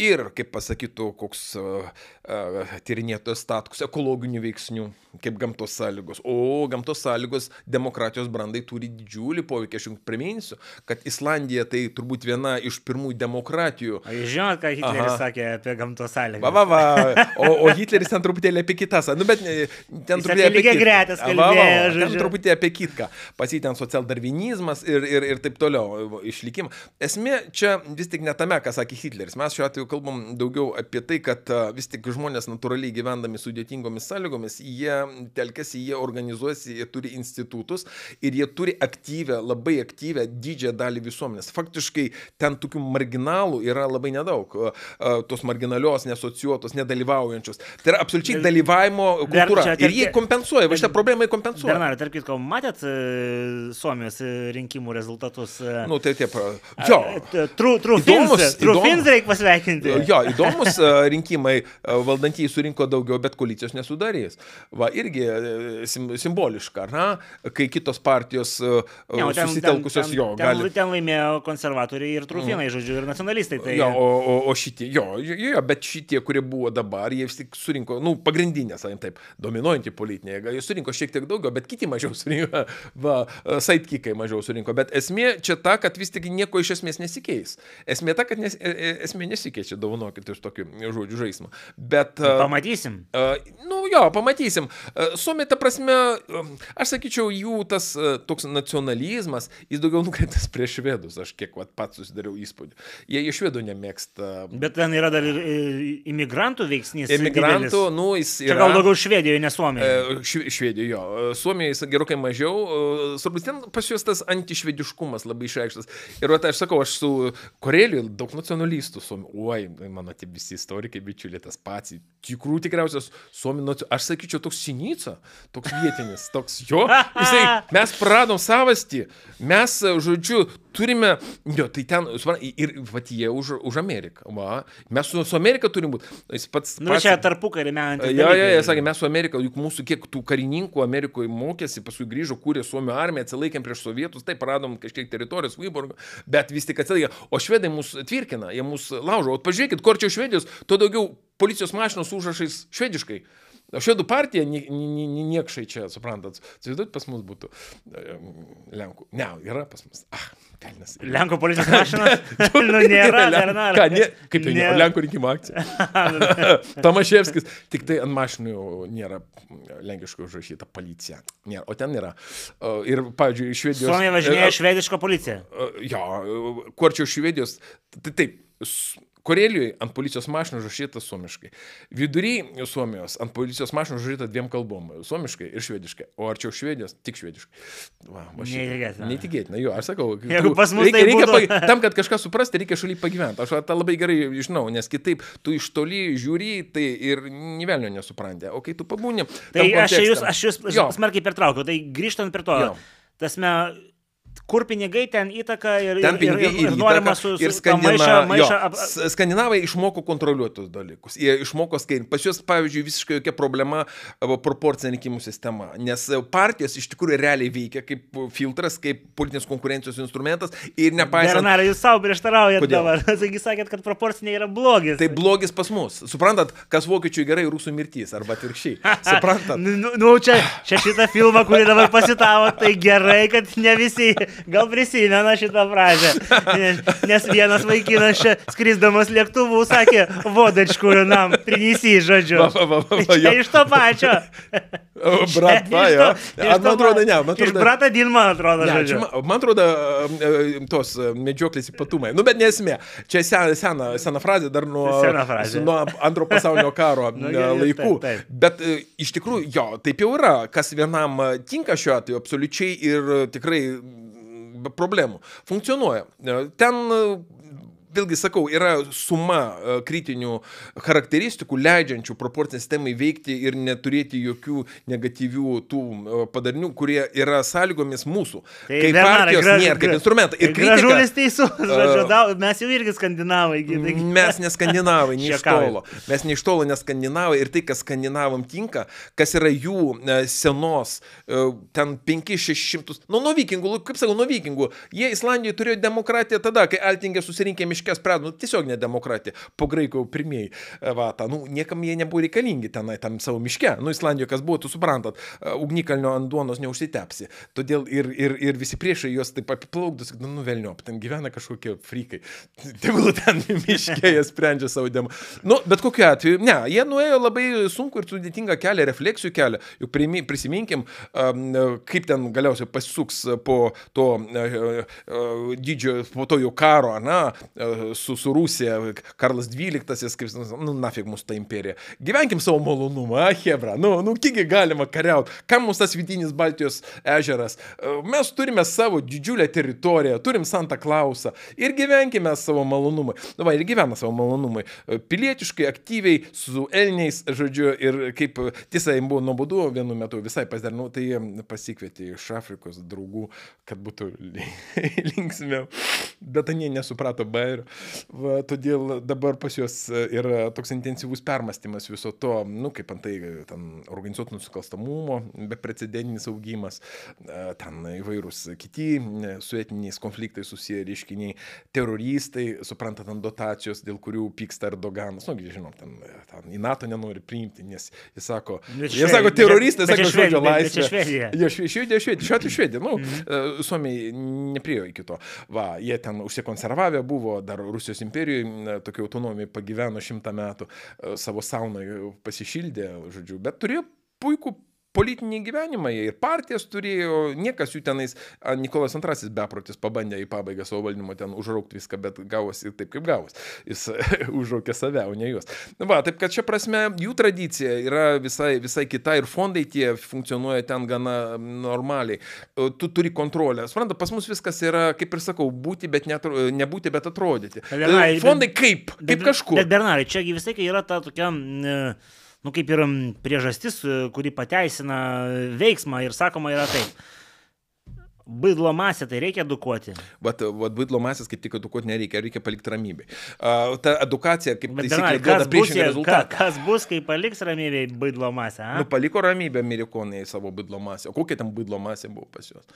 ir, kaip pasakytų koks uh, uh, tyrinėtojas status, ekologinių veiksnių, kaip gamtos sąlygos. O gamtos sąlygos demokratijos brandai turi didžiulį poveikį. Aš jums priminsiu, kad Islandija tai turbūt viena iš pirmųjų demokratijų. O jūs žinote, ką Hitleris Aha. sakė apie gamtos sąlygas? Va, va, va. O, o Hitleris ten truputėlį apie kitas. Nu, bet ten truputėlį apie kitką. Gretas, kalbėjo, va, va, va, ten truputėlį apie kitką. Pasitėn socialdarvinizmas ir, ir, ir taip toliau išlikimą. Esmė čia vis tik ne tame, ką sakė Hitleris. Mes šiuo atveju kalbam daugiau apie tai, kad vis tik žmonės natūraliai gyvendami sudėtingomis sąlygomis, jie telkėsi, jie organizuojasi, jie turi institutus ir jie turi aktyvę, labai aktyvę didžiąją dalį visuomenės. Faktiškai ten tokių marginalų yra labai nedaug. Tos marginalios, nesociuotos, nedalyvaujančios. Tai yra absoliučiai dalyvavimo kultūra. Čia, ir jie kompensuoja, va šitą problemą jie kompensuoja. Bernarai, tarp kitko, matėt e, Suomijos e, rinkimų rezultatus? E? Nu, tai taip. Jo. Trufins reikia pasveikinti. Jo, įdomus rinkimai, valdantieji surinko daugiau, bet koalicijos nesudarys. Va, irgi sim, simboliška, na, kai kitos partijos ne, ten, susitelkusios ten, ten, jo. Ten, gali... ten laimėjo konservatoriai ir trufinai, mm. žodžiu, ir nacionalistai. Tai... Jo, o, o, o šitie, jo, jo, jo, bet šitie, kurie buvo dabar, jie vis tik surinko, nu, pagrindinė, sakant taip, dominuojanti politinė jėga, jie surinko šiek tiek daugiau, bet kiti mažiau surinko, <laughs> va, saitkikai mažiau surinko. Bet esmė čia ta, kad vis tik nieko iš esmės nesikeis. Esmė ta, kad nes, e, e, nesikeičia, dovanokit iš tokių žodžių žaidimą. Bet... Pamatysim. Uh, nu jo, pamatysim. Uh, Suomija, ta prasme, um, aš sakyčiau, jų tas uh, toks nacionalizmas, jis daugiau nukreiptas prieš švedus, aš kiek vat, pats susidariau įspūdį. Jie iš švedų nemėgsta. Bet ten yra dar ir imigrantų veiksnys. Imigrantų, nu, jis yra. Čia gal daugiau Švedijoje, ne Suomijoje. Uh, Švedijoje, jo. Suomijoje jis gerokai mažiau. Uh, Svarbu, ten pas juos tas antišvediškumas labai išreikštas. Ir vat, aš sakau, aš su Koreliu daug nacionalistų, Suomijoje. Oi, mano tie visi istorikai, bičiuliai, tas pats. Tikrų tikriausias Suomijoje, aš sakyčiau, toks Sinica toks vietinis, toks jo. Jisai, <laughs> mes praradom savastį, mes, žodžiu, turime, jo, tai ten, ir vat jie už, už Ameriką, va, mes su, su Amerika turim būti. Jis pats... Nu, pats, čia tarpu karime. Jo, jo, jie sakė, mes su Amerika, juk mūsų kiek tų karininkų Amerikoje mokėsi, paskui grįžo, kūrė Suomio armiją, atsilaikėm prieš sovietus, taip paradom kažkiek teritorijos Vyborgo, bet vis tik atsilaikė. O švedai mus tvirkina, jie mus laužo. O pažiūrėkit, kur čia Švedijos, tuo daugiau policijos mašinos užrašais švediškai. Švedų partija niekšai čia, suprantat, įsivaizduot, pas mus būtų Lenkų. Ne, yra pas mus. Ah, pelnas. Lenkų policijos mašina? nu, nėra, nėra. Ką, ne, kaip tai nėra? Lenkų rinkimų akcija. Tomaševskis, tik tai ant mašinų nėra lenkiškai užrašyta policija. Nėra, o ten yra. Ir, pavyzdžiui, Švedijos. Suomija važinėja švedišką policiją. Jo, kuo arčiau Švedijos, tai taip, Korelijoje ant policijos mašinų užrašyta suomiškai. Vidury Suomijos ant policijos mašinų užrašyta dviem kalbom - suomiškai ir švediškai. O arčiau švedijos - tik švediškai. Va, Neįtikėtina. Neįtikėtina, jo, aš sakau. <laughs> Jeigu pas mus reikia, tai reikia būtų... pag... tam, kad kažką suprasti, reikia šaly pagyventi. Aš tą labai gerai žinau, nes kitaip tu iš toli žiūri, tai ir nivelnio nesupranti. O kai tu pabūni... Tai aš jūs, aš jūs smarkiai pertraukiau, tai grįžtant prie to. Jo. Tasme, kur pinigai, ten įtaka ir, ten ir, ir, ir, ir norima su, su ir skandina, maišą, maišą ap... Skandinavai išmoko kontroliuoti tos dalykus. Jie išmoko skaitinti. Pas juos, pavyzdžiui, visiškai jokia problema proporcinė rinkimų sistema. Nes partijos iš tikrųjų realiai veikia kaip filtras, kaip politinės konkurencijos instrumentas ir nepaisant... Bernarai, jūs savo prieštaraujate dabar. <laughs> Taigi sakėt, kad proporcinė yra blogis. Tai blogis pas mus. Suprantat, kas vokiečių gerai, rusų mirtys arba atvirkščiai. <laughs> Suprantat? nu, nu, čia, čia šitą filmą, kurį dabar pasitavo, tai gerai, kad ne visi gal prisimena šitą frazę. Nes, nes vienas vaikinas čia skrisdamas lėktuvu sakė, vodačkų nam, prinysi, žodžiu. Va, va, va, va, Čia iš to pačio. Bratva, Iš jo. iš Man atrodo, ne, man Iš atrodo. brata Din, man atrodo, Ne, žodžiu. man, man atrodo, e, e, tos e, medžioklės ypatumai. Nu, bet nesmė. Čia sena, sena, sena frazė dar nuo, frazė. nuo antro pasaulinio karo <laughs> Nu, laikų. taip, taip. Bet e, iš tikrųjų, jo, taip jau yra. Kas vienam tinka šiuo atveju, absoliučiai ir tikrai problemų. Funkcionuoja. E, Ten e, Vėlgi sakau, yra suma e, kritinių charakteristikų, leidžiančių proporcinę sistemai veikti ir neturėti jokių negatyvių tų e, padarinių, kurie yra sąlygomis mūsų. Tai kaip Bernarai, partijos graž- nėra, kaip instrumentai. Ir kritika, Gražulis teisus, žodžiu, e, dau- mes jau irgi skandinavai. gi, taigi- Mes ne skandinavai, ne iš <laughs> tolo. Mes ne iš tolo, ne skandinavai ir tai, kas skandinavam tinka, kas yra jų senos, ten 5-600, nu, nuo vikingų, kaip sakau, nuo vikingų. Jie Islandijoje turėjo demokratiją tada, kai Altingė susirinkė miškės pradų, nu, tiesiog ne demokratija, po graikų pirmieji. e, Va, ta, nu, niekam jie nebuvo reikalingi tenai, tam savo miške. Nu, Islandijoje kas buvo, tu suprantat, e, ugnikalnio ant duonos neužsitepsi. Todėl ir, ir, ir visi priešai juos taip apiplaukdus, nu, nuvelniop, ten gyvena kažkokie frikai. <laughs> Tegul ten <laughs> miške jie sprendžia savo demą. Nu, bet kokiu atveju, ne, jie nuėjo labai sunku ir sudėtingą kelią, refleksijų kelią. Juk prisiminkim, um, kaip ten galiausiai pasisuks po to didžiojo, po to jau karo, na, su, su Rusija, Karlas XII, kaip, nu, nafig mūsų ta imperija. Gyvenkim savo malonumą, Hebra, nu, nu, kiekgi galima kariauti, kam mums tas vidinis Baltijos ežeras. Uh, Mes turime savo didžiulę teritoriją, turim Santa Klausą ir gyvenkime savo malonumui. Nu, va, ir gyvena savo malonumui. Uh, Pilietiškai, aktyviai, su elniais, žodžiu, ir kaip uh, tiesa, jiems buvo nuobodu vienu metu visai pasidarnau, tai pasikvietė iš Afrikos draugų, kad būtų <laughs> linksmiau. Bet jie nesuprato bairio. Va, todėl dabar pas juos e, yra toks intensyvus permastymas viso to, nu, kaip antai ten organizuotų nusikalstamumo, beprecedentinis augimas, e, ten įvairūs kiti e, su etniniais konfliktais susiję reiškiniai, teroristai, suprantat, ant dotacijos, dėl kurių pyksta Erdoganas, nu, žinom, ten, ten į NATO nenori priimti, nes jis sako, jie sako, čia- teroristai, sako, žodžio laisvė. Švedija. Jo, šve- švedija, švedija, šiuo atveju švedija, nu, mm. Suomiai nepriejo iki to. Va, jie ten užsikonservavę buvo, dar Rusijos imperijoje tokia autonomija pagyveno šimtą metų, e, savo sauną pasišildė, žodžiu, bet turėjo puikų politinį gyvenimą jie ir partijas turėjo, niekas jų tenais, Nikolas II beprotis pabandė į pabaigą savo valdymo ten užraukti viską, bet gavosi taip, kaip gavos. Jis <laughs> užraukė save, o ne juos. Na, va, taip kad čia prasme jų tradicija yra visai, visai kita ir fondai tie funkcionuoja ten gana normaliai. Tu turi kontrolę. Supranta, pas mus viskas yra, kaip ir sakau, būti, bet netro, nebūti, bet atrodyti. Bernai, bet- Fondai kaip? Kaip kažkur. Bet Bernarai, čia visai yra ta tokia, mm, nu kaip ir priežastis, e, kuri pateisina veiksmą ir sakoma yra taip. Baidlo masę tai reikia edukuoti. Vat, vat baidlo masės kaip tik edukuoti nereikia, reikia palikti ramybę. Uh, ta edukacija, kaip Bet taisyklė, duoda priešingą jei- ka, rezultatą. kas bus, kai paliks ramybėj baidlo masę? a? Nu, paliko ramybę amerikonai savo bidlo masę. O kokia ten bidlo masė buvo pas juos?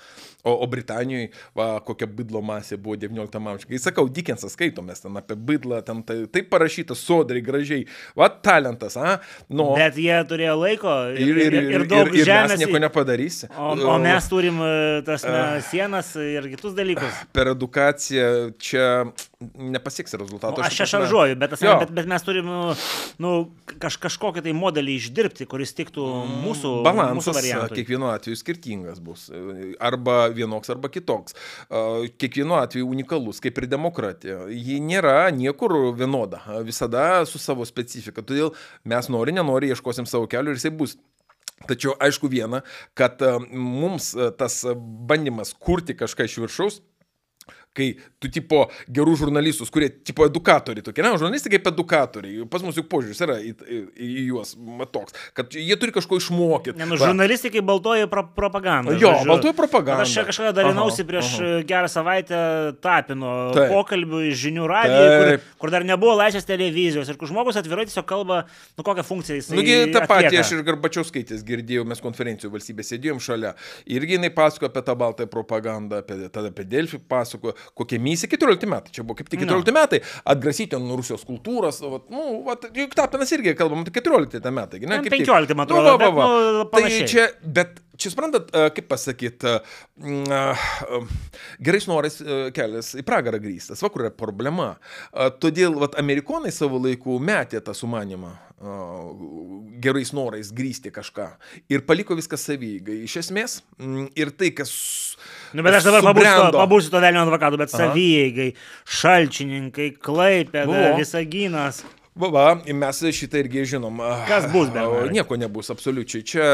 O, o Britanijoje, va, kokia bidlo masė buvo 19 amžiuje. Kai sakau, Dickensas skaitomės ten apie bidlą, ten tai, taip parašyta sodriai, gražiai. Va, talentas, a? Nu, Bet jie turėjo laiko ir, ir, ir, ir, ir daug ir, ir mes žemės. nieko nepadarysi. O, o mes turim e, tas na, sienas ir kitus dalykus. <sighs> Per edukaciją čia nepasieks Nu, rezultato. aš čia šaržuoju, bet, Jo. bet, bet mes turim nu, nu, kaž, kažkokį tai modelį išdirbti, kuris tiktų mūsų, mūsų Balansas variantui. kiekvienu atveju skirtingas bus. Arba vienoks, arba kitoks. A, Kiekvienu atveju unikalus, kaip ir demokratija. Ji nėra niekur vienoda. Visada su savo specifika. Todėl mes nori, nenori, ieškosim savo kelių ir jisai bus. Tačiau aišku viena, kad a, mums a, tas bandymas kurti kažką iš viršaus, kai tu tipo gerų žurnalistus, kurie tipo edukatoriai tokie, na, žurnalistai kaip edukatoriai, pas mus juk požiūris yra į, į, į juos toks, kad jie turi kažko išmokyti. Ne, nu, Va. žurnalistai kaip baltoji pro propaganda. Jo, žodžiu. baltoji propaganda. Aš kažkada dalinausi Aha, prieš aha. gerą savaitę tapino Taip. pokalbių iš žinių radijo, kur, kur dar nebuvo laisvės televizijos ir kur žmogus atvirai tiesiog kalba, nu kokią funkciją jis Nugi tą patį aš ir Garbačiauskaitės girdėjau, mes konferencijų valstybė sėdėjom šalia. Irgi jinai pasakojo apie tą baltąją propagandą, apie, tada apie Delfį pasakojo, kokie misija 14 metai, čia buvo kaip tik 14 metai, atgrasyti nuo Rusijos kultūros, vat, nu, vat, juk Tapinas irgi kalbam, tai 14 metai, ne? Ten kaip tik. 15, man Nu, atrodo, va, va, bet, va. nu, tai čia, bet čia suprantat, e, kaip pasakyti, gerais norais kelias į pragarą grįstas, va kur yra problema. Todėl, va, amerikonai savo laiku metė tą sumanimą gerais norais grįsti kažką ir paliko viską savygai. Iš esmės, ir tai, kas... Nu, bet aš dabar pabūsiu, pabūsiu to velnio advokatų, bet savygai, šalčininkai, klaipėda, visaginas. Va, mes šitą irgi žinom. Kas bus be abejo? Nieko nebus, absoliučiai. Čia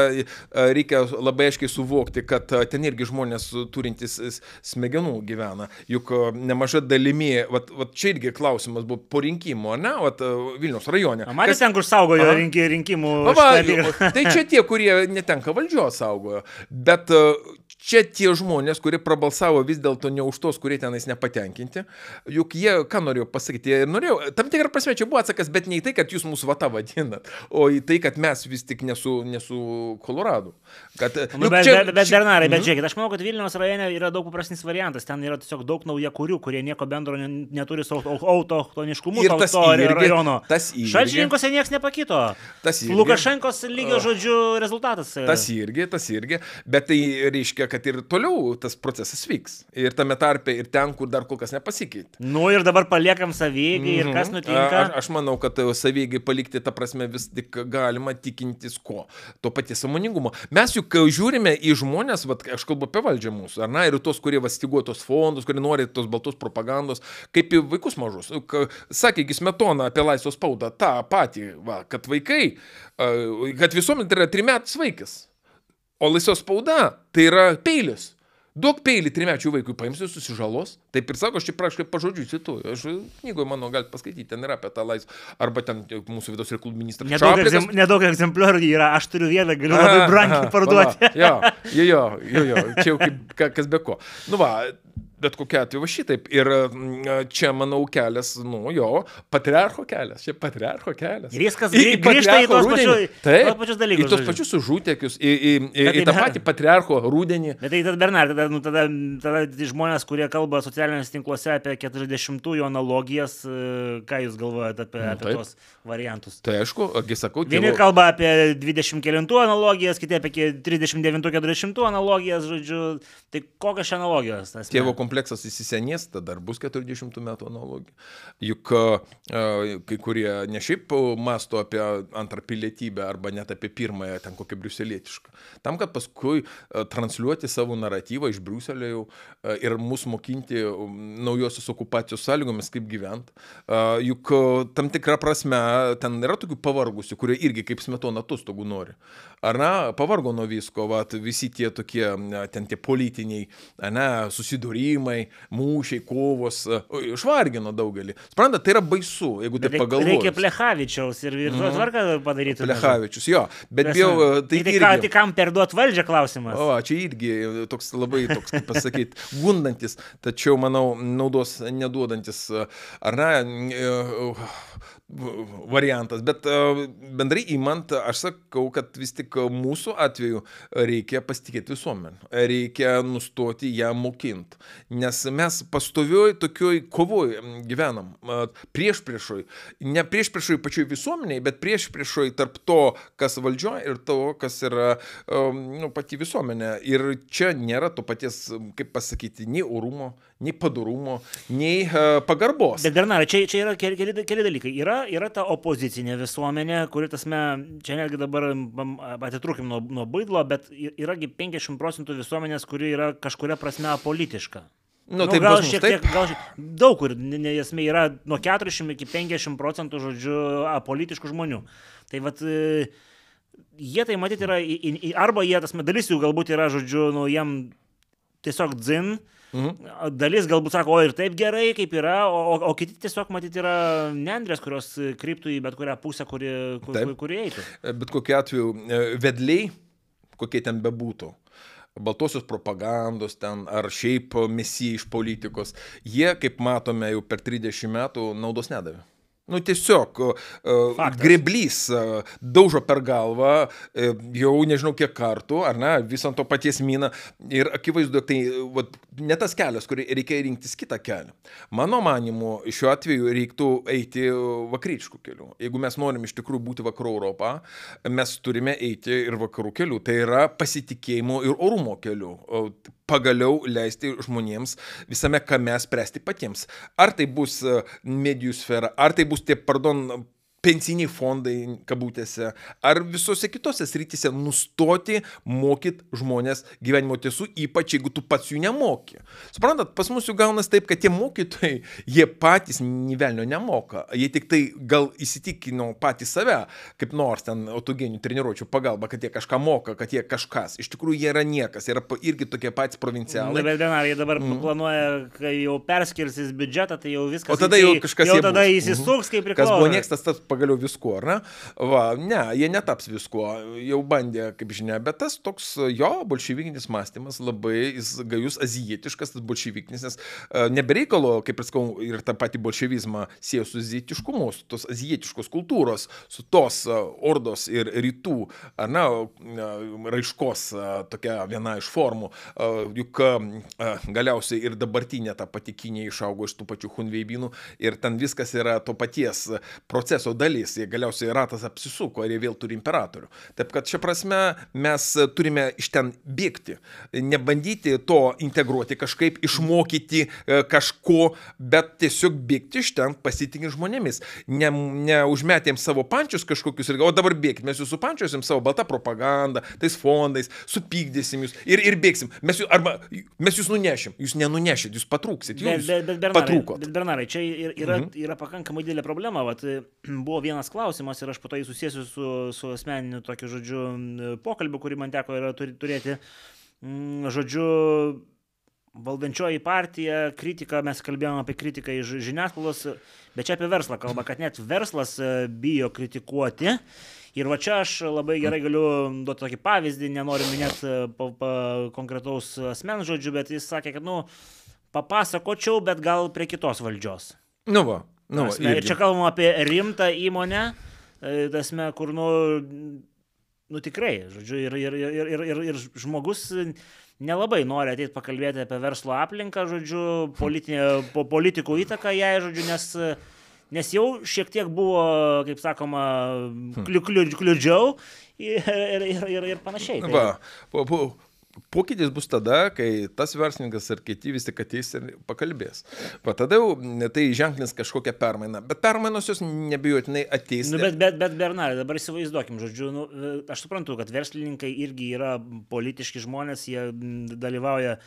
reikia labai aiškiai suvokti, kad ten irgi žmonės turintys smegenų gyvena. Juk nemaža dalimi, va, va, čia irgi klausimas buvo po rinkimų, ne, va, Vilnius rajone. Matėte, ten, kur saugojo rinkimų. Va, va, tai čia tie, kurie netenka valdžios saugojo. Bet čia tie žmonės, kurie prabalsavo vis dėlto ne už tos, kurie tenais nepatenkinti, juk jie, ką norėjo pasakyti, jie norėjo, tam tikrą prasme čia buvo atsakas, bet ne į tai, kad jūs mūsų vata vadinat, o į tai, kad mes vis tik nesu, nesu Koloradu. Kad, nu, bet, čia, bet, bet Bernarai, bet mm. žiūrėkit, aš manau, kad Vilnius rajone yra daug paprastesnis variantas, ten yra tiesiog daug nauja kurių, kurie nieko bendro neturi su autochtoniškumu ir tas to irgi, rajono. Tas irgi. Šalčininkose niekas nepakito. Tas irgi. Lukašenkos lygio žodžiu rezultatas. Tas irgi, tas irgi, bet tai reiškia, kad ir toliau tas procesas vyks. Ir tame tarpe, ir ten, kur dar kol kas nepasikeitė. Nu ir dabar paliekam savygiai mm -hmm. ir kas mhm. nutinka. A, aš manau, kad savygiai palikti tą prasme vis tik galima tikintis ko? To paties samoningumo. Mes juk žiūrime į žmonės, vat, aš kalbu apie valdžią mūsų, ar ne, ir tos, kurie vastiguoja tos fondus, kurie nori tos baltos propagandos, kaip į vaikus mažus. Sakė Gismetona apie laisvos spaudą tą patį, va, kad vaikai, kad visuomenė tai yra trimetis vaikas. O laisvos spauda tai yra peilis. Duok peilį trimečių vaikui, paimsi susižalos. Taip ir sako, aš čia praškai pažodžiu cituoju. Aš knygoje mano galite paskaityti, ten yra apie tą laisvę. Arba ten mūsų vidaus reikalų ministras. Nedaug, egzem, nedaug egzempliorių yra, aš turiu vieną, galiu labai brangiai parduoti. Jo, jo, jo, jo, jo, čia jau kaip kas be ko. Nu va, Bet kokia atveju va šitaip. Ir čia, manau, kelias, nu jo, patriarcho kelias. Čia patriarcho kelias. Ir viskas grį, grįžta į tos, pačiu, taip, tos pačius dalykus. Į tos pačius užūtėkius, į, į, į, į tą patį patriarcho rūdienį. Bet tai tada, Bernard, tada, nu, tada, tada žmonės, kurie kalba socialiniuose tinkluose apie 40-ųjų analogijas, e, ką jūs galvojate apie, nu, apie tos variantus? Tai aišku, agi sakau, Vieni tėvo... kalba apie 20-ų analogijas, kiti apie 39-40 analogijas, žodžiu. Tai kokios čia analogijos? Tėvo kompleksas įsisenės, tada dar bus 40 metų analogija. Juk kai kurie ne šiaip masto apie antrą pilietybę arba net apie pirmąją, ten kokią briuselietišką. Tam, kad paskui transliuoti savo naratyvą iš Briuselio jau ir mus mokinti naujosios okupacijos sąlygomis, kaip gyventi. Juk tam tikrą prasme ten yra tokių pavargusių, kurie irgi kaip smetona atostogų nori. Ar ne, pavargo nuo visko, vat, visi tie tokie, ten tie politiniai, ne, susidūrimai, mūšiai, kovos, išvargino daugelį. Suprantate, tai yra baisu, jeigu tai pagalvojate. Reikia Plechavičiaus ir, ir mm. tvarką padaryti. Plechavičius, jo, bet bijau, tai... Tai, tai, tai kam perduoti valdžią klausimas? O, čia irgi toks labai toks, kaip pasakyti, <laughs> gundantis, tačiau, manau, naudos neduodantis, ar ne, variantas, bet e, bendrai įmant, aš sakau, kad vis tik mūsų atveju reikia pasitikėti visuomenę, reikia nustoti ją mokinti, nes mes pastovioj tokioj kovoj gyvenam, prieš priešoj, ne prieš priešoj pačioj visuomeniai, bet prieš priešoj tarp to, kas valdžioje ir to, kas yra nu, pati visuomenė. Ir čia nėra to paties, kaip pasakyti, nei orumo, nei padarumo, nei uh, pagarbos. Bet Bernarai, čia, čia yra keli, keli, keli dalykai. Yra, yra ta opozicinė visuomenė, kuri, tasme, čia netgi dabar atitrūkim nuo, nuo baidlo, bet yragi 50 procentų visuomenės, kuri yra kažkuria prasme apolitiška. Nu, nu, tai gal šiek tiek, gal šiek, daug kur, nesmė, yra nuo 40 iki 50 procentų, žodžiu, apolitiškų žmonių. Tai vad, e, jie tai matyti yra, arba jie, tas dalis jų galbūt yra, žodžiu, nu, jiem tiesiog dzin, mhm Mhm. Dalis galbūt sako, o ir taip gerai, kaip yra, o, o, kiti tiesiog matyti yra nendrės, kurios kryptų į bet kurią pusę, kuri, kur, kur, kuri eitų. E, bet kokiu atveju e, vedliai, kokie ten bebūtų, baltosios propagandos ten ar šiaip misija iš politikos, jie, kaip matome, jau per 30 metų naudos nedavė. Nu tiesiog Faktas. greblys daužo per galvą e, jau nežinau kiek kartų, ar ne, visą to paties miną. Ir akivaizdu, tai vat, ne tas kelias, kurį reikia rinktis kitą kelią. Mano manimu, šiuo atveju reiktų eiti vakariškų kelių. Jeigu mes norim iš tikrųjų būti vakarų Europą, mes turime eiti ir vakarų kelių. Tai yra pasitikėjimo ir orumo kelių pagaliau leisti žmonėms visame kame spręsti patiems. Ar tai bus e, medijų sfera, ar tai bus tie, pardon, pensiniai fondai, kabutėse, ar visose kitose srityse nustoti mokyti žmonės gyvenimo tiesų, ypač jeigu tu pats jų nemoki. Suprantat, pas mus jau gaunas taip, kad tie mokytojai, jie patys nivelnio nemoka, jie tik tai gal įsitikino patys save, kaip nors ten autogeninių treniruočių pagalba, kad jie kažką moka, kad jie kažkas. Iš tikrųjų, jie yra niekas, jie yra irgi tokie patys provincialai. Na, bet Benar, jie dabar mm. planuoja, kai jau perskirsis biudžetą, tai jau viskas. O tada jau kažkas jau tada įsisuks, kaip priklauso. Kas buvo niekas, tas pagaliau viskuo, ar ne? Va, ne, jie netaps viskuo, jau bandė, kaip žinia, bet tas toks jo bolševikinis mąstymas labai gajus azijietiškas, tas bolševikinis, nes uh, nebereikalo, kaip ir sakau, ir tą patį bolševizmą sieja su azijietiškumu, su tos azijietiškos kultūros, su tos uh, ordos ir rytų, ar ne, uh, raiškos tokia viena iš formų, juk galiausiai ir dabartinė ta pati Kinė išaugo iš tų pačių hunveibinų ir ten viskas yra to paties proceso dalis, jie galiausiai ratas apsisuko ir jie vėl turi imperatorių. Taip kad šia prasme mes turime iš ten bėgti, nebandyti to integruoti kažkaip, išmokyti e, kažko, bet tiesiog bėgti iš ten pasitikint žmonėmis. Ne, neužmetėm savo pančius kažkokius ir, o dabar bėgit, mes jūs supančiosim savo baltą propagandą, tais fondais, supykdysim jūs ir, ir bėgsim. Mes jūs, arba mes jūs nunešim, jūs nenunešit, jūs patrūksit. Jūs bet, bet, bet, Bernarai, bet Bernarai, čia yra, mhm. yra pakankamai didelė problema. Vat, <clears throat> buvo vienas klausimas ir aš po to jį susijęsiu su, su asmeniniu tokiu, žodžiu, pokalbiu, kurį man teko turėti. Mm, žodžiu, valdančioji partija, kritika, mes kalbėjome apie kritiką iš žiniasklaidos, bet čia apie verslą kalba, kad net verslas e, bijo kritikuoti. Ir va čia aš labai gerai galiu duoti tokį pavyzdį, nenoriu minėti pa, pa, konkretaus asmens žodžių, bet jis sakė, kad, nu, papasakočiau, bet gal prie kitos valdžios. Nu, va. Nu, Tasme, ir čia kalbam apie rimtą įmonę, e, tasme, kur, nu, nu tikrai, žodžiu, ir, ir, ir, ir, ir, ir žmogus nelabai nori ateiti pakalbėti apie verslo aplinką, žodžiu, politinė, po, politikų įtaką jai, žodžiu, nes, nes jau šiek tiek buvo, kaip sakoma, kliu, kliu, kliudžiau ir, ir, ir, ir, ir panašiai. Tai... Va, po, po, Pokytis bus tada, kai tas verslininkas ar kiti vis tik ateis ir pakalbės. Va tada jau tai ženklins kažkokią permainą. Bet permainos jos nebijotinai ateis. Nu, bet, bet, bet Bernardai, dabar įsivaizduokim, žodžiu, nu, aš suprantu, kad verslininkai irgi yra politiški žmonės, jie dalyvauja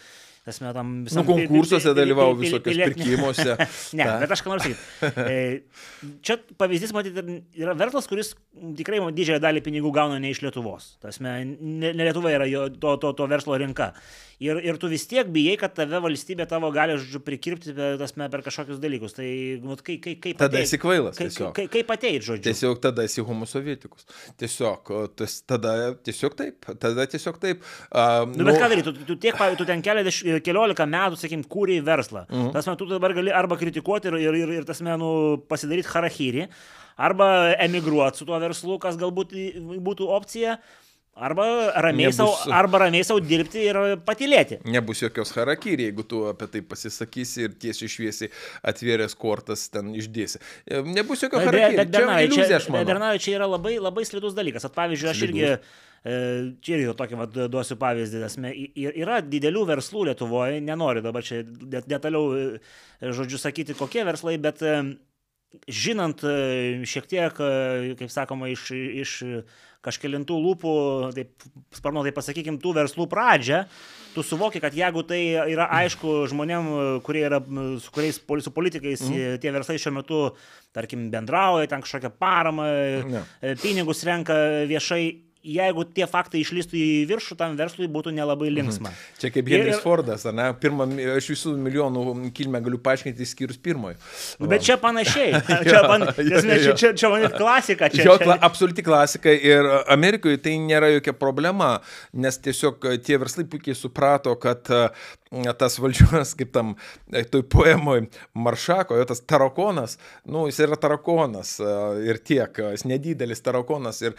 Tasme, tam visam... Nu, konkursuose dalyvau visokiuose pirkimuose. <laughs> ne, Ta. bet aš ką noriu sakyti. <laughs> E, čia pavyzdys, matyti, yra verslas, kuris tikrai didžiąją dalį pinigų gauna ne iš Lietuvos. Tasme, ne, ne Lietuva yra jo, to, to, to verslo rinka ir, ir tu vis tiek bijai, kad tave valstybė tavo gali, žodžiu, prikirpti tasme, per kažkokius dalykus. Tai, nu, kaip, kaip, kaip tada esi kvailas. Kaip, kaip, kaip ateit, žodžiu. Tiesiog tada esi homosovietikus. Tiesiog, tas, tada tiesiog taip, tada tiesiog taip. Um, nu, bet nu, ką daryti, tu, tu, tiek, tu ten kelias, keliolika metų, sakykim, kūrėjai verslą. -hmm. Tas metu tu dabar gali arba kritikuoti ir, ir, ir, ir tas menų pasidaryti harahyrį, arba emigruoti su tuo verslu, kas galbūt būtų opcija. Arba ramiai, Nebus... savo, arba ramiai savo dirbti ir patilėti. Nebus jokios harakiri, jeigu tu apie tai pasisakysi ir tiesiai šviesiai atvėręs kortas ten išdėsi. E, nebus jokio harakiri. Bet Bernardai, čia, čia yra labai, labai slidus dalykas. At, pavyzdžiui, aš irgi, e, čia irgi tokį vat, duosiu pavyzdį, esmė, yra didelių verslų Lietuvoje, nenoriu dabar čia detaliau, e, žodžiu, sakyti, kokie verslai, bet žinant šiek tiek, kaip sakoma, iš, iš kažkėlintų lūpų, taip sparnu tai pasakykim, tų verslų pradžią, tu suvoki, kad jeigu tai yra aišku žmonėm, kurie yra su kuriais, su politikais, mm. tie verslai šiuo metu, tarkim, bendrauja, ten kažkokią paramą, ne. pinigus renka viešai, jeigu tie faktai išlystų į viršų, tam verslui būtų nelabai mhm. linksma. Mhm. Čia kaip Henris ir... Fordas, ne? Pirmą, aš visų milijonų kilmę galiu paaiškinti, skyrus pirmojo. Nu, bet čia panašiai. <laughs> čia, pan... ja, ja, ja. čia, čia man klasika. Čia, jo, čia... absoliuti klasika ir Amerikoje tai nėra jokia problema, nes tiesiog tie verslai puikiai suprato, kad tas valdžios, kaip tam, e, toj poemoj Maršako, jo tas tarakonas, nu, jis yra tarakonas e, ir tiek, jis nedidelis tarakonas ir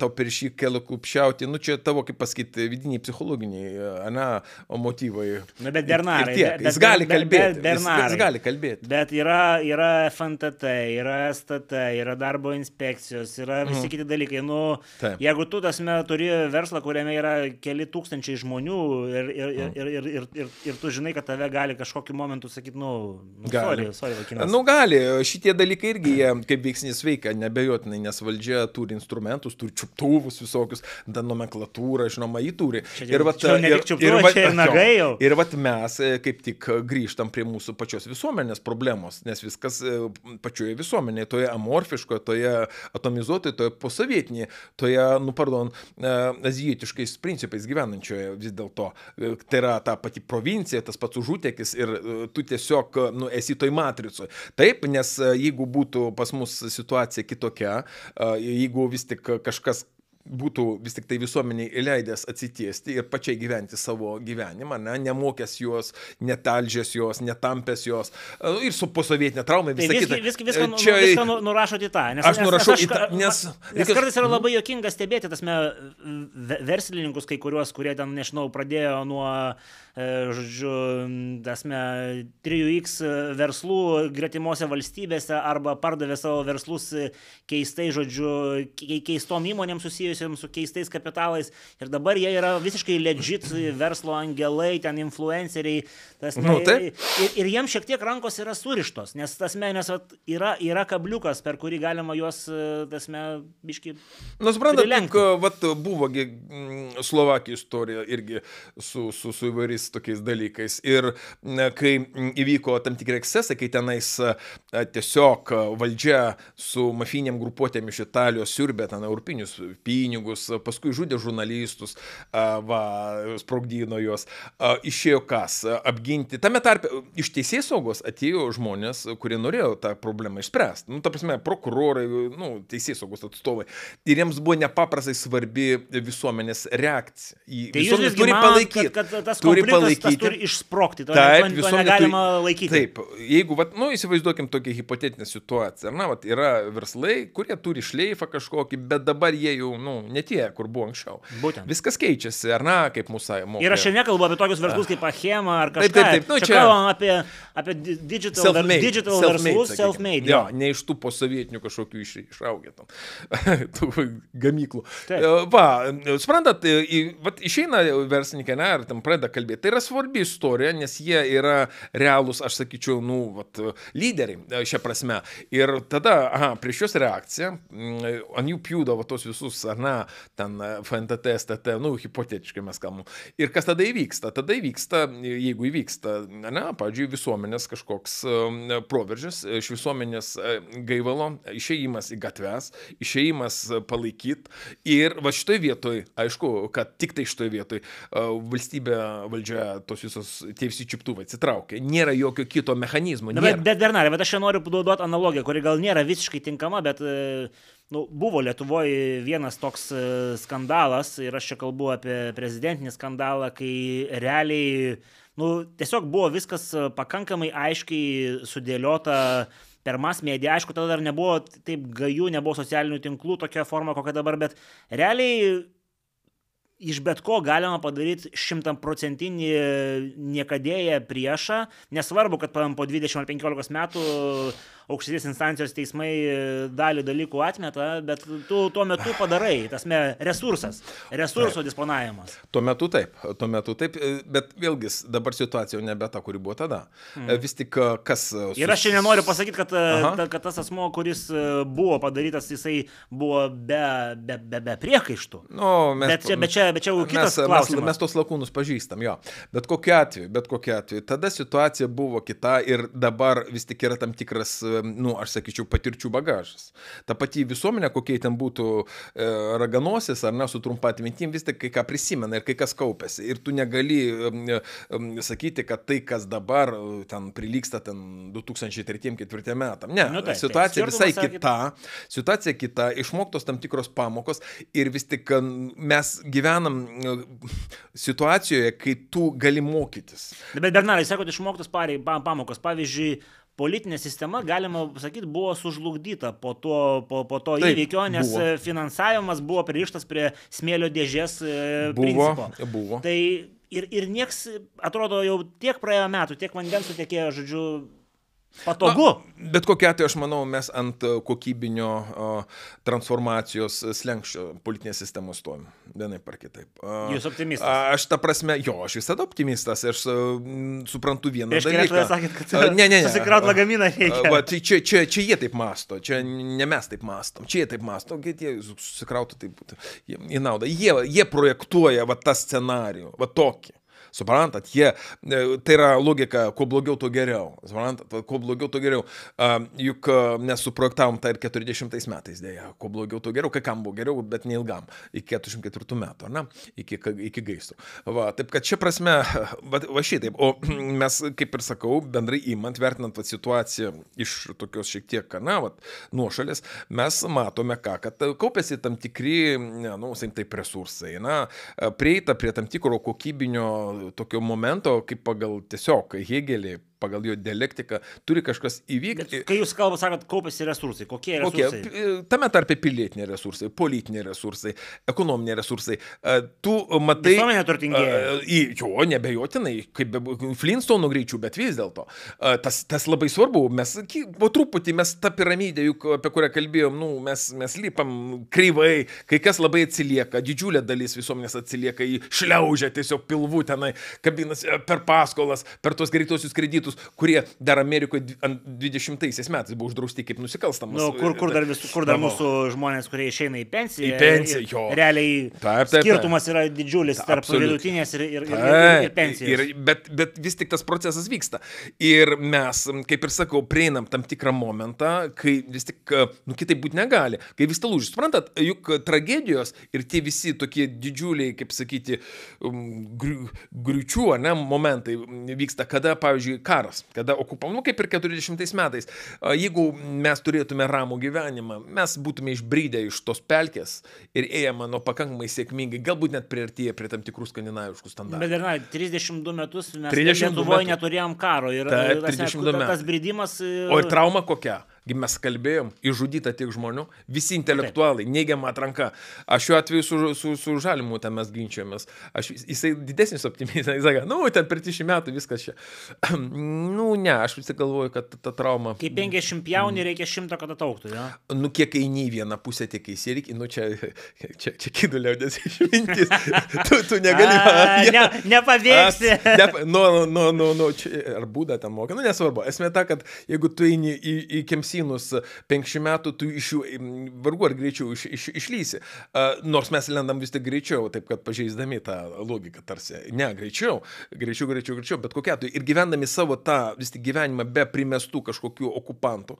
tau per šį kelią klupšiauti, nu, čia tavo, kaip pasakyti, vidiniai psichologiniai, ne, motyvai. Na, bet Bernarai. Tiek, bet, jis gali kalbėti. Bet, Bernarai. Jis, jis gali kalbėti. Bet yra, yra FNTT, yra STT, yra darbo inspekcijos, yra visi mm. kiti dalykai. Nu, Taip. jeigu tu tasme turi verslą, kuriame yra keli tūkstančiai žmonių ir, ir, ir, ir, ir, ir, ir, ir tu žinai, kad tave gali kažkokiu momentu sakyti, nu, nu gali. Sorry, sorry, vakinas. nu, gali. Šitie dalykai irgi jie kaip veiksnys veikia, nebejotinai, nes valdžia turi instrumentus, turi čiuptuvus visokius, tą nomenklatūrą, žinoma, jį turi. Čia, ir, va, čia ir, ir, ir, va, ir nagai jau. <laughs> Ir vat mes e, kaip tik grįžtam prie mūsų pačios visuomenės problemos, nes viskas e, pačioje visuomenėje, toje amorfiškoje, toje atomizuotoje, toje posovietinėje, toje, nu, pardon, e, azijietiškais principais gyvenančioje vis dėlto. Tai yra ta pati provincija, tas pats užutekis ir tu tiesiog, nu, esi toj matricoje. Taip, nes jeigu būtų pas mus situacija kitokia, jeigu vis tik kažkas būtų vis tik tai visuomeniai leidęs atsitiesti ir pačiai gyventi savo gyvenimą, ne, nemokęs jos, netalžęs jos, netampęs jos e, ir su posovietinė trauma visą tai kitą. Viską, viską, nu, Čia, viską nu, nurašot į tą. Nes, aš nurašau nes, aš, į tą, nes... Nes kartais yra labai jokinga stebėti, tasme, verslininkus kai kuriuos, kurie ten, nežinau, pradėjo nuo E, žodžiu, tasme, 3X verslų gretimuose valstybėse arba pardavė savo verslus keistai, žodžiu, keistom įmonėm susijusiam su keistais kapitalais ir dabar jie yra visiškai legit verslo angelai, ten influenceriai, tasme, nu, ir, ir, ir jiems šiek tiek rankos yra surištos, nes tasme, nes vat, yra, yra kabliukas, per kurį galima juos, tasme, biški. Nu, suprantate, vat buvo Slovakijos istorija irgi su, su, su įvairiais tokiais dalykais. Ir kai įvyko tam tikri ekscesai, kai tenais tiesiog valdžia su mafiniam grupuotėm iš Italijos siurbė ten europinius pinigus, paskui žudė žurnalistus, va, sprogdino juos, išėjo kas apginti. Tame tarpe iš teisės saugos atėjo žmonės, kurie norėjo tą problemą išspręsti. Nu, ta prasme, prokurorai, nu, teisės saugos atstovai. Ir jiems buvo nepaprastai svarbi visuomenės reakcija. Tai jūs turi palaikyti. Kad, kad tas turi palaikyti. Tas turi išsprokti, to, taip, to, to negalima turi, laikyti. Taip, jeigu, vat, nu, įsivaizduokim tokią hipotetinę situaciją. Na, vat, yra verslai, kurie turi šleifą kažkokį, bet dabar jie jau, nu, ne tie, kur buvo anksčiau. Būtent. Viskas keičiasi, ar na, kaip mūsų mokė. Ir aš šiandien nekalbu apie tokius verslus kaip Achema ar kažką. Taip, taip, taip. Nu, čia, čia kalbam apie, apie digital, self digital self verslus, self-made. Jo, ne iš tų posovietinių kažkokių iš, išaugę tam, <laughs> tų gamyklų. Taip. Va, suprantat, išeina verslininkai, ne, ar tam pradeda kalbėti. Tai yra svarbi istorija, nes jie yra realūs, aš sakyčiau, nu, vat, lyderiai e, šią prasme. Ir tada, aha, prieš juos reakcija, mm, ant jų pjūdavo tos visus, ar na, ten e, FNTT, STT, nu, hipotetiškai mes kalbam. Ir kas tada įvyksta? Tada įvyksta, jeigu įvyksta, ne, pavyzdžiui, visuomenės kažkoks e, proveržis, iš visuomenės gaivalo, išėjimas į gatves, išėjimas palaikyti. Ir va šitoje vietoje, aišku, kad tik tai šitoje vietoje valstybė, valdžia tos visos tie visi čiuptuvai atsitraukia. Nėra jokio kito mechanizmo. Na, bet, bet Bernarė, bet aš čia noriu duoti analogiją, kuri gal nėra visiškai tinkama, bet e, nu, buvo Lietuvoje vienas toks e, skandalas ir aš čia kalbu apie prezidentinį skandalą, kai realiai nu, tiesiog buvo viskas pakankamai aiškiai sudėliota per mas mediją, aišku, tada dar nebuvo taip gajų, nebuvo socialinių tinklų tokia forma, kokia dabar, bet realiai iš bet ko galima padaryti šimtaprocentinį niekadėję priešą, nesvarbu, kad po 20 ar 15 metų aukštesnės instancijos teismai dalį dalykų atmeta, bet tu tuo metu padarai, tasme, resursas, resurso taip. disponavimas. Tuo metu taip, tuo metu taip, bet vėlgi dabar situacija jau nebe ta, kuri buvo tada. Hmm. Vis tik kas... Sus... Ir aš čia nenoriu pasakyti, kad, ta, kad tas asmo, kuris buvo padarytas, jisai buvo be, be, be, be priekaištų. Nu, mes, bet, čia, bet, čia, bet čia jau kitas mes, klausimas. Mes, mes tos lakūnus pažįstam, jo. Bet kokiu atveju, bet kokiu atveju, tada situacija buvo kita ir dabar vis tik yra tam tikras nu, aš sakyčiau, patirčių bagažas. Ta pati visuomenė, kokie ten būtų e, raganosis ar ne su trumpa atmintim, vis tik kai ką prisimena ir kai kas kaupėsi. Ir tu negali e, e, sakyti, kad tai, kas dabar e, ten prilyksta ten 2003-2004 metam. Ne, nu, tai, situacija tai, visai kita, kita, situacija kita, išmoktos tam tikros pamokos ir vis tik mes gyvenam e, situacijoje, kai tu gali mokytis. Bet Bernarai, sakot, išmoktos pamokos. Pavyzdžiui, politinė sistema, galima sakyti, buvo sužlugdyta po to, po, po to Taip, įvykio, nes buvo. finansavimas buvo pririštas prie smėlio dėžės e, buvo, principo. Buvo. Tai ir, ir nieks, atrodo, jau tiek praėjo metų, tiek vandens sutekėjo, žodžiu, Patogu. Na, bet kokia atveju aš manau, mes ant kokybinio uh, transformacijos slengščio politinės sistemos stovim. Vienaip ar kitaip. Uh, Jūs optimistas? Aš tą prasme, jo, aš visada optimistas. Aš uh, suprantu vieną Prieš dalyką. Sakėt, kad uh, ne, ne, ne. susikraut lagaminą reikia. Uh, va, tai čia, čia, čia jie taip masto, čia ne mes taip mastom, čia jie taip masto, kad jie susikrautų taip į naudą. Jie, jie projektuoja va tą scenarijų, va tokį. Suprantat, jie, e, tai yra logika, kuo blogiau, tuo geriau. Suprantat, kuo blogiau, tuo geriau. Juk mes suprojektavom tą ir 40 metais dėja, kuo blogiau, tuo geriau, kai kam buvo geriau, bet neilgam, iki 44 metų, ne, iki, iki gaisrų. Va, taip kad čia prasme, <laughs> va, va šitaip, o <clears throat> mes, kaip ir sakau, bendrai įmant, vertinant va, situaciją iš tokios šiek tiek, na, va, nuošalės, mes matome ką, kad kaupėsi tam tikri, na, nu, saim, taip resursai, na, prieita prie tam tikro kokybinio tokio momento, kaip pagal tiesiog Hegelį pagal jo dialektiką turi kažkas įvykti. Kai jūs kalbate, sakot, kaupiasi resursai, kokie resursai? Kokie? Tame tarpe pilietiniai resursai, politiniai resursai, ekonominiai resursai. Tu matai... Visuomenė turtingėja. Jo, nebejotinai, kaip Flintstone greičių, bet vis dėlto. Tas, tas labai svarbu. Mes po truputį, mes tą piramidę, juk apie kurią kalbėjom, nu, mes, mes lypam kreivai, kai kas labai atsilieka, didžiulė dalis visuomenės atsilieka, į šliaužę tiesiog pilvų tenai, kabinasi per paskolas, per tuos greitosius kreditus kitus, kurie dar Amerikoje 20 metais buvo uždrausti kaip nusikalstamas. Nu, kur, kur dar, vis, kur dar mūsų žmonės, kurie išeina į pensiją. Į pensiją, jo. Realiai taip, taip, taip. skirtumas yra didžiulis tarp Absoliut. vidutinės ir, ir, ir, ir, ir pensijos. Ir, bet, bet vis tik tas procesas vyksta. Ir mes, kaip ir sakau, prieinam tam tikrą momentą, kai vis tik, nu kitaip būti negali, kai vis ta lūžis. Suprantat, juk tragedijos ir tie visi tokie didžiuliai, kaip sakyti, um, griučių, ne, momentai vyksta, kada, pavyzdžiui, ką karas, kada okupavom, nu kaip ir 40 metais. Jeigu mes turėtume ramų gyvenimą, mes būtume išbrydę iš tos pelkės ir ėjome nuo pakankamai sėkmingai, galbūt net priartėję prie tam tikrų skandinaviškų standartų. Bet ir na, 32 metus mes Lietuvoje neturėjom karo ir Taip, 32 tas, tas bridimas. O ir trauma kokia? Mes kalbėjom, išžudyta tiek žmonių, visi intelektualai, neigiama atranka. Aš šiuo atveju su, su, su žalimu ten mes ginčiamės. Aš, jisai didesnis optimistas, <laughs> jis sakė, nu, ten per 30 metų viskas čia. <clears throat> nu, ne, aš vis galvoju, kad ta trauma. Kai 50 jauni reikia šimto, kad atauktų, ja? Nu, kiek eini į vieną pusę, tiek įsireikia, nu, čia, <laughs> čia, čia kiduliaudės <laughs> išmintis. tu, tu negali. A, ja, ne, nepabėgsi. Ne, nu, nu, nu, nu, čia, ar būdą ten moka, nu, nesvarbu. Esmė ta, kad jeigu tu eini į, į kemsį apelsinus 50 metų, tu iš jų vargu ar greičiau iš, iš, išlysi. Nors mes lendam vis tik greičiau, taip kad pažeisdami tą logiką tarsi. Ne, greičiau, greičiau, greičiau, greičiau, bet kokia tu. Ir gyvendami savo tą vis tik gyvenimą be primestų kažkokių okupantų,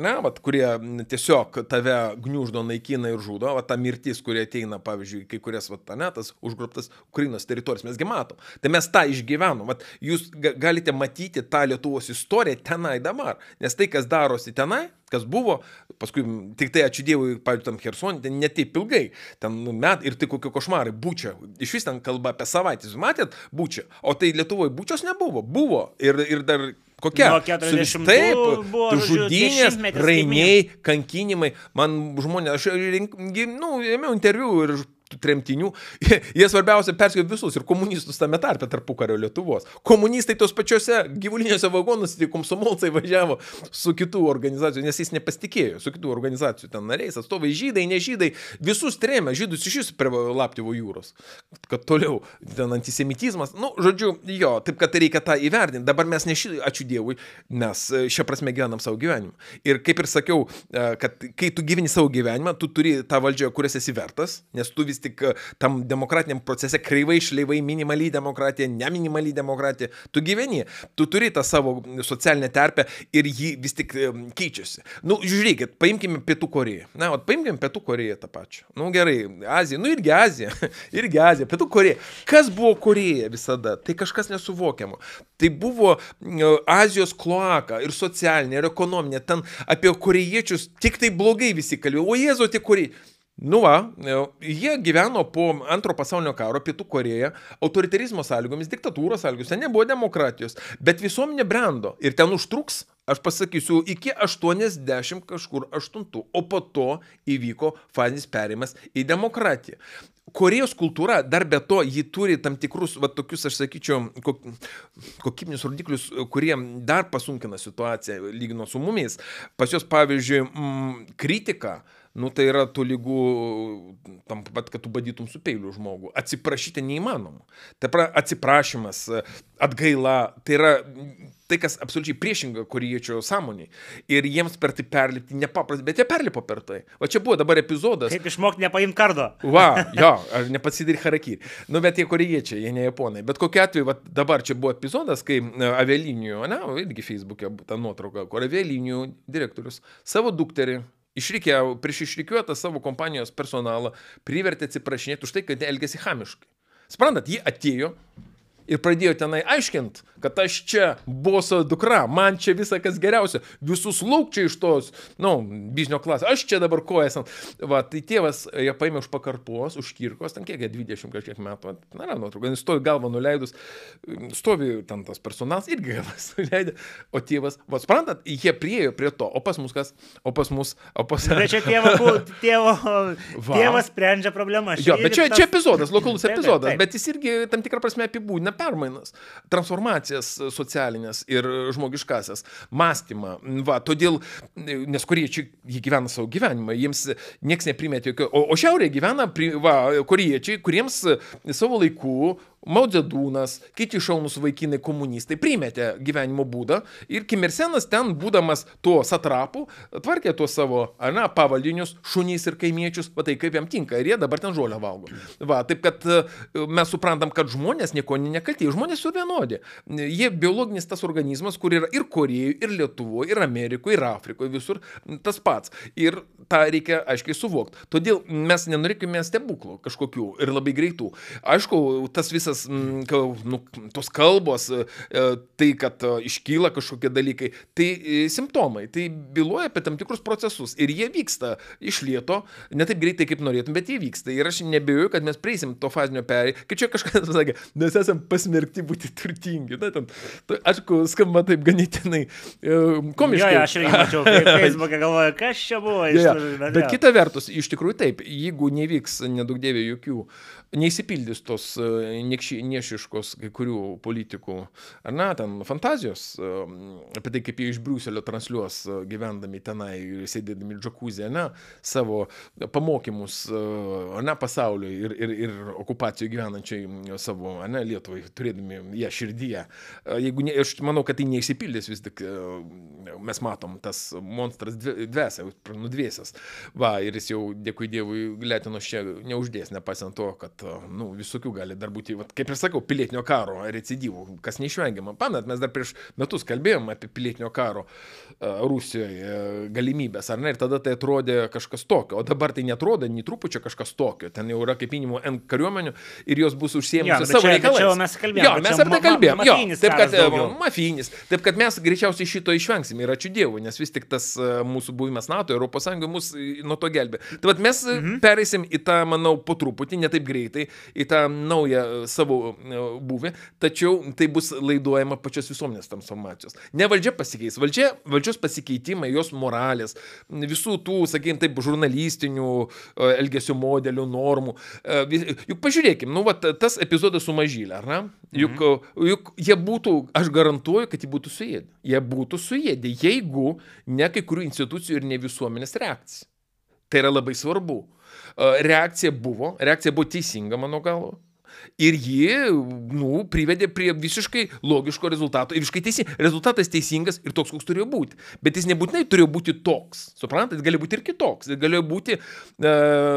ne, vat, kurie tiesiog tave gniuždo, naikina ir žudo, va ta mirtis, kurie ateina, pavyzdžiui, kai kurias, va, ne, tas užgruptas Ukrainos teritorijas, mesgi matom. Tai mes tą išgyvenom. Vat, jūs galite matyti tą Lietuvos istoriją tenai dabar. Nes tai, kas darosi tenai, kas buvo, paskui tik tai ačiū Dievui, pavyzdžiui, tam Hersonė, ten netaip ilgai, ten met ir tai kokie košmarai, būčia, iš vis ten kalba apie savaitę, matėt, būčia, o tai Lietuvoje būčios nebuvo, buvo. Ir, ir dar kokia? Nuo 40 taip, buvo, žudynės, rainiai, kankinimai, man žmonės, aš, nu, ėmiau interviu ir tremtinių, <laughs> jie svarbiausia perskėjo visus ir komunistus tame tarpe tarpu kario Lietuvos. Komunistai tos pačiose gyvuliniuose vagonuose, tai komsomolcai važiavo su kitų organizacijų, nes jis nepasitikėjo, su kitų organizacijų ten nariais, atstovai žydai, ne žydai, visus trėmė, žydus iš jūsų prie Laptivo jūros, kad toliau ten antisemitizmas, nu, žodžiu, jo, taip kad reikia tą įvertinti. Dabar mes ne šį, ačiū Dievui, mes e, šią prasme gyvenam savo gyvenimą. Ir kaip ir sakiau, e, kad kai tu gyveni savo gyvenimą, tu turi tą valdžią, kurias esi vertas, nes tu vis vis tik e, tam demokratiniam procese kreivai, šleivai, minimaliai demokratija, neminimaliai demokratija, tu gyveni, tu turi tą savo socialinę terpę ir ji vis tik e, keičiasi. Nu, žiūrėkit, paimkime Pietų Koreją. Na, o paimkime Pietų Koreją tą pačią. Nu, gerai, Azija, nu irgi Azija, <laughs> irgi Azija, Pietų Koreja. Kas buvo Koreja visada? Tai kažkas nesuvokiamo. Tai buvo Azijos kloaka ir socialinė, ir ekonominė. Ten apie korejiečius tik tai blogai visi kalbėjo. O Jėzo, tik korejiečiai. Nu va, jie gyveno po antro pasaulinio karo Pietų Koreja, autoritarizmo sąlygomis, diktatūros sąlygomis, ten nebuvo demokratijos, bet visuomenė brendo ir ten užtruks, aš pasakysiu, iki 80 kažkur 8, o po to įvyko fazinis perėjimas į demokratiją. Korejos kultūra, dar be to, ji turi tam tikrus, va tokius, aš sakyčiau, kok, kokybinius rodiklius, kurie dar pasunkina situaciją, lygino su mumis. Pas jos, pavyzdžiui, m, kritika, nu tai yra to lygų tam pat, kad tu badytum su peiliu žmogų. Atsiprašyti neįmanoma. Tai pra, atsiprašymas, atgaila, tai yra tai, kas absoliučiai priešinga koriečio sąmoniai. Ir jiems per tai perlipti nepaprastai, bet jie perlipo per tai. O čia buvo dabar epizodas. Kaip išmokti nepaimti kardo. <laughs> Va, jo, ar nepasidaryti harakiri. Nu, bet jie koriečiai, jie ne japonai. Bet kokiu atveju, va, dabar čia buvo epizodas, kai e, avialinijų, ne, irgi Facebook'e ta nuotrauka, kur avialinijų direktorius savo dukterį išrikiavo, prieš išrikiuotą savo kompanijos personalą, privertė atsiprašinėti už tai, kad elgėsi hamiškai. Sprantat, jie atėjo, ir pradėjo tenai aiškint, kad aš čia boso dukra, man čia visa kas geriausia, visus laukčiai iš tos, na, nu, biznio klasės, aš čia dabar kojas ant. Va, tai tėvas ją paėmė už pakarpos, už kirkos, ten kiek, 20 kažkiek metų, na, nuotrauka, jis stovi galvą nuleidus, stovi ten tas personalas irgi galvas <laughs> nuleidė, o tėvas, va, suprantat, jie priejo prie to, o pas mus kas, o pas mus, o pas... Bet čia tėvo, <laughs> tėvo, tėvas sprendžia problemą. Jo, bet čia, tas... čia epizodas, lokalus epizodas, taip, taip. bet jis irgi tam tikrą prasme apibūdina permainas, transformacijas socialinės ir žmogiškasias, mąstymą. Va, todėl, nes koriečiai, jie gyvena savo gyvenimą, jiems niekas neprimėtė jokio, o, o šiaurėje gyvena, va, koriečiai, kuriems savo laiku Maudzedūnas, kiti šaunus vaikinai komunistai primetė gyvenimo būdą ir Kimirsenas ten, būdamas tuo satrapu, tvarkė tuos savo, na, pavaldinius, šunys ir kaimiečius, va tai kaip jam tinka ir jie dabar ten žolę valgo. Va, taip kad e, mes suprantam, kad žmonės nieko nekalti, žmonės su vienodi. Jie biologinis tas organizmas, kur yra ir Korejoje, ir Lietuvoje, ir Amerikoje, ir Afrikoje, visur tas pats. Ir tą reikia aiškiai suvokti. Todėl mes nenorėkime stebuklų kažkokių ir labai greitų. Aišku, tas visas visas, m, nu, tos kalbos, e, e, tai, kad e, iškyla kažkokie dalykai, tai simptomai, tai byloja apie tam tikrus procesus ir jie vyksta iš lieto, ne taip greitai, kaip norėtum, bet jie vyksta. Ir aš nebejoju, kad mes prieisim to fazinio perėjimo, kaip čia kažkas <laughs> pasakė, mes esame pasmerkti būti turtingi. Na, ten, aišku, skamba taip ganėtinai komiškai. Jo, jo, aš irgi mačiau, <laughs> Facebook'e galvoju, kas čia buvo. Ja, ja. Bet kita vertus, iš tikrųjų taip, jeigu nevyks nedaug dėvė jokių neįsipildys tos e, niešiškos kai kurių politikų, ar ne, ten fantazijos e, apie tai, kaip jie iš Briuselio transliuos e, gyvendami tenai, sėdėdami džakuzė, ne, savo pamokymus, ar ne, pasauliui ir, ir, ir okupacijų gyvenančiai savo, ar ne, Lietuvai, turėdami ją širdyje. Jeigu ne, aš manau, kad tai neįsipildys vis tik, mes matom, tas monstras dvesia, nudvėsęs. Va, ir jis jau, dėkui Dievui, Lietinos čia neuždės, nepasiant to, kad nu, visokių gali dar būti, vat, kaip ir sakau, pilietinio karo recidyvų, kas neišvengiama. Pamet, mes dar prieš metus kalbėjom apie pilietinio karo Rusijoje galimybės, ar ne, ir tada tai atrodė kažkas tokio, o dabar tai netrodo nei trupučio kažkas tokio, ten jau yra kaip minimum N kariuomenių ir jos bus užsiemusios savo reikalais. Čia mes kalbėjome. Jo, mes apie tai kalbėjome. Jo, taip kad, mafinis, taip kad mes greičiausiai šito išvengsim ir ačiū Dievui, nes vis tik tas mūsų buvimas NATO, Europos Sąjungoje mus nuo to gelbė. Tai vad mes mhm. pereisim į tą, manau, po truputį, ne taip greitai į tą naują e, savo e, buvį, tačiau tai bus laiduojama pačios visuomenės transformacijos. Ne valdžia pasikeis, valdžia, valdžios pasikeitimai, jos moralės, visų tų, sakykime, taip, žurnalistinių e, elgesio modelių, normų. Juk pažiūrėkime, nu, va, tas epizodas su mažylė, ar ne? Juk, mhm. juk jie būtų, aš garantuoju, kad jie būtų suėdę. Jie būtų suėdę, jeigu ne kai kurių institucijų ir ne visuomenės reakcija. Tai yra labai svarbu reakcija buvo, reakcija buvo teisinga, mano galva. Ir ji, nu, privedė prie visiškai logiško rezultato. Ir visiškai teisingas. Rezultatas teisingas ir toks, koks turėjo būti. Bet jis nebūtinai turėjo būti toks. Suprantate, jis gali būti ir kitoks. Jis galėjo būti, e,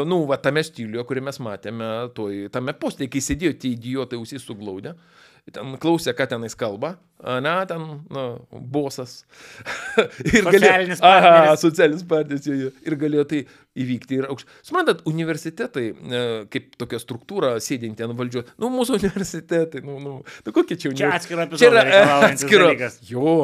nu, va, tame stiliuje, kurį mes matėme, toj, tame postė, kai sėdėjo tie idiotai ausys suglaudę. Ten klausė, ką tenais kalba, ne, ten, na, bosas. <laughs> ir galėjo. Aha, socialinis partneris, jo, jo, ir galėjo tai įvykti ir aukščiau. Suprantat, universitetai, e, kaip tokia struktūra, sėdinti ant valdžios, nu, mūsų <laughs> universitetai, nu, nu, nu kokie čia universitetai. Čia atskira epizoda. Čia yra <laughs> atskira. Jo,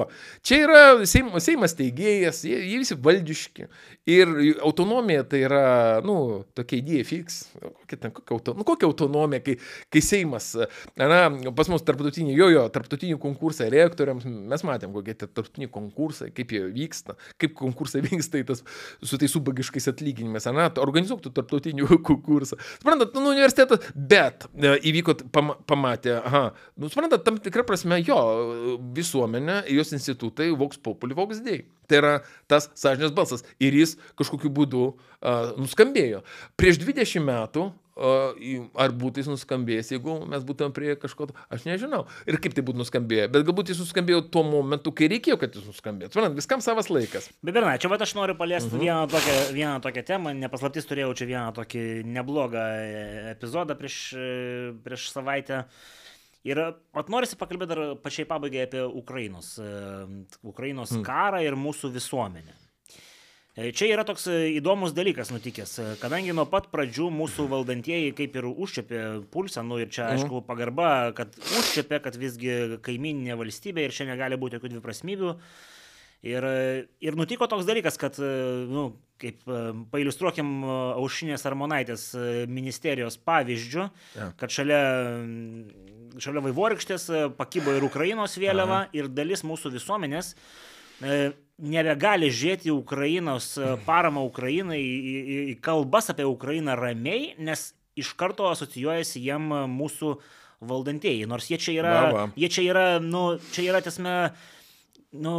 čia yra Seimas, Seimas teigėjas, jie, jie visi valdiški. Ir autonomija tai yra, nu, tokia idėja fix. Kokia, ten, kokia, auto, nu, kokia autonomija, kai, kai Seimas, na, pas mus tarptautiniai, jo, jo, tarptautiniai konkursai rektoriams, mes matėm, kokie tie tarptautiniai konkursai, kaip jie vyksta, kaip konkursai <laughs> vyksta tas, su tais subagiškais atlyginimais, ar ne, organizuok tu tarptautinių <laughs> konkursą. Suprantat, nu, universitetas, bet e, įvyko, pam, pamatė, aha, nu, suprantat, tam tikrą prasme jo visuomenė, jos institutai, Vox Populi, Vox Dei. Tai yra tas sąžinės balsas ir jis kažkokiu būdu uh, nuskambėjo. Prieš 20 metų ar būtų jis nuskambėjęs, jeigu mes būtume prie kažko, aš nežinau. Ir kaip tai būtų nuskambėję, bet galbūt jis nuskambėjo tuo momentu, kai reikėjo, kad jis nuskambėtų. Suprantat, viskam savas laikas. Bet Berna, čia va aš noriu paliesti uh mhm. -huh. vieną, tokią, vieną tokią temą, nepaslaptis turėjau čia vieną tokį neblogą e, epizodą prieš, e, prieš savaitę. Ir at norisi pakalbėti dar pačiai pabaigai apie Ukrainos, e, Ukrainos hmm. karą ir mūsų visuomenę. E, čia yra toks e, įdomus dalykas nutikęs, e, kadangi nuo pat pradžių mūsų valdantieji kaip ir užčiapė pulsą, nu ir čia mhm. aišku pagarba, kad užčiapė, kad visgi kaimininė valstybė ir čia negali būti jokių dviprasmybių. Ir, ir nutiko toks dalykas, kad, nu, kaip pailustruokim Aušinės Armonaitės ministerijos pavyzdžių, ja. kad šalia, šalia Vaivorykštės pakybo ir Ukrainos vėliava Aha. ir dalis mūsų visuomenės nebegali žiūrėti Ukrainos e, paramą Ukrainai, į, į, į kalbas apie Ukrainą ramiai, nes iš karto asocijuojasi jiem mūsų valdantieji. Nors jie čia yra, va, va. Jie čia yra, nu, čia yra tiesme, nu,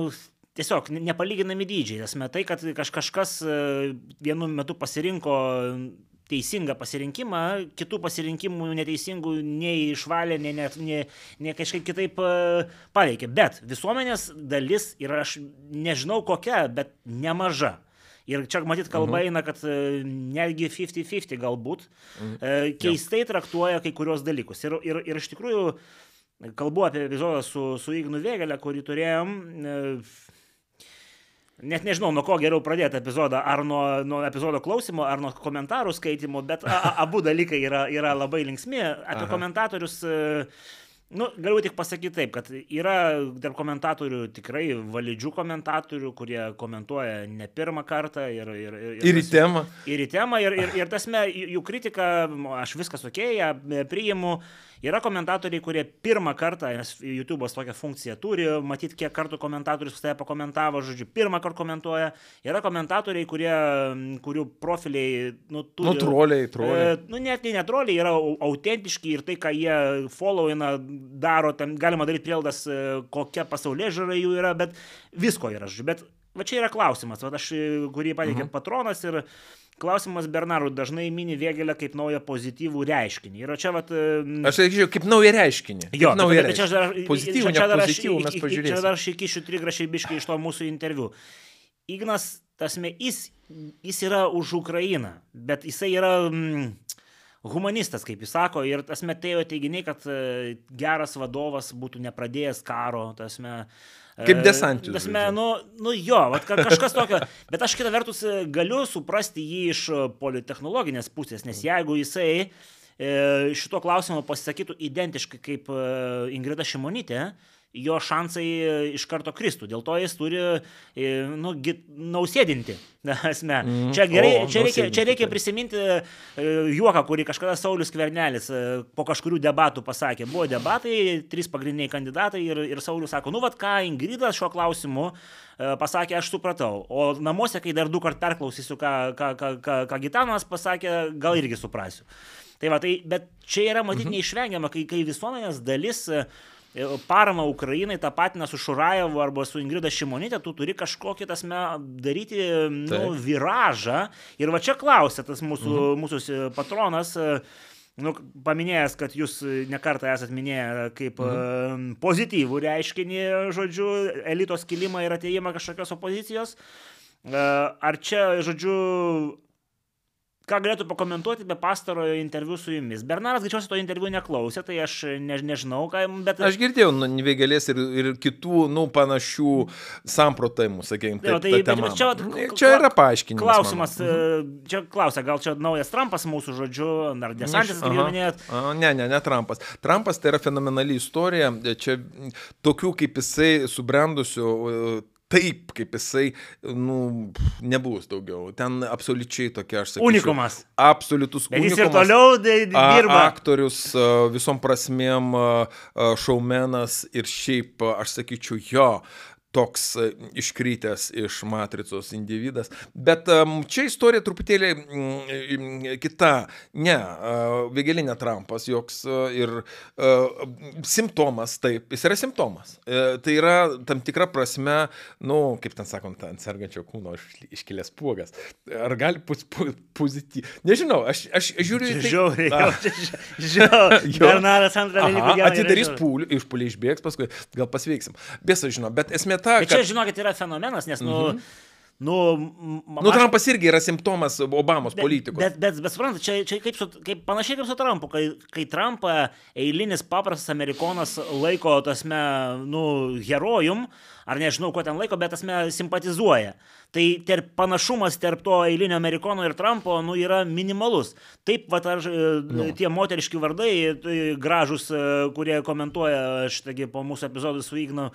tiesiog nepalyginami dydžiai. Esmė tai, kad kažkas e, vienu metu pasirinko teisingą pasirinkimą, kitų pasirinkimų neteisingų nei išvalė, nei, nei, nei, nei kažkaip kitaip e, paveikė. Bet visuomenės dalis yra, aš nežinau kokia, bet nemaža. Ir čia matyt kalba mhm. eina, kad e, netgi 50-50 galbūt mhm. E, keistai traktuoja kai kurios dalykus. Ir, ir, ir iš tikrųjų kalbu apie epizodą su, su Ignu Vėgelė, kurį turėjom Net nežinau, nuo ko geriau pradėti epizodą, ar nuo, nuo epizodo klausimo, ar nuo komentarų skaitimo, bet a, a, abu dalykai yra, yra labai linksmi. Apie Aha. komentatorius uh, Nu, galiu tik pasakyti taip, kad yra tarp komentatorių tikrai validžių komentatorių, kurie komentuoja ne pirmą kartą ir... Ir, ir, ir į temą. Ir į temą, ir, ir, ir tasme, jų kritika, aš viskas ok, ją priimu. Yra komentatoriai, kurie pirmą kartą, nes YouTube'as tokią funkciją turi, matyti, kiek kartų komentatorius tai pakomentavo, žodžiu, pirmą kartą komentuoja. Yra komentatoriai, kurie, kurių profiliai, nu, turi... Nu, troliai, troliai. E, nu, net ne troliai, yra autentiški ir tai, ką jie followina, daro, ten galima daryti prieldas, e, kokia pasaulyje žara jų yra, bet visko yra, žodžiu. Bet va čia yra klausimas, va aš, kurį pateikė mhm. patronas ir Klausimas Bernarų dažnai mini vėgelę kaip naują pozityvų reiškinį. Ir čia vat... Aš sakyčiau, kaip naują reiškinį. Jo, naują bet, bet čia dar... Pozityvų, čia dar, pozityvų mes pažiūrėsime. Čia dar aš įkišiu trigrašiai biškai iš to mūsų interviu. Ignas, tasme, jis, jis yra už Ukrainą, bet jisai yra... Mm, humanistas, kaip jis sako, ir tasme tai jo teiginiai, kad e, geras vadovas būtų nepradėjęs karo, tasme, Kaip desantis. Tasme, nu, nu jo, vat, kažkas tokio. Bet aš kitą vertus e, galiu suprasti jį iš e, politechnologinės pusės, nes jeigu jisai e, šito klausimo pasisakytų identiškai kaip Ingrida Šimonytė, jo šansai e, iš karto kristų. Dėl to jis turi e, nu, nausėdinti. <laughs> Asme. Mm, čia, gerai, o, čia, reikia, čia reikia prisiminti e, juoką, kurį kažkada Saulis Kvernelis po kažkurių debatų pasakė. Buvo debatai, trys pagrindiniai kandidatai ir, ir Saulis sako, nu vad ką Ingridas šiuo klausimu pasakė, aš supratau. O namuose, kai dar du kart perklausysiu, ką, ką, ką, ką, ką Gitanas pasakė, gal irgi suprasiu. Tai va, tai, bet čia yra matyti mhm. neišvengiama, kai, kai visuomenės dalis uh, paramą Ukrainai tą patiną su Šurajevu arba su Ingrida Šimonytė, tu turi kažkokį tasme daryti nu, viražą. Ir va čia klausė tas mūsų, mhm. mūsų patronas, nu, paminėjęs, kad jūs nekartą esat minėję kaip mhm. pozityvų reiškinį, žodžiu, elitos kilimą ir ateimą kažkokios opozicijos. Ar čia, žodžiu, ką galėtų pakomentuoti be pastarojo interviu su jumis. Bernaras greičiausiai to interviu neklausė, tai aš ne, nežinau, ką, bet... Aš girdėjau nu, Vėgelės ir, ir kitų, nu, panašių samprotavimų, sakykime, tai, tai, tai bet, čia, čia yra paaiškinimas. Klausimas, mano. Mhm. E, čia klausia, gal čia naujas Trumpas mūsų žodžiu, ar Desantis, kaip jau minėjot? Ne, ne, ne Trumpas. Trumpas tai yra fenomenali istorija, čia tokių kaip jisai subrendusių taip, kaip jisai, nu, nebus daugiau. Ten absoliučiai tokia, aš sakyčiau. Unikumas. Absoliutus Bet unikumas. Jis ir toliau dirba. Aktorius visom prasmėm, šaumenas ir šiaip, aš sakyčiau, jo, toks e, iškritęs iš matricos individas. Bet čia istorija truputėlį um, kita. Ne, uh, Vėgelinė Trumpas joks ir simptomas, taip, jis yra simptomas. Tai yra tam tikra prasme, nu, kaip ten sakant, ant sergančio kūno iškilęs puogas. Ar gali pu pozityviai? Nežinau, aš, aš žiūriu į tai. Žiauriai. <laughs> Žinau, <laughs> Bernaras antrą dalyką. Atidarys pūlį, išpūlį išbėgs, paskui gal pasveiksim. Bėsa žino, bet esmė ta, kad... Bet čia, žinokit, yra fenomenas, nes, nu, -hmm. Nu, nu, Trumpas irgi yra simptomas Obamos bet, politikos. Bet, bet, bet suprantate, čia, čia kaip, su, kaip panašiai kaip su Trumpu, kai, kai Trumpą eilinis paprastas amerikonas laiko, tasme, nu, herojum, ar nežinau, ko ten laiko, bet tasme simpatizuoja. Tai tarp panašumas tarp to eilinio amerikono ir Trumpo, nu, yra minimalus. Taip, va, ar nu. tie moteriški vardai, tai gražus, kurie komentuoja, štai po mūsų epizodų su Ignu,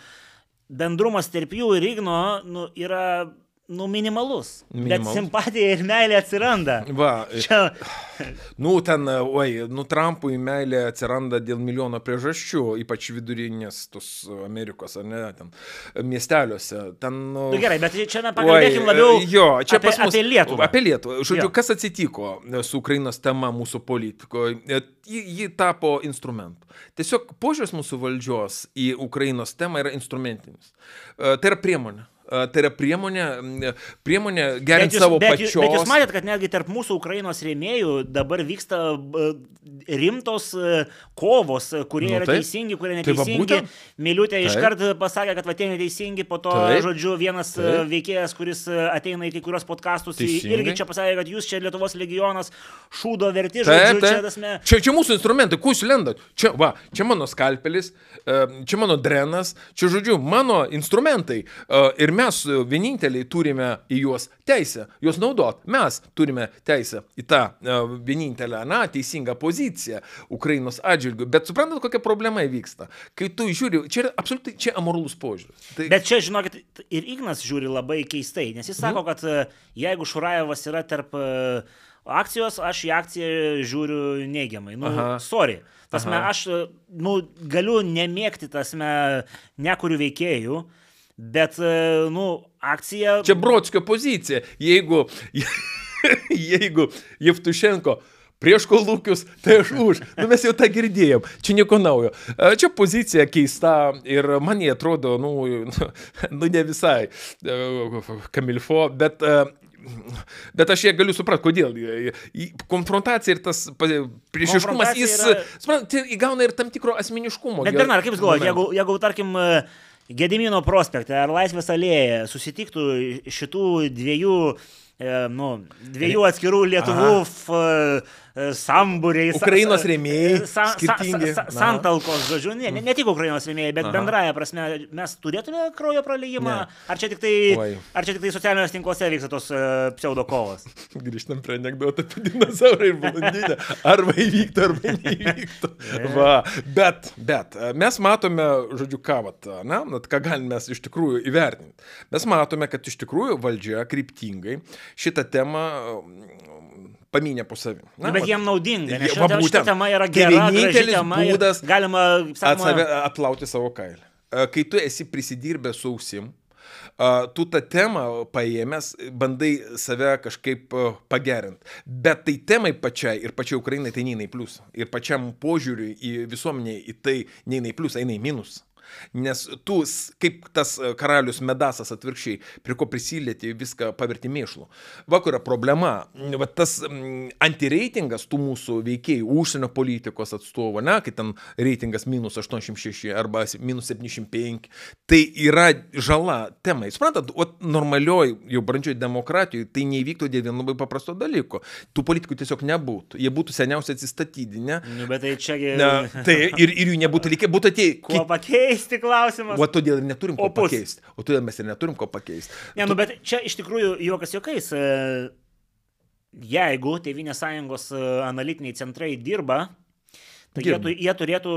bendrumas tarp jų ir Igno nu, yra nu, minimalus. minimalus. Bet simpatija ir meilė atsiranda. Va. <laughs> Čia. Nu, ten, oi, nu, Trumpui meilė atsiranda dėl milijono priežasčių, ypač vidurinės tos Amerikos, ar ne, ten miesteliuose. Ten, nu, nu gerai, bet čia mes pakalbėkime labiau jo, čia apie, mus, apie Lietuvą. Apie Lietuvą. Žodžiu, jo. kas atsitiko su Ukrainos tema mūsų politikoje? Ji, ji tapo instrumentu. Tiesiog požiūris mūsų valdžios į Ukrainos temą yra instrumentinis. E, tai yra priemonė. Tai yra priemonė, priemonė gerinti savo bet, pačios. Bet jūs matėt, kad netgi tarp mūsų Ukrainos rėmėjų dabar vyksta rimtos kovos, kurie nu, yra taip. teisingi, kurie neteisingi. Tai Miliutė iškart pasakė, kad tie neteisingi, po to, taip. žodžiu, vienas taip. veikėjas, kuris ateina į kai kurios podkastus, irgi čia pasakė, kad jūs čia Lietuvos legionas šūdo verti, žodžiu, taip, taip. čia tasme. Čia, čia mūsų instrumentai, kuo jūs lendat? Čia, va, čia mano skalpelis, čia mano drenas, čia, žodžiu, mano instrumentai. Ir mes e, vieninteliai turime į juos teisę, juos naudot. Mes turime teisę į tą uh, vienintelę, na, teisingą poziciją Ukrainos atžvilgių. Bet suprantat, kokia problema įvyksta. Kai tu žiūri, čia yra absoliučiai, čia amoralus požiūris. Tai... Bet čia, žinokit, ir Ignas žiūri labai keistai, nes jis sako, mm. kad uh, jeigu Šurajevas yra tarp akcijos, aš į akciją žiūriu neigiamai. Nu, Aha. sorry. Tasme, aš nu, galiu nemėgti, tasme, nekuriu veikėjų, Bet, e, nu, akcija. Čia Brodskio pozicija. Jeigu, <laughs> jeigu Jevtušenko prieš kolūkius, tai aš už. Nu, mes jau tą girdėjom. Čia nieko naujo. E, čia pozicija keista ir man jie atrodo, nu, <laughs> nu ne visai e, kamilfo, bet Bet aš ją galiu suprasti, kodėl. Konfrontacija ir tas priešiškumas, jis, yra... suprantate, įgauna ir tam tikro asmeniškumo. Bet, Bernard, kaip jūs galvojate, jeigu, jeigu, tarkim, Gedimino prospekte ar Laisvės alėje susitiktų šitų dviejų, e, nu, dviejų atskirų Lietuvų f, sambūriai. Ukrainos rėmėjai. Sa, skirtingi. Sa, sa, santalkos, žodžiu, ne, ne, tik Ukrainos rėmėjai, bet Aha. bendraja prasme, mes turėtume kraujo praleimą, ar čia tik tai, Oi. ar čia tik tai socialiniuose tinkluose vyksta tos uh, pseudokovos. <laughs> Grįžtam prie anegdotą apie dinozaurą ir valandinę. Arba įvyktų, arba neįvyktų. <laughs> Va, bet, bet mes matome, žodžiu, ką, vat, na, ką galime mes iš tikrųjų įvertinti. Mes matome, kad iš tikrųjų valdžia kryptingai šitą temą paminė po savimi. Na, bet jiem naudinga, nes šita, šita tema yra gera. Tai vienintelis būdas galima sakoma, atplauti savo kailį. Kai tu esi prisidirbęs su ausim, tu tą temą paėmęs bandai save kažkaip pagerinti. Bet tai temai pačiai ir pačiai Ukrainai tai neina į pliusą. Ir pačiam požiūriui į visuomenę į tai neina į pliusą, eina į minusą. Nes tu, kaip tas e, karalius Medasas atvirkščiai, prie ko prisilieti, viską paverti mėšlu. Vakar yra problema, va tas antireitingas tų mūsų veikėjų, užsienio politikos atstovų, ne, kai ten reitingas minus 86 arba minus 75, tai yra žala temai. Suprantat, o normalioj, jau brandžioj demokratijoje tai neįvyktų dėl vieno labai paprasto dalyko. Tų politikų tiesiog nebūtų. Jie būtų seniausiai atsistatydinę. Nu, bet tai čiagi... Na, tai ir, ir jų nebūtų likę, būtų atėję. Kuo pakeisti klausimas? O todėl ir neturim ko Opus. pakeisti. O todėl mes ir neturim ko pakeisti. Ne, nu, bet čia iš tikrųjų juokas juokais. e, Jeigu Tevinės sąjungos e, analitiniai centrai dirba, tai jie, tu- jie turėtų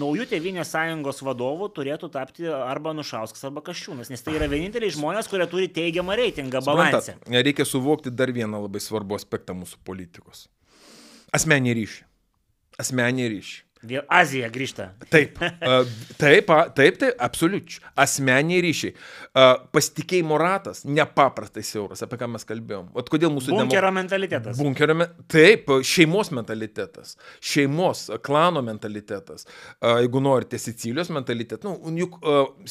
naujų Tevinės sąjungos vadovų turėtų tapti arba Nušauskas, arba Kaščiūnas, nes tai yra vieninteliai žmonės, kurie turi teigiamą reitingą. Suprantat, reikia suvokti dar vieną labai svarbų aspektą mūsų politikos. Asmenį ryšį. Asmenį ryšį. Vėl Azija grįžta. Taip, taip, taip, taip, absoliučiai. Asmeniai ryšiai. Pasitikėjimo ratas nepaprastai siauras, apie ką mes kalbėjom. O kodėl mūsų Bunkerio mentalitetas. Bunkerio, me- taip, šeimos mentalitetas, šeimos, klano mentalitetas. Jeigu norite Sicilijos mentalitetą, nu, juk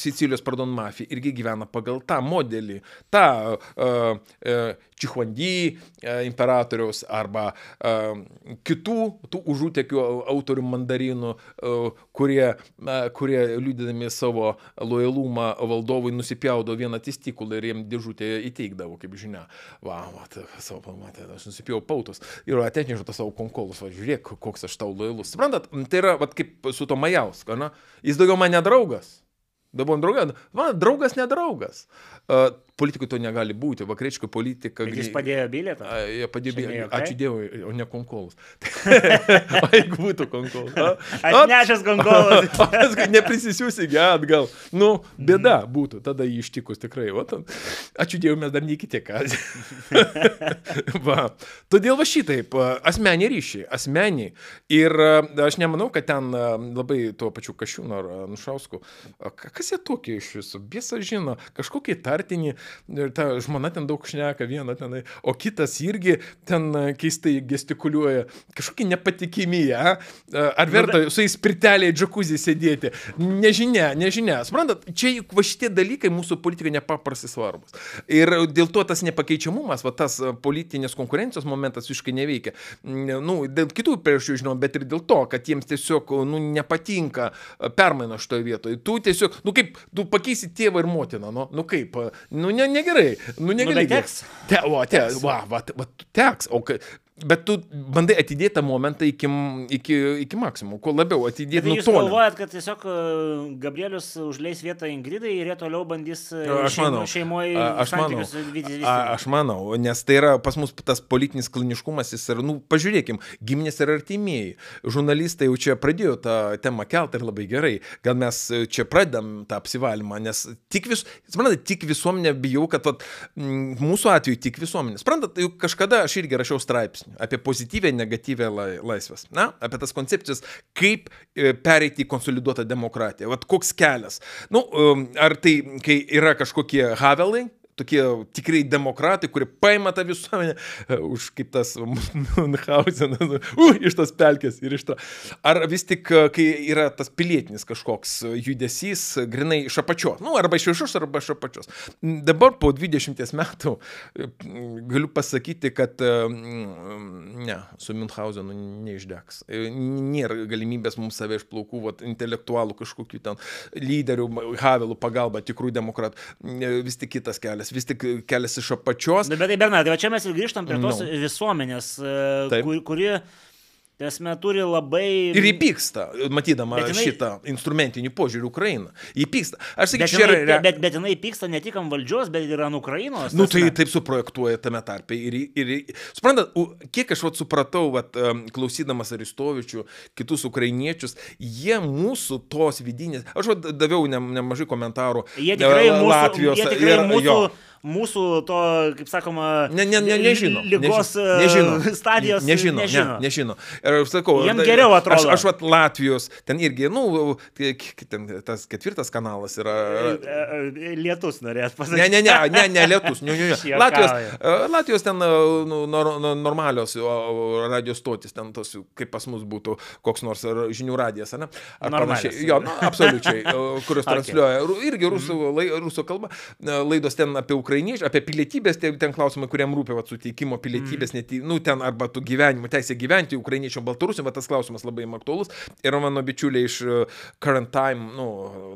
Sicilijos, pardon, mafija irgi gyvena pagal tą modelį, tą uh, uh, Čihuandy uh, imperatoriaus arba kitų tų užutekių autorių mandarinų, uh, kurie, uh, kurie liūdėdami savo lojalumą valdovui nusipjaudo vieną testikulą ir jiem dėžutę įteikdavo, kaip žinia. Va, tai savo pamatė, aš nusipjau pautus ir atnešiau tą savo konkolus, va, žiūrėk, koks aš tau lojalus. Suprantat, tai yra, va, kaip su to Majausku, na, jis daugiau man nedraugas. Dabar draugas, man draugas nedraugas. Politikui to negali būti, vakariečio politika. Bet jis padėjo bilietą. A, Jie padėjo, ne juokai? ačiū Dievui, o ne konkolas. <laughs> <laughs> o jeigu būtų konkolas. a? Aš A, nešęs gongolas. <laughs> O paskui neprisisiųsi atgal. Nu, bėda būtų, tada jį ištikus tikrai. O, ten, ačiū Dievui, mes dar neįkite ką. va. Todėl va šitaip, asmeniai ryšiai, asmeniai. Ir aš nemanau, kad ten labai tuo pačiu Kašiūnu ar Nušausku. Kas jie tokie iš viso? Biesa žino, kažkokie tartiniai. Ir ta žmona ten daug šneka, viena tenai, o kitas irgi ten a, keistai gestikuliuoja. Kažkokie nepatikimi, a? A, ar verta su jais pirteliai džakuzį sėdėti? Nežinia, nežinia. Suprantat, čia juk va šitie dalykai mūsų politikai nepaprastai svarbus. Ir dėl to tas nepakeičiamumas, va tas a, politinės konkurencijos momentas visiškai neveikia. Nu, dėl kitų priežasčių žinau, bet ir dėl to, kad jiems tiesiog nu, nepatinka permaina šitoje vietoje. Tu tiesiog, nu kaip, tu pakeisi tėvą ir motiną, nu, nu kaip, a, nu ne, negerai, nu negerai. bet teks. Te, o, te, va, va, va, teks, o. Bet tu bandai atidėti tą momentą iki, iki, iki maksimum, kuo labiau atidėti Tai jūs galvojat, kad tiesiog e, Gabrielius užleis vietą Ingridai ir jie toliau bandys e, Aš manau. šeimoje Aš manau. A, aš manau, nes tai yra pas mus tas politinis kliniškumas, jis yra, nu, pažiūrėkim, giminės ir artimieji. Žurnalistai jau čia pradėjo tą temą kelti ir labai gerai. Gal mes čia pradedam tą apsivalymą, nes tik, vis, suprantate, tik visuomenė bijau, kad vat, mūsų atveju tik visuomenė. Suprantate, juk kažkada aš irgi rašiau straipsnį apie pozityvę, negatyvę lai, laisvės. Na, apie tas koncepcijas, kaip e, pereiti į konsoliduotą demokratiją. Vat koks kelias. Nu, um, ar tai, kai yra kažkokie havelai, tokie tikrai demokratai, kurie paima tą visuomenę e, už kaip tas <laughs> Munchausenas, uh, iš tos pelkės ir iš to. Ar vis tik, e, kai yra tas pilietinis kažkoks judesys, e, grinai iš apačios, nu, arba iš viršus, arba iš apačios. M, Dabar po 20 metų e, m, galiu pasakyti, kad e, m, ne, su Münchausenu neišdegs. Nėra galimybės mums save iš plaukų, vat, intelektualų kažkokių ten lyderių, Havelų pagalba, tikrų demokratų. Vis tik kitas kelias, vis tik kelias iš apačios. Bet, bet tai Bernardai, va čia mes ir grįžtam prie tos Nu. visuomenės, e, Taip. kur, kuri, esmė, turi labai... Ir įpyksta, matydama Bet jinai... šitą instrumentinį požiūrį Ukrainą. Įpyksta. Aš Bet sakyčiau, čia jinai, yra... bet, bet jinai pyksta ne tik ant valdžios, bet ir ant Ukrainos. Nu, ta tai taip suprojektuoja tame tarpe. Ir, ir, suprantat, kiek aš vat, supratau, vat, klausydamas Aristovičių, kitus ukrainiečius, jie mūsų tos vidinės. Aš vat, daviau ne, nemažai komentarų. Jie tikrai e, mūsų, Latvijos jie tikrai ir- mūsų jo. Mūsų to, kaip sakoma, Ne, ne, ne, nežino. lygos nežino, e, stadijos nežino. nežino. Ne, nežino. Ir aš sakau, Jiem tai- geriau atrodo. Aš, aš vat Latvijos, ten irgi, nu, k- ten tas ketvirtas kanalas yra. E, e, Lietus norės pasakyti. Ne, ne, ne, ne, ne lietus. Ne, ne, ne. Latvijos, e, Latvijos ten e, nu, nor, nor, normalios radio stotis, ten tos, kaip pas mus būtų koks nors žinių radijas, ne? Ar panašiai. Jo, nu, absoliučiai, e, kurios <laughs> Okay. transliuoja irgi rusų, lai, rusų kalba, e, laidos ten apie ukrainiečių, apie pilietybės, tai ten klausimai, kuriam rūpia vat, suteikimo pilietybės, mm. net, nu, ten arba tų gyvenimo, teisė gyventi ukrainiečių, baltarusių, bet tas klausimas labai aktuolus. Ir mano bičiuliai iš e, Current Time, nu,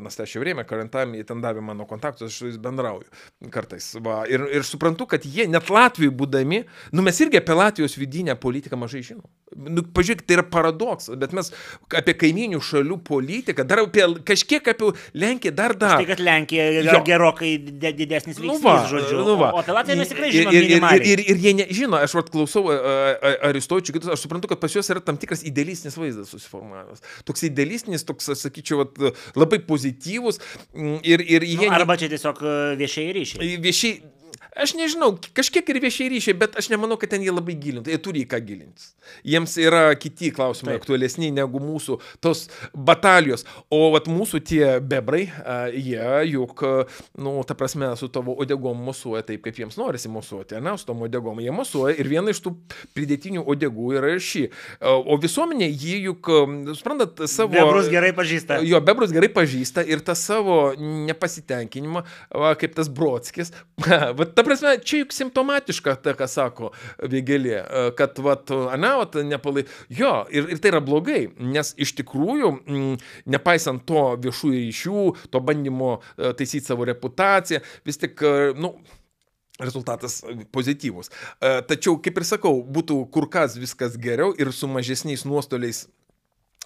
Nastašio Vrėmė, Current Time, jie ten davė mano kontaktus, aš su jais bendrauju kartais. Va. Ir, ir suprantu, kad jie net Latvijai būdami, nu mes irgi apie Latvijos vidinę politiką mažai žinom. Nu, pažiūrėk, tai yra paradoksas, bet mes apie kaiminių šalių politiką, dar apie kažkiek apie Lenkiją dar dar. Tai kad Lenkija Jo. gerokai dide- didesnis Nu veiksnys, va, žodžiu. nu va. O apie Latviją mes tikrai Ir- žinom ir, ir, ir, ir, ir jie nežino, aš vat klausau Aristočių kitus, aš suprantu, kad pas juos yra tam tikras idealistinis vaizdas susiformavęs. Toks idealistinis, toks, sakyčiau, vat, labai pozityvus. mm, Ir, ir Nu, jie... ne- arba čia tiesiog e, viešieji ryšiai. Viešiai, aš nežinau, kažkiek ir viešiai ryšiai, bet aš nemanau, kad ten jie labai gilintų. Jie turi į ką gilintis. Jiems yra kiti klausimai Taip. aktualesni negu mūsų tos batalijos. O vat mūsų tie bebrai, jie juk, nu, ta prasme, su tavo odegom mosuoja taip, kaip jiems norisi mosuoti, ne, su tom odegom jie mosuoja ir viena iš tų pridėtinių odegų yra ir ši. O visuomenė jį juk, suprantat, savo... Bebrus gerai pažįsta. Jo, bebrus gerai pažįsta ir tą savo nepasitenkinimą, va, kaip tas Brodskis. <laughs> Vat, ta prasme, čia juk simptomatiška, tai ką sako Vėgelė, kad, vat, ane, vat, nepalai. Jo, ir, ir tai yra blogai, nes iš tikrųjų, m, nepaisant to viešųjų ryšių, to bandymo e, taisyti savo reputaciją, vis tik, e, nu, rezultatas pozityvus. E, Tačiau, kaip ir sakau, būtų kur kas viskas geriau ir su mažesniais nuostoliais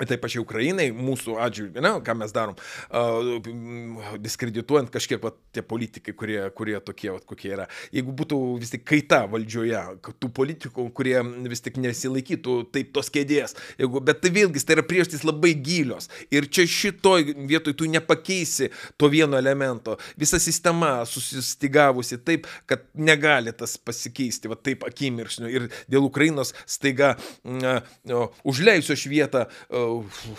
Taip pačiai Ukrainai, mūsų atžvilgiu, ką mes darom, uh, diskredituojant kažkiek va, tie politikai, kurie, kurie tokie, va, kokie yra. Jeigu būtų vis tik kaita valdžioje, tų politikų, kurie vis tik nesilaikytų taip tos kėdės, jeigu, bet tai vėlgi tai yra priežastys labai gilios. Ir čia šitoj vietoj tu nepakeisi to vieno elemento. Visa sistema susistigavusi taip, kad negali tas pasikeisti, va taip akimirksniu. Ir dėl Ukrainos staiga mm, uh, užleisiu aš vietą uh,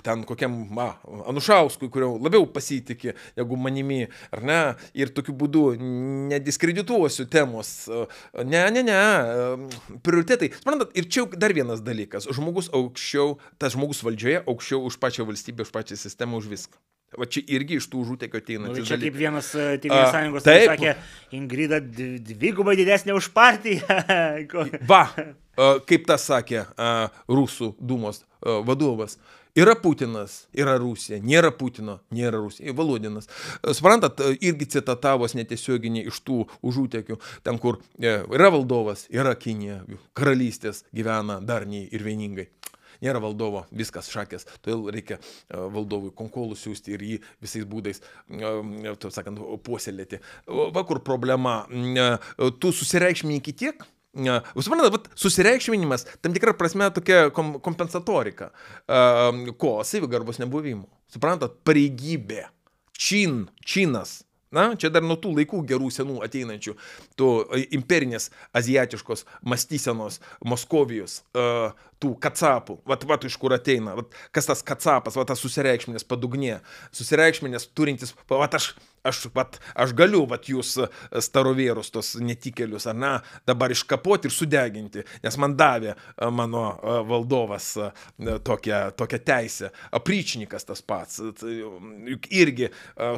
ten kokiam ma, Anušauskui, kurio labiau pasitikė negu manimi, ar ne, ir tokiu būdu nediskredituosiu temos. Ne, ne, ne, prioritetai. Suprantat, ir čia dar vienas dalykas. Žmogus aukščiau, tas žmogus valdžioje aukščiau už pačią valstybę, už pačią sistemą, už viską. Va čia irgi iš tų užutėkio ateina. Nu, čia kaip vienas e, Tėvynės A, sąjungos taip. sakė, Ingrida dvigubai didesnė už partiją. <laughs> Va, a, kaip tas sakė a, Rusų dūmos a, vadovas. Yra Putinas, yra Rusija, nėra Putino, nėra Rusija. Valodinas. Suprantat, irgi citatavos netiesioginį iš tų užūtekių, ten kur e, yra valdovas, yra Kinija, karalystės gyvena darniai ir vieningai. Nėra valdovo, viskas šakės, todėl reikia a, valdovui konkolų siūsti ir jį visais būdais, a, taip sakant, puoselėti. O Va kur problema, tu susireikšmini iki tiek, suprantate, susireikšminimas tam tikrą prasme tokia kom kompensatorika. Ko? Savigarbos nebuvimo. Suprantat, pareigybė, čin, činas. Na, čia dar nuo tų laikų gerų senų ateinančių, tų imperinės aziatiškos mąstysenos, Moskovijos, uh, tų kacapų, vat, vat iš kur ateina, vat, kas tas kacapas, vat tas susireikšminės padugnė, susireikšminės turintis, vat aš, aš, vat, aš galiu, vat jūs e, starovėrus, tos netikėlius, ar ne, dabar iškapoti ir sudeginti, nes man davė e, mano e, valdovas tokią, tokią teisę, apryčnikas tas pats, Tai, juk irgi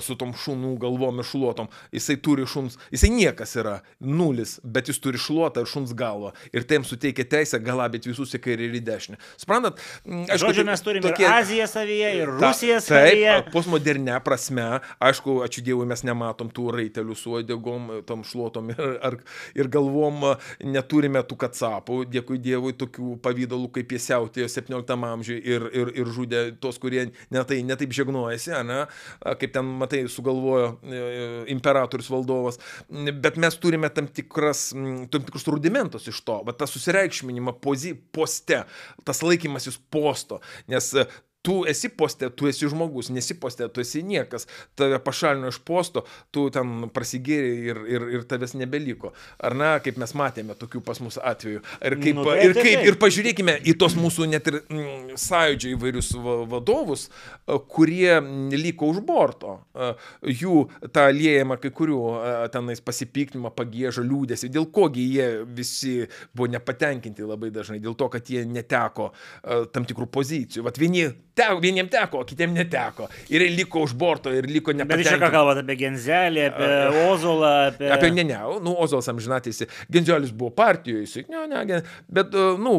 su tom šunų galvom ir šluotom, jisai turi šuns, jisai niekas yra, nulis, bet jis turi šluotą ir šuns galvą. Ir tai jam suteikia teisę galabėti visus į kairę ir į dešinę. Suprantat, aišku, Žodžiu, tai mes turime tokie- ir Aziją savyje, ir Ta- Rusiją Taip, savyje. postmodernė prasme, aišku, ačiū Dievui, mes nematom tų raitelių su odegom, tom šluotom ir, ar, ir galvom, neturime tų kacapų, dėkui Dievui, tokių pavydalų, kaip jie siautėjo 17 amžiuje ir, ir, ir žudė tos, kurie netai, netaip žegnojasi, ne? kaip ten, matai, sugalvojo e, imperatorius valdovas. Bet mes turime tam, tikras, tam tikrus rudimentus iš to, bet tą susireikšminimą pozi, poste, tas laikymasis posto, nes e, tu esi poste, tu esi žmogus, nesi poste, tu esi niekas, tave pašalino iš posto, tu ten prasigėrė ir, ir, ir tavęs nebeliko. Ar ne, kaip mes matėme tokių pas mus atvejų. Ir, kaip, Nu, taip, ir, taip, kaip, taip. ir pažiūrėkime į tos mūsų net ir mm, sąjūdžio įvairius va- vadovus, kurie liko už borto. Jų tą liejama kai kurių tenais pasipiktinimą, pagėžą, liūdėsi. Dėl kogi jie visi buvo nepatenkinti labai dažnai, dėl to, kad jie neteko tam tikrų pozicijų. Vat vieni, te, vieniem teko, o kitiem neteko. Ir liko už borto ir liko Bet iš čia ką nepatenkinti. kalbate apie Genzelį, apie Ozolą, apie... Apie ne, ne, nu, Ozolas amžinatėsi, Genziolis buvo partijoje, jisai, ne, ne, gen- bet, uh, nu,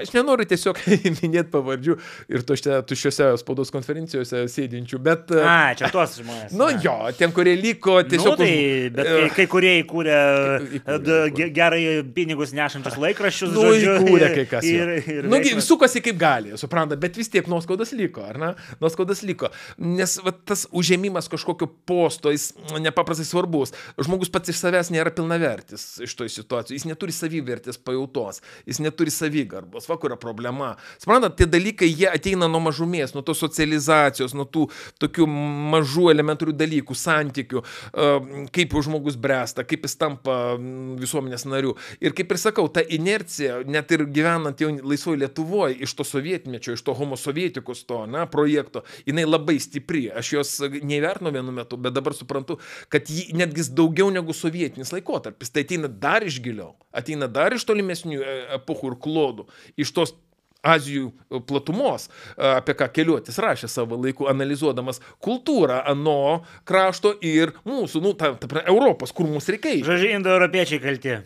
aš nenoriu tiesiog <laughs> minėti pavardžių ir tuose tuščiose spaudos konferencijose sėdinčių, bet... uh, A, čia tuos žmonės. Nu ne. jo, ten, kurie liko tiesiog... Nu, tai, už- bet e, kai, kai kurie įkūrė įkūrė, ge- gerai pinigus nešančius laikraščius. Nu, žodžiu, įkūrė <laughs> kai kas. Ir, Ir, ir nu, veiklas. sukosi kaip gali, supranta, bet vis tiek nuoskaudas liko, ar ne? Nuoskaudas liko. Nes va, tas užėmimas kažkokio posto, jis nepaprastai svarbus. Žmogus pats iš savęs nėra pilnavertis iš toj situacijos. Jis neturi savivertės pajautos, jis neturi savigarbos. Va, kur yra problema. Suprantat, tie dalykai, jie ateina nuo mažumės, nuo tos socializacijos, nuo tų tokių mažų elementarių dalykų, santykių, e, kaip žmogus bręsta, kaip jis tampa mm, visuomenės nariu. Ir kaip ir sakau, ta inercija, net ir gyvenant jau laisvoje Lietuvoje, iš to sovietmečio, iš to homosovietikus to, na, projekto, jinai labai stipri. Aš jos neįvertinu vienu metu, bet dabar suprantu, kad ji netgi daugiau negu sovietinis laikotarpis. Tai ateina dar iš giliau, ateina dar iš tolimesnių e, epochų ir klodų, iš tos Azijų platumos, e, apie ką keliuotis rašė savo laiku, analizuodamas kultūrą ano krašto ir mūsų, nu, ta, ta, Europos, kur mums reikia. Žodžiu, indoeuropiečiai kalti.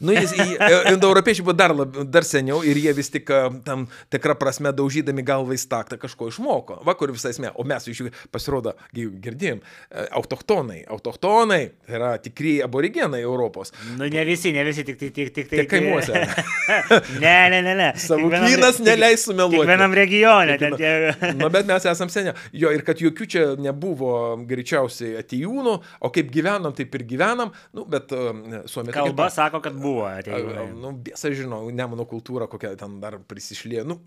Nu, jis, e, indoeuropiečiai buvo dar, lab, dar seniau ir jie vis tik e, tam tikrą prasme daužydami galvą į staktą kažko išmoko. Vakar visai esmė, o mes iš jų pasirodo, gi girdėjom, e, autochtonai. Autochtonai yra tikrieji aborigenai Europos. Nu, ne visi, ne visi, tik tai, tik, tik. Tik kaimuose. <laughs> ne, ne, ne, ne. Savukynas neleis sumeluoti. Kiekvienam regione. Ten Kiekviena- tie... Na, bet mes esam seniai. Jo, ir kad jokių čia nebuvo greičiausiai atėjūnų, o kaip gyvenom, taip ir gyvenam. Nu, bet um, tokia Kalba pat. sako, kad buvo. atėjūnai. Nu, biesa žinau, nemono kultūra, kokia ten dar prisišlėjo. Nu,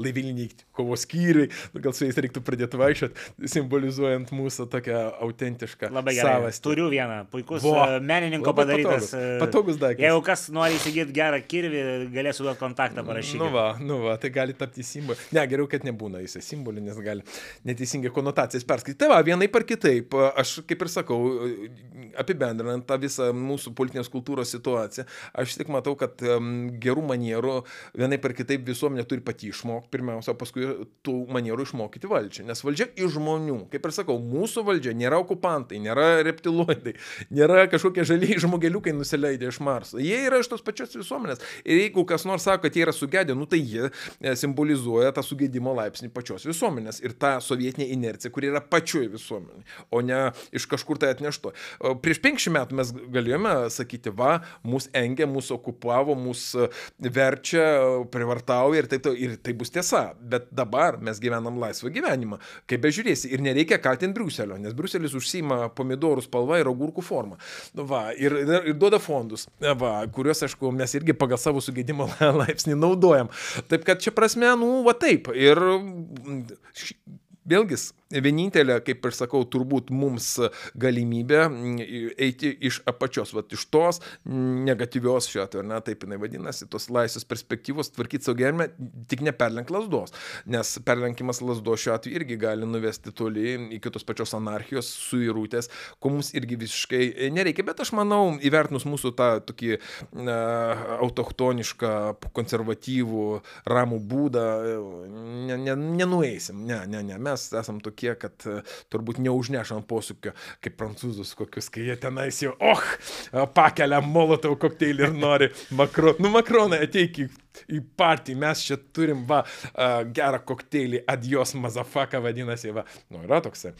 laiviliniai kovos skyriai, nu, gal su jais reiktų pradėti vaikščioti, simbolizuojant mūsų tokią autentišką Labai gerai. savastį. Turiu vieną. Puikus Vo. Vo, menininko padarytas. patogus. e, Patogus daiktas. Jeigu kas nori įsigyti gerą kirvį, galėsiu duoti kontaktą parašyti. Nu va, nu va, tai gali tapti simboliu. Ne, geriau, kad nebūna jisai simboliu, nes gali neteisingai konotacijas perskaityti. Tai va, vienai par kitaip, aš kaip ir sakau, apibendrinant tą visą mūsų politinės kultūros situaciją, aš tik matau, kad gerų manierų vienai par kitaip visuomenė turi pati išmokti, pirmiausia, paskui tų manierų išmokyti valdžią. Nes valdžia iš žmonių, kaip ir sakau, mūsų valdžia nėra okupantai, nėra reptiloidai, nėra kažkokie žaliai žmogeliukai nusileidę iš Marso. Jie yra iš tos pačios visuomenės. Ir jeigu kas nors sako, kad jie yra sugedę, nu tai jie e, simbolizuoja tą sugedimo laipsnį pačios visuomenės ir tą sovietinę inerciją, kuri yra pačioje visuomenėje, o ne iš kažkur tai atnešto. Prieš 50 metų mes galėjome sakyti, va, mūsų engia, mūsų okupavo, mūsų verčia, privartauja ir taip toliau. Ir tai bus tiesa. Bet dabar mes gyvenam laisvą gyvenimą. Kaip bežiūrėsi, ir nereikia kaltinti Briuselio, nes Briuselis užsima pomidorų spalva ir agurkų formą. Nu, Va, ir, ir, duoda fondus, va, kuriuos, aišku, mes irgi pagal savo sugėdimo <laughs> laipsnį naudojam. Taip kad čia prasme, nu, va taip. Ir vėlgi, vienintelė, kaip ir sakau, turbūt mums galimybė mm, eiti iš apačios, va, iš tos negatyvios šiuo atveju, na, taip jinai vadinasi, tos laisvės perspektyvos, tvarkyti savo gyvenimą, tik neperlenk lasdos. Nes perlenkimas lasdos šiuo atveju irgi gali nuvesti toli iki tos pačios anarchijos, suirūtės, ko mums irgi visiškai nereikia. Bet aš manau, įvertinus mūsų tą tokį na, autochtonišką, konservatyvų, ramų būdą, ne, ne, nenueisim. Ne, ne, ne. Mes esam tokie, kad e, turbūt neužnešam posūkio kaip prancūzus kokius, kai jie tenais jau, oh, pakelia molotovo kokteilį ir nori Makron. Nu, Makronai, ateik į, į partiją, mes čia turim, va, a, gerą kokteilį, adios mazafaka vadinasi, va, nu, yra toks, a,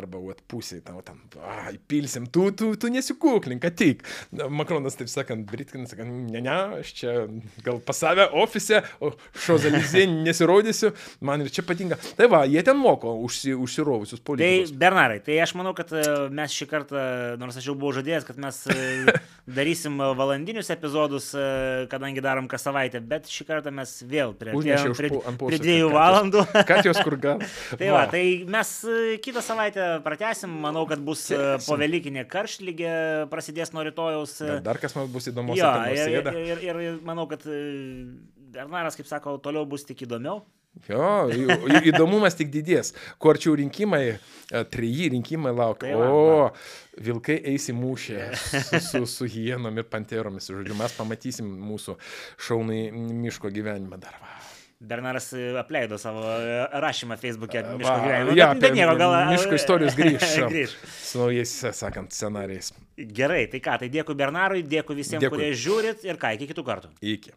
arba, va, pusiai, tau tam, a, įpilsim, tu, tu, tu nesikuklink, ateik. Na, Makronas, taip sakant, Britkinas, sakant, ne, ne, aš čia gal pas save ofise, o šozalizė <laughs> nesirodysiu, man ir čia patinka. Tai va, jie ten moko užsi, užsirovusius Tai, politikus. Bernarai, tai aš manau, kad e, mes šį kartą, nors aš jau buvau žadėjęs, kad mes e, <laughs> darysim valandinius epizodus, e, kadangi darom kas savaitę, bet šį kartą mes vėl Užnešė prie, prie dviejų valandų. <laughs> Kad jos kur gal. <laughs> Tai va, tai mes e, kitą savaitę pratesim, manau, kad bus e, Tęsim. povelykinė karštlygė, prasidės nuo rytojaus. e, Dar kas man bus įdomu. Jo, ir, ir, ir, ir, ir manau, kad e, Bernaras, kaip sako, toliau bus tik įdomiau. Jo, įdomumas tik didės. Kuo arčiau rinkimai, e, treji rinkimai laukia. Tai O, vilkai eis į mūšį su, su, su hienom ir panteromis. Žodžiu, mes pamatysim mūsų šaunai miško gyvenimą dar. Va. Bernaras e, apleido savo e, rašymą Facebook'e miško Va, gyvenimo. jo, bet, bet nieko, gal... miško istorijos <laughs> grįš. grįž. Su naujais, sakant, scenarijais. Gerai, tai ką, tai dėkui Bernarui, dėkui visiems, Dėkui. kurie žiūrit ir ką, iki kitų kartų. Iki.